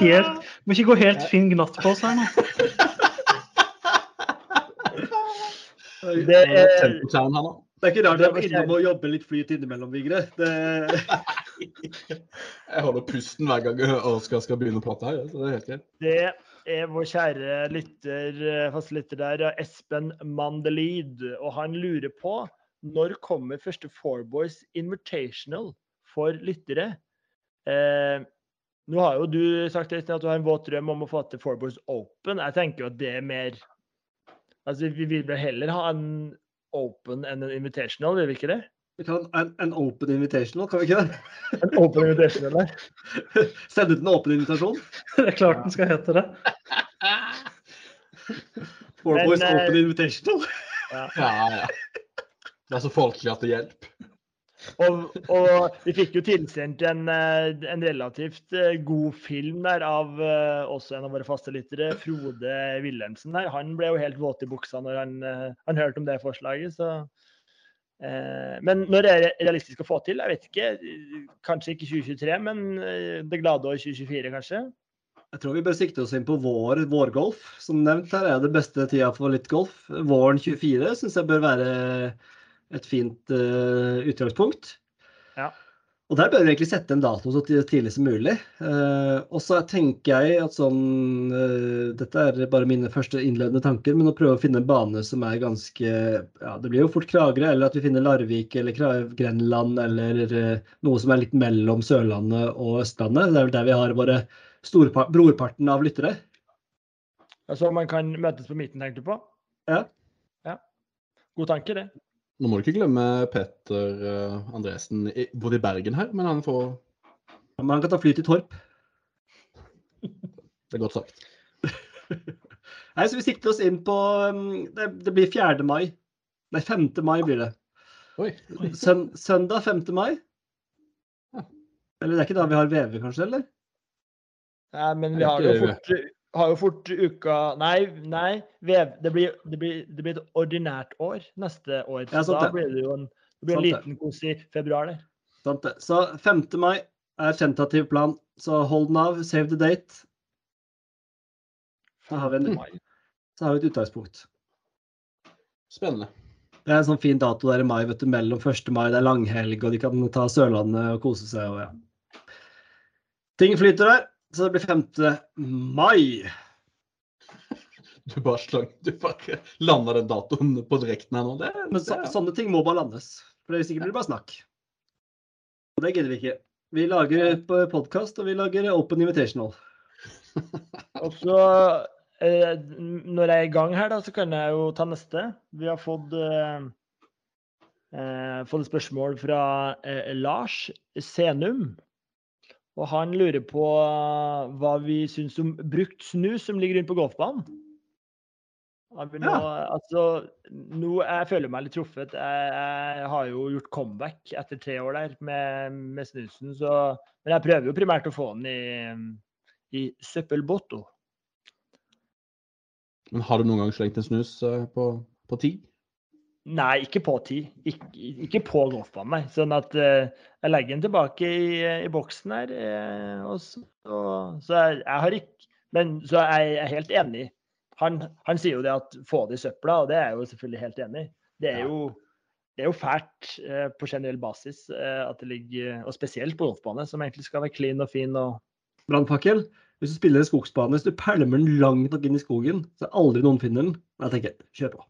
Helt, må ikke gå helt Finn Gnatt på oss her nå. Det er. Det er ikke rart Det jeg må er innom å jobbe litt flyt innimellom, Vigre. Det, Jeg holder pusten hver gang Oskar skal begynne å prate her. Så det er helt greit. det er vår kjære lytter, eh, faste lytter der, Espen Mandelid. Og han lurer på når kommer første Four Boys Invitational for lyttere? Eh, nå har jo du sagt Øystein, at du har en våt drøm om å få til Four Boys Open. Jeg tenker jo at det er mer Altså, Vi vil heller ha en Open enn en Invitational, vil vi ikke det? Vi kan en, en open invitational, kan vi ikke det? En Open invitation, eller? Send ut en åpen invitasjon? Det er klart den skal hete det. Four Men, Boys eh, Open Invitational. Ja, ja. Det er så folkelig at det hjelper. Og, og vi fikk jo tilsendt en, eh, en relativt eh, god film der av eh, også en av våre faste lyttere, Frode Wilhelmsen. der. Han ble jo helt våt i buksa når han, han hørte om det forslaget. så... eh, Men når det er realistisk å få til, jeg vet ikke. Kanskje ikke 2023, men eh, det glade år 2024, kanskje. Jeg tror vi bør sikte oss inn på vår, vårgolf. Som nevnt her er det beste tida for litt golf. Våren 24 syns jeg bør være et fint uh, utgangspunkt. Ja. Og der bør vi egentlig sette en dato så tidlig som mulig. Eh, og så tenker jeg at sånn eh, Dette er bare mine første innledende tanker, men å prøve å finne en bane som er ganske Ja, det blir jo fort Kragerø, eller at vi finner Larvik eller Grenland, eller eh, noe som er litt mellom Sørlandet og Østlandet. Det er vel der vi har våre brorparten av lyttere. Altså man kan møtes på midten, tenkte du på? Ja. ja. God tanke, det. Nå må du ikke glemme Petter eh, Andresen. Bodde i Bergen her, men han får Men han kan ta fly til Torp. Det er godt sagt. Nei, så Vi sikter oss inn på um, Det, det blir 4. mai. Nei, 5. mai blir det. Oi. Søn, søndag 5. mai. Ja. Eller det er ikke da vi har VV, kanskje? eller? Nei, men vi har det jo fort, har jo fort uka Nei, nei vev, det, blir, det, blir, det blir et ordinært år neste år. Så Ja, da blir det jo en, det blir en liten kos i februar der. Sant det. Så 5. mai er tentativ plan. Så hold den av. Save the date. Da har vi, en, så har vi et utgangspunkt. Spennende. Det er en sånn fin dato der i mai, vet du, mellom 1. mai, det er langhelg, og de kan ta Sørlandet og kose seg. og ja. Ting flyter der, så det blir 5. mai. Du bare slang Du bare landa den datoen på direkten her nå. Det, Men så, det, sånne ting må bare landes. For det sikkert blir det bare snakk. Og det gidder vi ikke. Vi lager podkast, og vi lager Open Invitational. Og så, eh, når jeg er i gang her, da, så kan jeg jo ta neste. Vi har fått, eh, eh, fått et spørsmål fra eh, Lars Senum. Og han lurer på hva vi syns om brukt snus som ligger rundt på golfbanen. Nå, altså, nå jeg føler meg litt truffet. Jeg, jeg har jo gjort comeback etter tre år der med, med snusen. Så, men jeg prøver jo primært å få den i, i søppelbotto. Men har du noen gang slengt en snus eh, på, på ti? Nei, ikke på ti. Ikke, ikke på golfbanen, nei. Sånn at uh, jeg legger den tilbake i, i boksen her. Uh, og så, og, så jeg, jeg har ikke Men så er jeg helt enig. Han, han sier jo det at få det i søpla, og det er jeg jo selvfølgelig helt enig i. Det er jo det er jo fælt eh, på generell basis at det ligger Og spesielt på golfbane, som egentlig skal være clean og fin og brannfakkel. Hvis du spiller en skogsbane, hvis du pælmer den langt nok inn i skogen, så aldri noen finner den. Jeg tenker kjør på.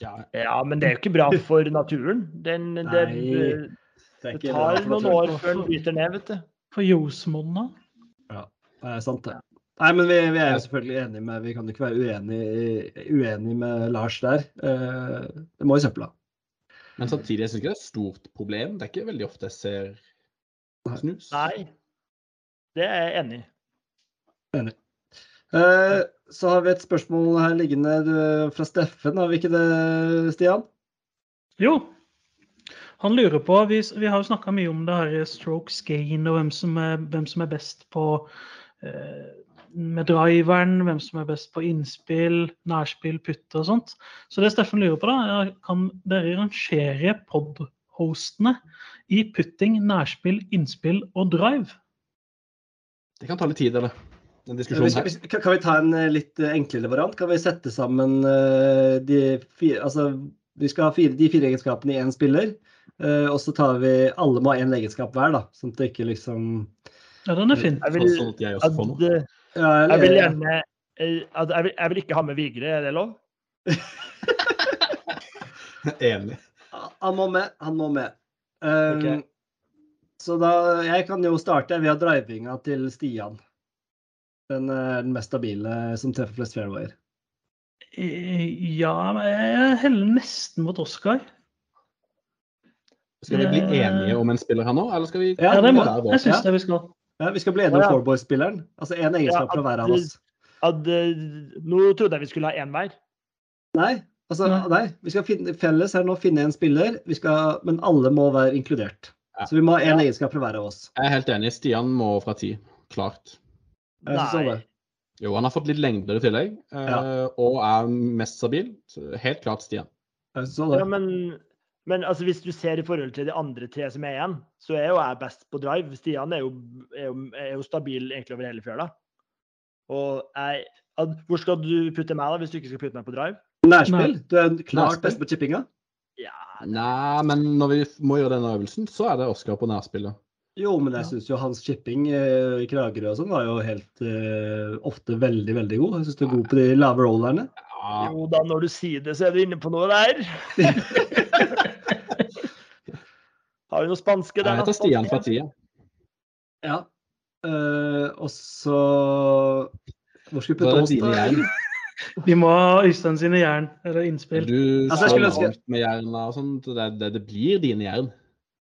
Ja, Ja, men det er jo ikke bra for naturen. Den, det, Nei, det Det er tar noen år før den bryter ned, vet du. For jordsmonnet. Det er sant, det. Nei, men vi, vi er jo selvfølgelig enige med Vi kan jo ikke være uenige, uenige med Lars der. Eh, det må i søpla. Men samtidig, jeg syns ikke det er et stort problem. Det er ikke veldig ofte jeg ser snus. Nei. Det er jeg enig i. Eh, så har vi et spørsmål her liggende fra Steffen, har vi ikke det, Stian? Jo. Han lurer på Vi, vi har jo snakka mye om det her strokes gain og hvem som er, hvem som er best på eh, med driveren, hvem som er best på innspill, nærspill, putte og sånt. Så det Steffen lurer på, da, er kan dere rangere pod-hostene i putting, nærspill, innspill og drive? Det kan ta litt tid, eller? Den Vi diskusjonen her. kan kan vi ta en eh, litt eh, enklere variant? Kan vi sette sammen eh, de fire Altså, vi skal ha fire, de fire egenskapene i én spiller. eh, og så tar vi Alle må ha én egenskap hver, da. Sånn at det ikke liksom Ja, den er fin. Jeg vil, Sånn at jeg også får noe. jeg vil gjerne eh, jeg, vil, jeg vil ikke ha med Vigre, er det lov? Enig. Han må med. Han må med. Um, okay. Så da Jeg kan jo starte via drivinga til Stian. Den er den mest stabile som treffer flest fairwayer. Eh, Ja, men jeg heller nesten mot Oscar. Skal vi bli enige om en spiller her nå, eller skal vi Ja, Ja, det må jeg. syns det vi skal. Ja, Vi skal bli enige om Ja. fourboy-spilleren. Altså én egenskap Ja, fra hver av oss. At, eh, nå trodde jeg vi skulle ha én hver. Nei, altså, Nei. nei. Vi skal finne, felles her nå finne en spiller, vi skal, men alle må være inkludert. Ja. Så vi må ha én Ja. egenskap fra hver av oss. Jeg er helt enig. Stian må fra ti. Klart. Nei. Jo, han har fått litt lengder i tillegg, eh, Ja. og er mest stabil. Helt klart Stian. Ja, men, men altså, hvis du ser i forhold til de andre tre som er igjen, så er jo jeg best på drive. Stian er jo, er jo, er jo stabil egentlig over hele fjøla. Og jeg, hvor skal du putte meg da, hvis du ikke skal putte meg på drive? Nærspill. Du er klart best på chippinga. Ja, Nei, men når vi må gjøre denne øvelsen, så er det Oskar på nærspillet. Jo, men jeg syns jo hans chipping eh, i Kragerø og sånn var jo helt uh, ofte veldig, veldig god. Jeg syns du er god på de lave rollerne. Ja, jo da, når du sier det, så er du inne på noe der. Har vi noe spanske der? jeg heter Stian fra Tia. Ja. Uh, og så Hvor skal vi putte oss, da? jern. Vi må ha Øystein sine jern, eller innspill. Du Altså, skal langt med jerna og sånn, så det, det, det blir dine jern.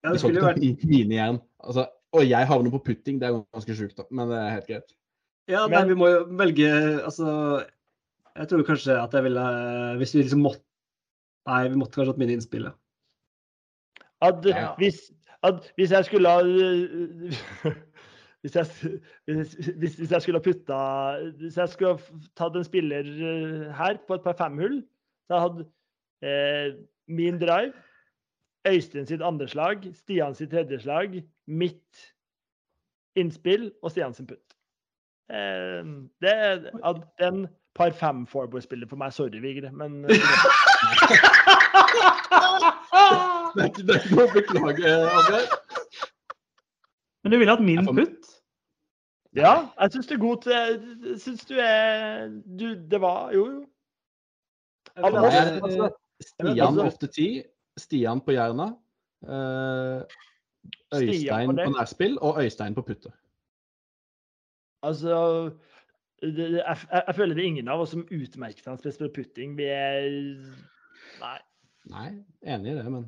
Ja, Det skulle jo vært mine jern. Altså, og jeg havner på putting, det er ganske sjukt. Men det er helt greit. Ja, nei, Men- vi må jo velge Altså, jeg tror kanskje at jeg ville Hvis vi liksom måtte Nei, vi måtte kanskje hatt mine innspill, ja. At, Ja. hvis, at hvis jeg skulle ha hvis jeg, hvis, hvis, jeg skulle ha putta Hvis jeg skulle ha tatt en spiller eh, her på et par femhull, så hadde eh, min drive, Øystein sitt andre slag, Stian sitt tredje slag, mitt innspill og Stian sin putt. Eh, det er at en par fem forward-spiller for meg. Sorry, Vigre, men eh, Det er ikke det noe å beklage, Asgeir. Men du ville hatt min putt? Ja, jeg syns du er god til Jeg syns du er du, Det var Jo, jo. Stian på ofte ti. Stian på jerna. eh, Stian Øystein på på nærspill og Øystein på putte. altså det, det- jeg, jeg, føler det er ingen av oss som utmerker seg spesielt på putting. Vi er Nei. Nei, enig i det, men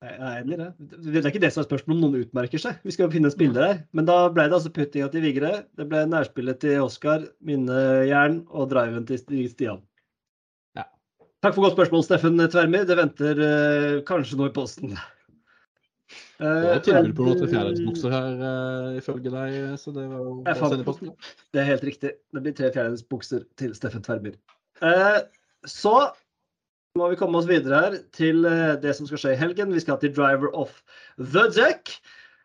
Jeg er enig i det. Det er ikke det som er spørsmålet om noen utmerker seg. Vi skal finne en spiller her. Men da ble det altså puttinga til Vigre, det ble nærspillet til Oskar, minnejern og driven til Stian. Ja. Takk for godt spørsmål, Steffen Tvermi. Det venter eh, kanskje noe i posten. Det var Eh, tilbud på noen til fjerdedelsbukser her, eh, ifølge deg, så det var jo bare å fant- sende posten. Det er helt riktig. Det blir tre fjerdedelsbukser til Steffen Tverbyr Eh, så må vi komme oss videre her til eh, det som skal skje i helgen. Vi skal til Driver of the Duck.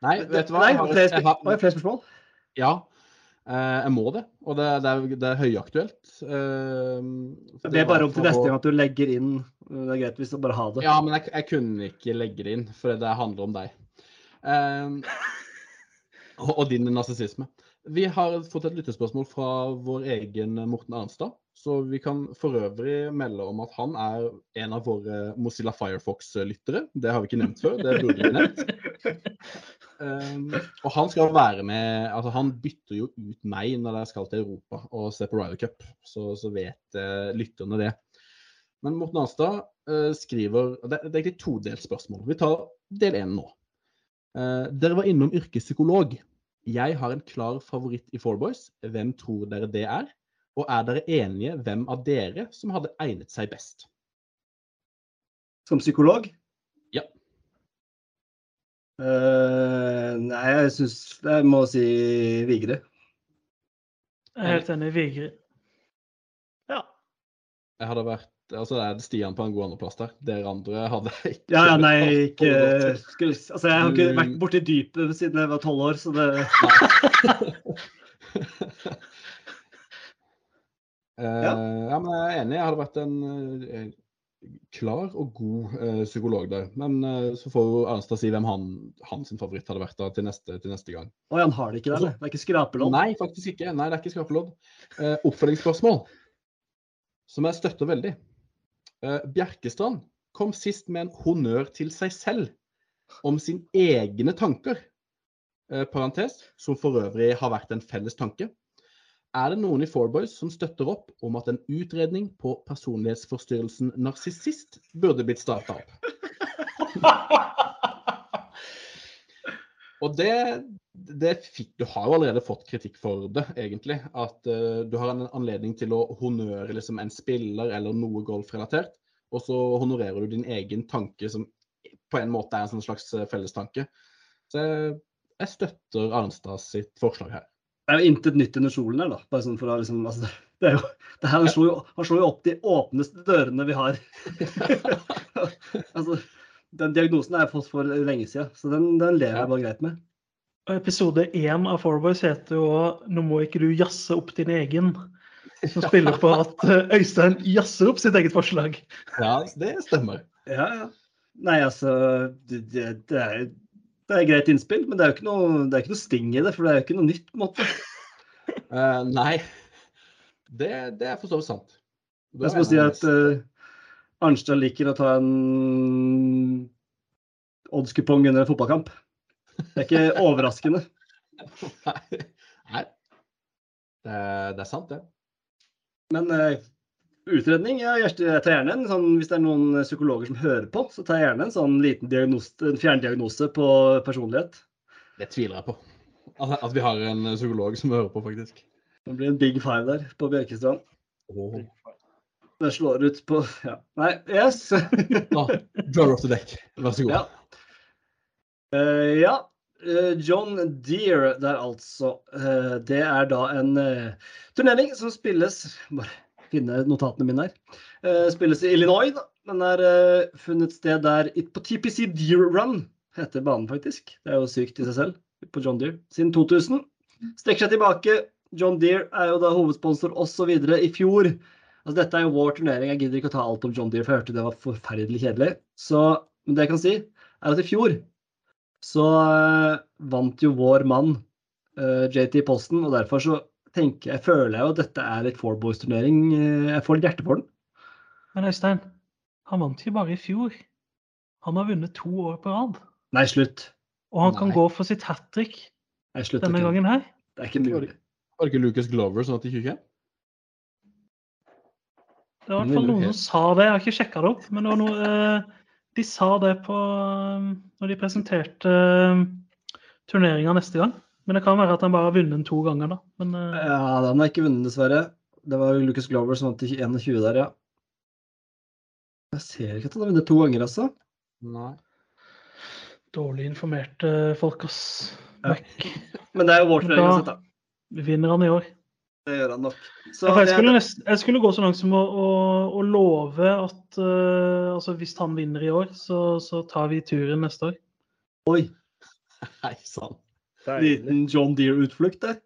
Nei, vet du hva? Nei, flere, jeg har, jeg flere spørsmål? ja, eh, jeg må det. Og det, det, er, det er høyaktuelt. eh, Det er bare om til neste gang at du legger inn. Det er greit hvis du bare har det. Ja, men jeg, jeg kunne ikke legge det inn, for det handler om deg. Eh, og, din narsissisme. Vi har fått et lyttespørsmål fra vår egen Morten Arnstad. Så vi kan for øvrig melde om at han er en av våre Mozilla Firefox-lyttere. Det har vi ikke nevnt før. Det burde vi nevnt. Um, og han skal være med altså Han bytter jo ut meg når jeg skal til Europa og se på Ryder Cup. Så, så vet uh, lytterne det. Men Morten Arnstad uh, skriver Det, det er egentlig todelt spørsmål. Vi tar del én nå. Uh, dere var innom yrkespsykolog. Jeg har en klar favoritt i Four Boys. Hvem tror dere det er? Og er dere enige hvem av dere som hadde egnet seg best? Som psykolog? Ja. Uh, nei, jeg syns jeg må si Vigre. Jeg er helt enig Vigre. Ja. Jeg hadde vært Altså, det er Stian på en god andreplass der. Dere andre hadde ikke Ja, ja, nei, ikke skulle, Altså, jeg har ikke Du- vært borti dypet siden jeg var tolv år, så det uh, ja, men jeg er enig. Jeg hadde vært en eh, klar og god uh, psykolog der. Men så får jo Arnstad si hvem han, sin favoritt hadde vært da til neste, til neste gang. Oi, han har det ikke der, eller? Det er ikke skrapelodd? Nei, faktisk ikke. Nei, det er ikke skrapelodd. Oppfølgingsspørsmål, som jeg støtter veldig. Eh, Bjerkestrand kom sist med en honnør til seg selv om sin egne tanker. Eh, parentes, som for øvrig har vært en felles tanke. Er det noen i Fourboys som støtter opp om at en utredning på personlighetsforstyrrelsen narsissist burde blitt starta opp? Og det, det fikk Du har jo allerede fått kritikk for det, egentlig. At uh, du har en anledning til å honnøre liksom, en spiller eller noe golfrelatert, og så honorerer du din egen tanke, som på en måte er en sånn slags eh, fellestanke. Så jeg, jeg støtter Arnstad sitt forslag her. Det er jo intet nytt under solen her, da. Bare sånn for å liksom altså, det er jo, det her, slår jo, han slår jo opp de åpneste dørene vi har. altså, den diagnosen har jeg fått for lenge siden, så den, den lever jeg bare greit med. Episode én av Fourboys heter jo 'Nå må ikke du jazze opp din egen'. Som spiller på at eh, Øystein jazzer opp sitt eget forslag. Ja, det stemmer. Ja, ja. Nei, altså det, det, det, er, det er greit innspill, men det er jo ikke noe, det er ikke noe sting i det. For det er jo ikke noe nytt, på en måte. Uh, nei, det, det er for så vidt sant. Det er som å si at uh, Arnstad liker å ta en oddskupong under en fotballkamp. Det er ikke overraskende. Nei. Nei. Det, er- det er sant, det. Men uh, utredning, ja, jeg tar gjerne en sånn, hvis det er noen psykologer som hører på, så tar jeg gjerne en sånn liten diagnose, en fjerndiagnose på personlighet. Det tviler jeg på. At, at vi har en psykolog som hører på, faktisk. Det blir en big five der på Bjørkestrand. Oh. Det slår ut på Ja. Nei, yes. Ah, drawer off the deck. Vær så god. Ja. Uh, ja. eh, John Deere der, altså. Uh, det er da en uh, turnering som spilles Bare finne notatene mine her. Spilles i Illinois. da. Den er funnet sted der på TPC Deer Run, heter banen faktisk. Det er jo sykt i seg selv. På John Deere. Siden 2000. Strekker seg tilbake. John Deere er jo da hovedsponsor osv. i fjor. Altså, dette er jo vår turnering. Jeg gidder ikke å ta alt om John Deere, for jeg hørte det var forferdelig kjedelig. Så, men det jeg kan si, er at i fjor så eh, vant jo vår mann eh, JT Posten, og derfor så tenker jeg, føler jeg jo at dette er litt Four Boys-turnering. Eh, jeg får litt hjerte for den. Men Øystein, han vant jo bare i fjor. Han har vunnet to år på rad. Nei, slutt. Og han kan gå for sitt hat trick denne ikke. gangen her. Det er ikke mulig. Var det ikke Lucas Glover som vant i 2021? Det var i hvert fall noen som sa det. Jeg har ikke sjekka det opp, men det var noe, eh, de sa det på eh, når de presenterte eh, turneringa neste gang. Men det kan være at han bare har vunnet den to ganger, da. Men eh, Ja, den har ikke vunnet, dessverre. Det var Lucas Glover som vant i 21 der, ja. Jeg ser ikke at han har vunnet to ganger, altså. Nei. dårlig informerte folk, ass. Ja. Men det er jo vår turnering uansett, da. Vinner han i år. Det gjør han nok. Så jeg, skulle nest, jeg skulle gå så langt som å, å, å love at uh, altså hvis han vinner i år, så, så tar vi turen neste år. oi, Hei sann. liten John Deere-utflukt der.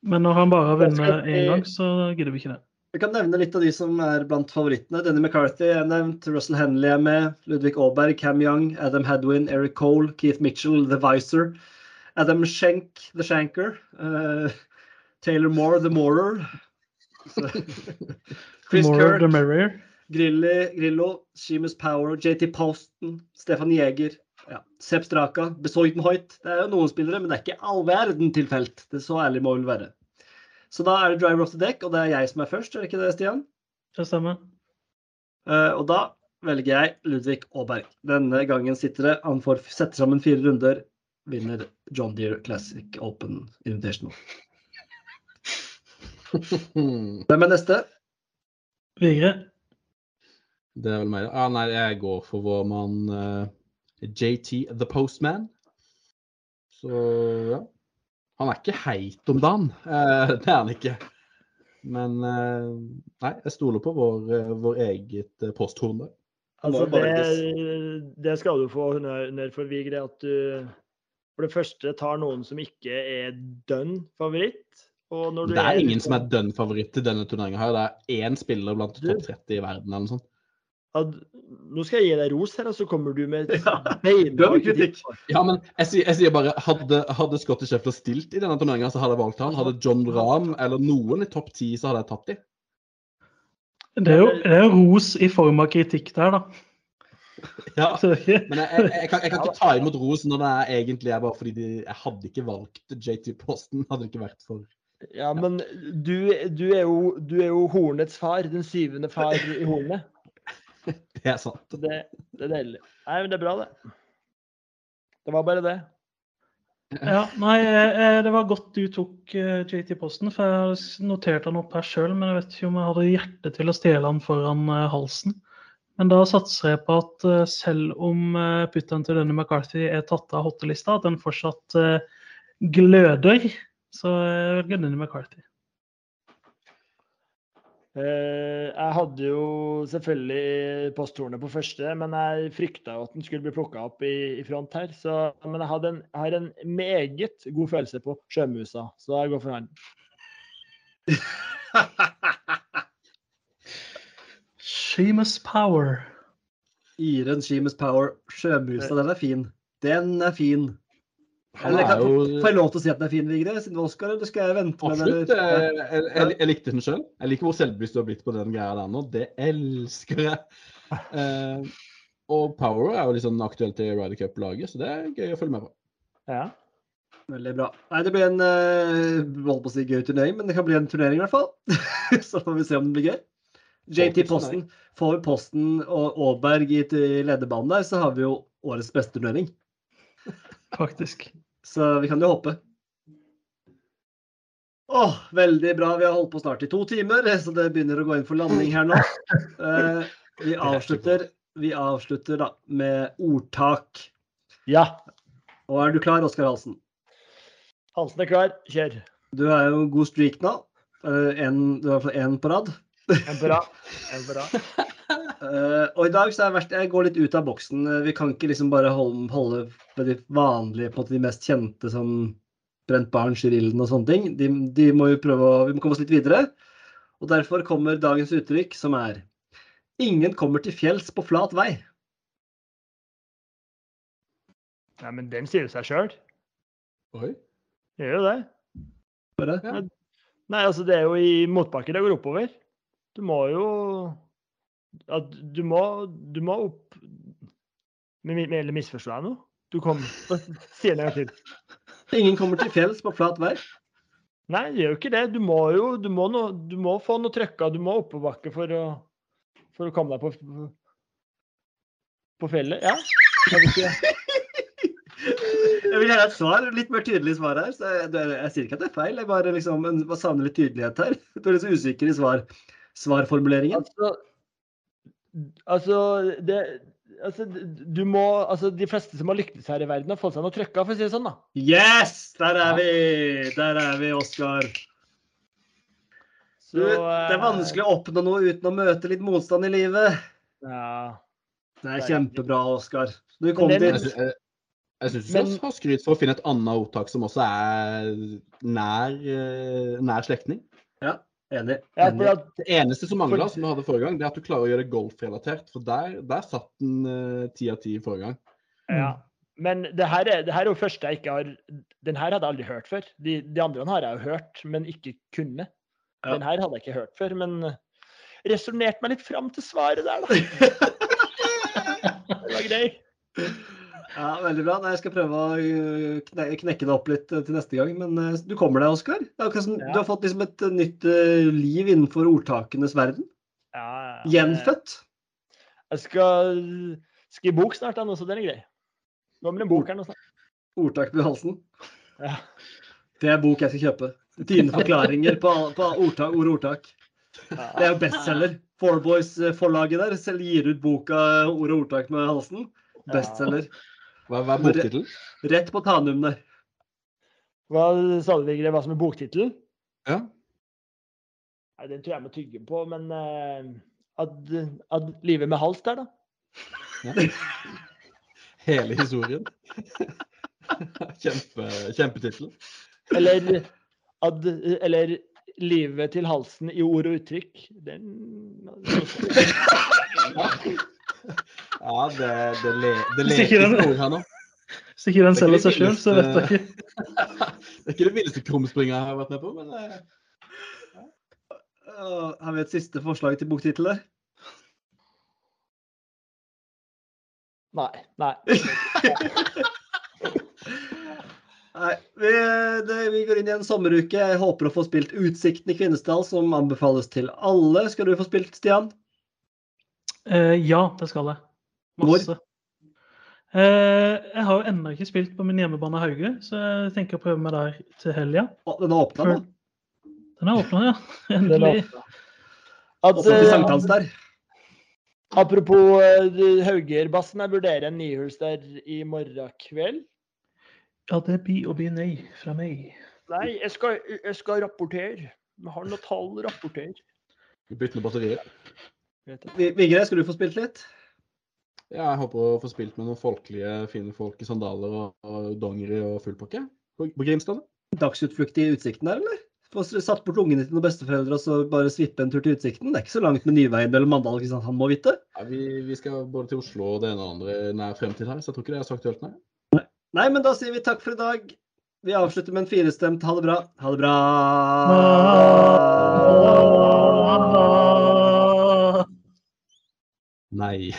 Men når han bare har vunnet én gang, så gidder vi ikke det. Jeg kan nevne litt av de som er blant favorittene. Denny McCarthy er nevnt, Russell Henley er med, Ludvig Aaberg, Cam Young, Adam Hadwin, Eric Cole, Keith Mitchell, The Visor, Adam Schenk, The Shanker, eh, Taylor Moore, The Morer. Chris Moore, Kirk, the merrier. Grilli, Grillo, Seamus Power, JT Posten, Stefan Jæger, ja. Sepp Straka, Besoitenhoit. Det er jo noen spillere, men det er ikke all verden til felt. Det er så ærlig må vel være. Så da er det driver off the deck, og det er jeg som er først, er det ikke det, Stian? Det stemmer. Uh, og da velger jeg Ludvig Aaberg. Denne gangen sitter det. Han får sette sammen fire runder. Vinner John Deere Classic Open Invitational. Hvem er neste? Vigre. Det er vel meg, Ah, nei, jeg går for vår mann uh, JT The Postman. Så ja. Han er ikke heit om dagen. Uh, det er han ikke. Men uh, nei, jeg stoler på vår, eh, vår eget eh, posthorn der. Altså, det, det skal du få honnør for, Vigre. At du for det første tar noen som ikke er dønn favoritt. Og når du Det er ingen som er dønn favoritt til denne turneringa her. Det er én spiller blant Du- topp 30 i verden eller noe sånt. Ad, Nå skal jeg gi deg ros her, og så kommer du med Ja, beinhard kritikk. Ja, men jeg, sier- jeg sier bare Hadde, hadde Scotty Scheffler stilt i denne turneringa, så hadde jeg valgt han. Hadde John Rahm eller noen i topp ti, så hadde jeg tatt de. Det er jo det er ros i form av kritikk der, da. Ja. Er Men jeg, jeg, jeg, kan, jeg kan ikke ta imot ros når det er egentlig er bare fordi de, jeg hadde ikke valgt JT Posten. Hadde det ikke vært for Ja, men du, du, er jo, du er jo hornets far. Den syvende far i hornet. Det er sant. Det, det er deilig. Nei, men det er bra, det. Det var bare det. Ja, nei, eh, det var godt du tok eh, JT Posten, for jeg har notert han opp her sjøl, men jeg vet ikke om jeg hadde hjerte til å stjele han foran eh, halsen. Men da satser jeg på at eh, selv om putteren til denne McCarthy er tatt av hottelista, at den fortsatt eh, gløder. Så jeg velger denne McCarthy. Eh, jeg hadde jo selvfølgelig posthornet på første, men jeg frykta at den skulle bli plukka opp i, i front her. Så, men jeg, hadde en, jeg har en meget god følelse på sjømusa, så jeg går for han. Sheamus Power. Iren Sheamus Power, sjømusa, den er fin. Den er fin. Han Eller, er kan, får jeg lov til å si at den er fin, Vigre? Siden det var Oscar, eller skal jeg vente med Absolutt. den? Jeg, jeg, jeg, jeg likte den sjøl. Jeg liker hvor selvbevisst du har blitt på den greia der nå. Det elsker jeg. Eh, og Power er jo sånn aktuelt i Ryder Cup-laget, så det er gøy å følge med på. Ja. Veldig bra. Nei, det blir en uh, holdt på å si gøy turnering, men det kan bli en turnering i hvert fall. så får vi se om det blir gøy. JT Posten. Får vi Posten og Aaberg i, i lederbanen der, så har vi jo årets beste turnering. Faktisk. Så vi kan jo håpe. Åh, veldig bra. Vi har holdt på snart i to timer, så det begynner å gå inn for landing her nå. Eh, vi avslutter, vi avslutter da med ordtak. ja. Og er du klar, Oskar Halsen? Halsen er klar. Kjør. Du er jo god streak nå. Eh, en, du har i hvert fall én på rad. En på rad. En på rad. Eh, og i dag så har jeg vært jeg går litt ut av boksen. Eh, Vi kan ikke liksom bare holde, holde på de vanlige, på en måte de mest kjente som Brent Barn, Rillen og sånne ting. De, de må jo prøve å, Vi må komme oss litt videre. Og derfor kommer dagens uttrykk, som er Ingen kommer til fjells på flat vei. Nei, men den sier seg sjøl. Oi. Gjør jo det. Bare. Ja. Nei, altså det er jo i motbakke det går oppover. Du må jo at Du må, du må opp Eller misforstår jeg noe? Du kom Si det en gang til. Ingen kommer til fjells på flat vei. Nei, det gjør jo ikke det. Du må jo du må, no, du må få noe trøkka. Du må oppoverbakke for å, for å komme deg på, på fjellet. Ja. Jeg ikke. Jeg vil gjerne ha et svar, litt mer tydelig svar her. Så jeg, det- jeg sier ikke at det er feil, jeg bare liksom savner litt tydelighet her. Du er litt så usikker i svar, svarformuleringen. Altså, altså, det, altså du må, altså De fleste som har lyktes her i verden, har fått seg noe trøkka, for å si det sånn. da. Yes! Der er vi! Der er vi, Oskar. Så, Du, det er vanskelig å oppnå noe uten å møte litt motstand i livet. Ja. Det er kjempebra, Oskar. Du kom dit. Jeg, jeg, syns du skal ha skryt for å finne et annet ordtak som også er nær, eh, nær slektning. Ja, enig. for at, Det eneste som mangla, som du hadde forrige gang, det er at du klarer å gjøre det golfrelatert. For der, der satt den eh, ti av ti forrige gang. ja. Men det her, er, det her er jo første jeg ikke har Den her hadde jeg aldri hørt før. De, de andre har jeg jo hørt, men ikke kunne. Ja. Den her hadde jeg ikke hørt før, men eh, resonnerte meg litt fram til svaret der, da. Det var grei. Ja, Veldig bra. Jeg skal prøve å øh, knekke det opp litt øh, til neste gang. Men øh, du kommer deg, Oskar. Det Ja. Du har fått liksom et nytt liv innenfor ordtakenes verden. Ja, ja, ja. Gjenfødt. Jeg skal skrive bok snart, da, nå, så den er grei. blir en bok her nå snart. Ordtak med halsen. Ja. Det er bok jeg skal kjøpe. Dine forklaringer på, på ordtak, ord ordtak. Det er jo bestselger. Four Boys-forlaget der selv gir ut boka Ord og ordtak med halsen. Bestselger. Hva, hva er boktittelen? Rett på Tanum der. Hva sa du, Vigre, hva som er boktittelen? Ja. Nei, Den tror jeg må tygge på, men uh, ad, ad livet med hals der, da. ja. Hele historien. Kjempe, kjempetittel. Eller, ad, eller livet til halsen i ord og uttrykk. Den Ja, det, det, le, det leker den- ord her nå. Hvis ikke den er selger seg sjøl, så vet jeg ikke. Det er ikke det villeste krumspringet jeg har vært med på, men eh, Uh, har vi et siste forslag til boktittel der? Nei. Nei. Nei, vi, det, vi går inn i en sommeruke. Jeg håper å få spilt Utsikten i Kvinesdal, som anbefales til alle. Skal du få spilt, Stian? Eh, ja, det skal jeg. Masse. Eh, jeg har jo ennå ikke spilt på min hjemmebane Hauge, så jeg tenker å prøve meg der til helga. Den er åpna da? Den er åpna, ja. Endelig. At, Åpna til eh, sankthans der. apropos uh, Haugerbassen, jeg vurderer en nihuls der i morgen kveld. Ja, det blir å bli nei fra meg. Nei, jeg skal, jeg skal rapportere. Vi har noe tall rapportere. vi bytter noen batterier. Vet jeg. Vi- Vigre, skal du få spilt litt? Ja, jeg håper å få spilt med noen folkelige, fine folk i sandaler og, og dongeri og full pakke. På, på Grimstad. Dagsutflukt i Utsikten der, eller? Få satt bort ungene til noen besteforeldre og så bare svippe en tur til Utsikten. Det er ikke så langt med Nyveien eller Mandal ikke sant? han må vite. Ja, vi, vi skal både til Oslo og det ene og andre nær fremtid her, så jeg tror ikke det er så aktuelt, nei. Nei, men da sier vi takk for i dag. Vi avslutter med en firestemt ha det bra. Ha det bra. Nei.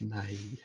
Nei.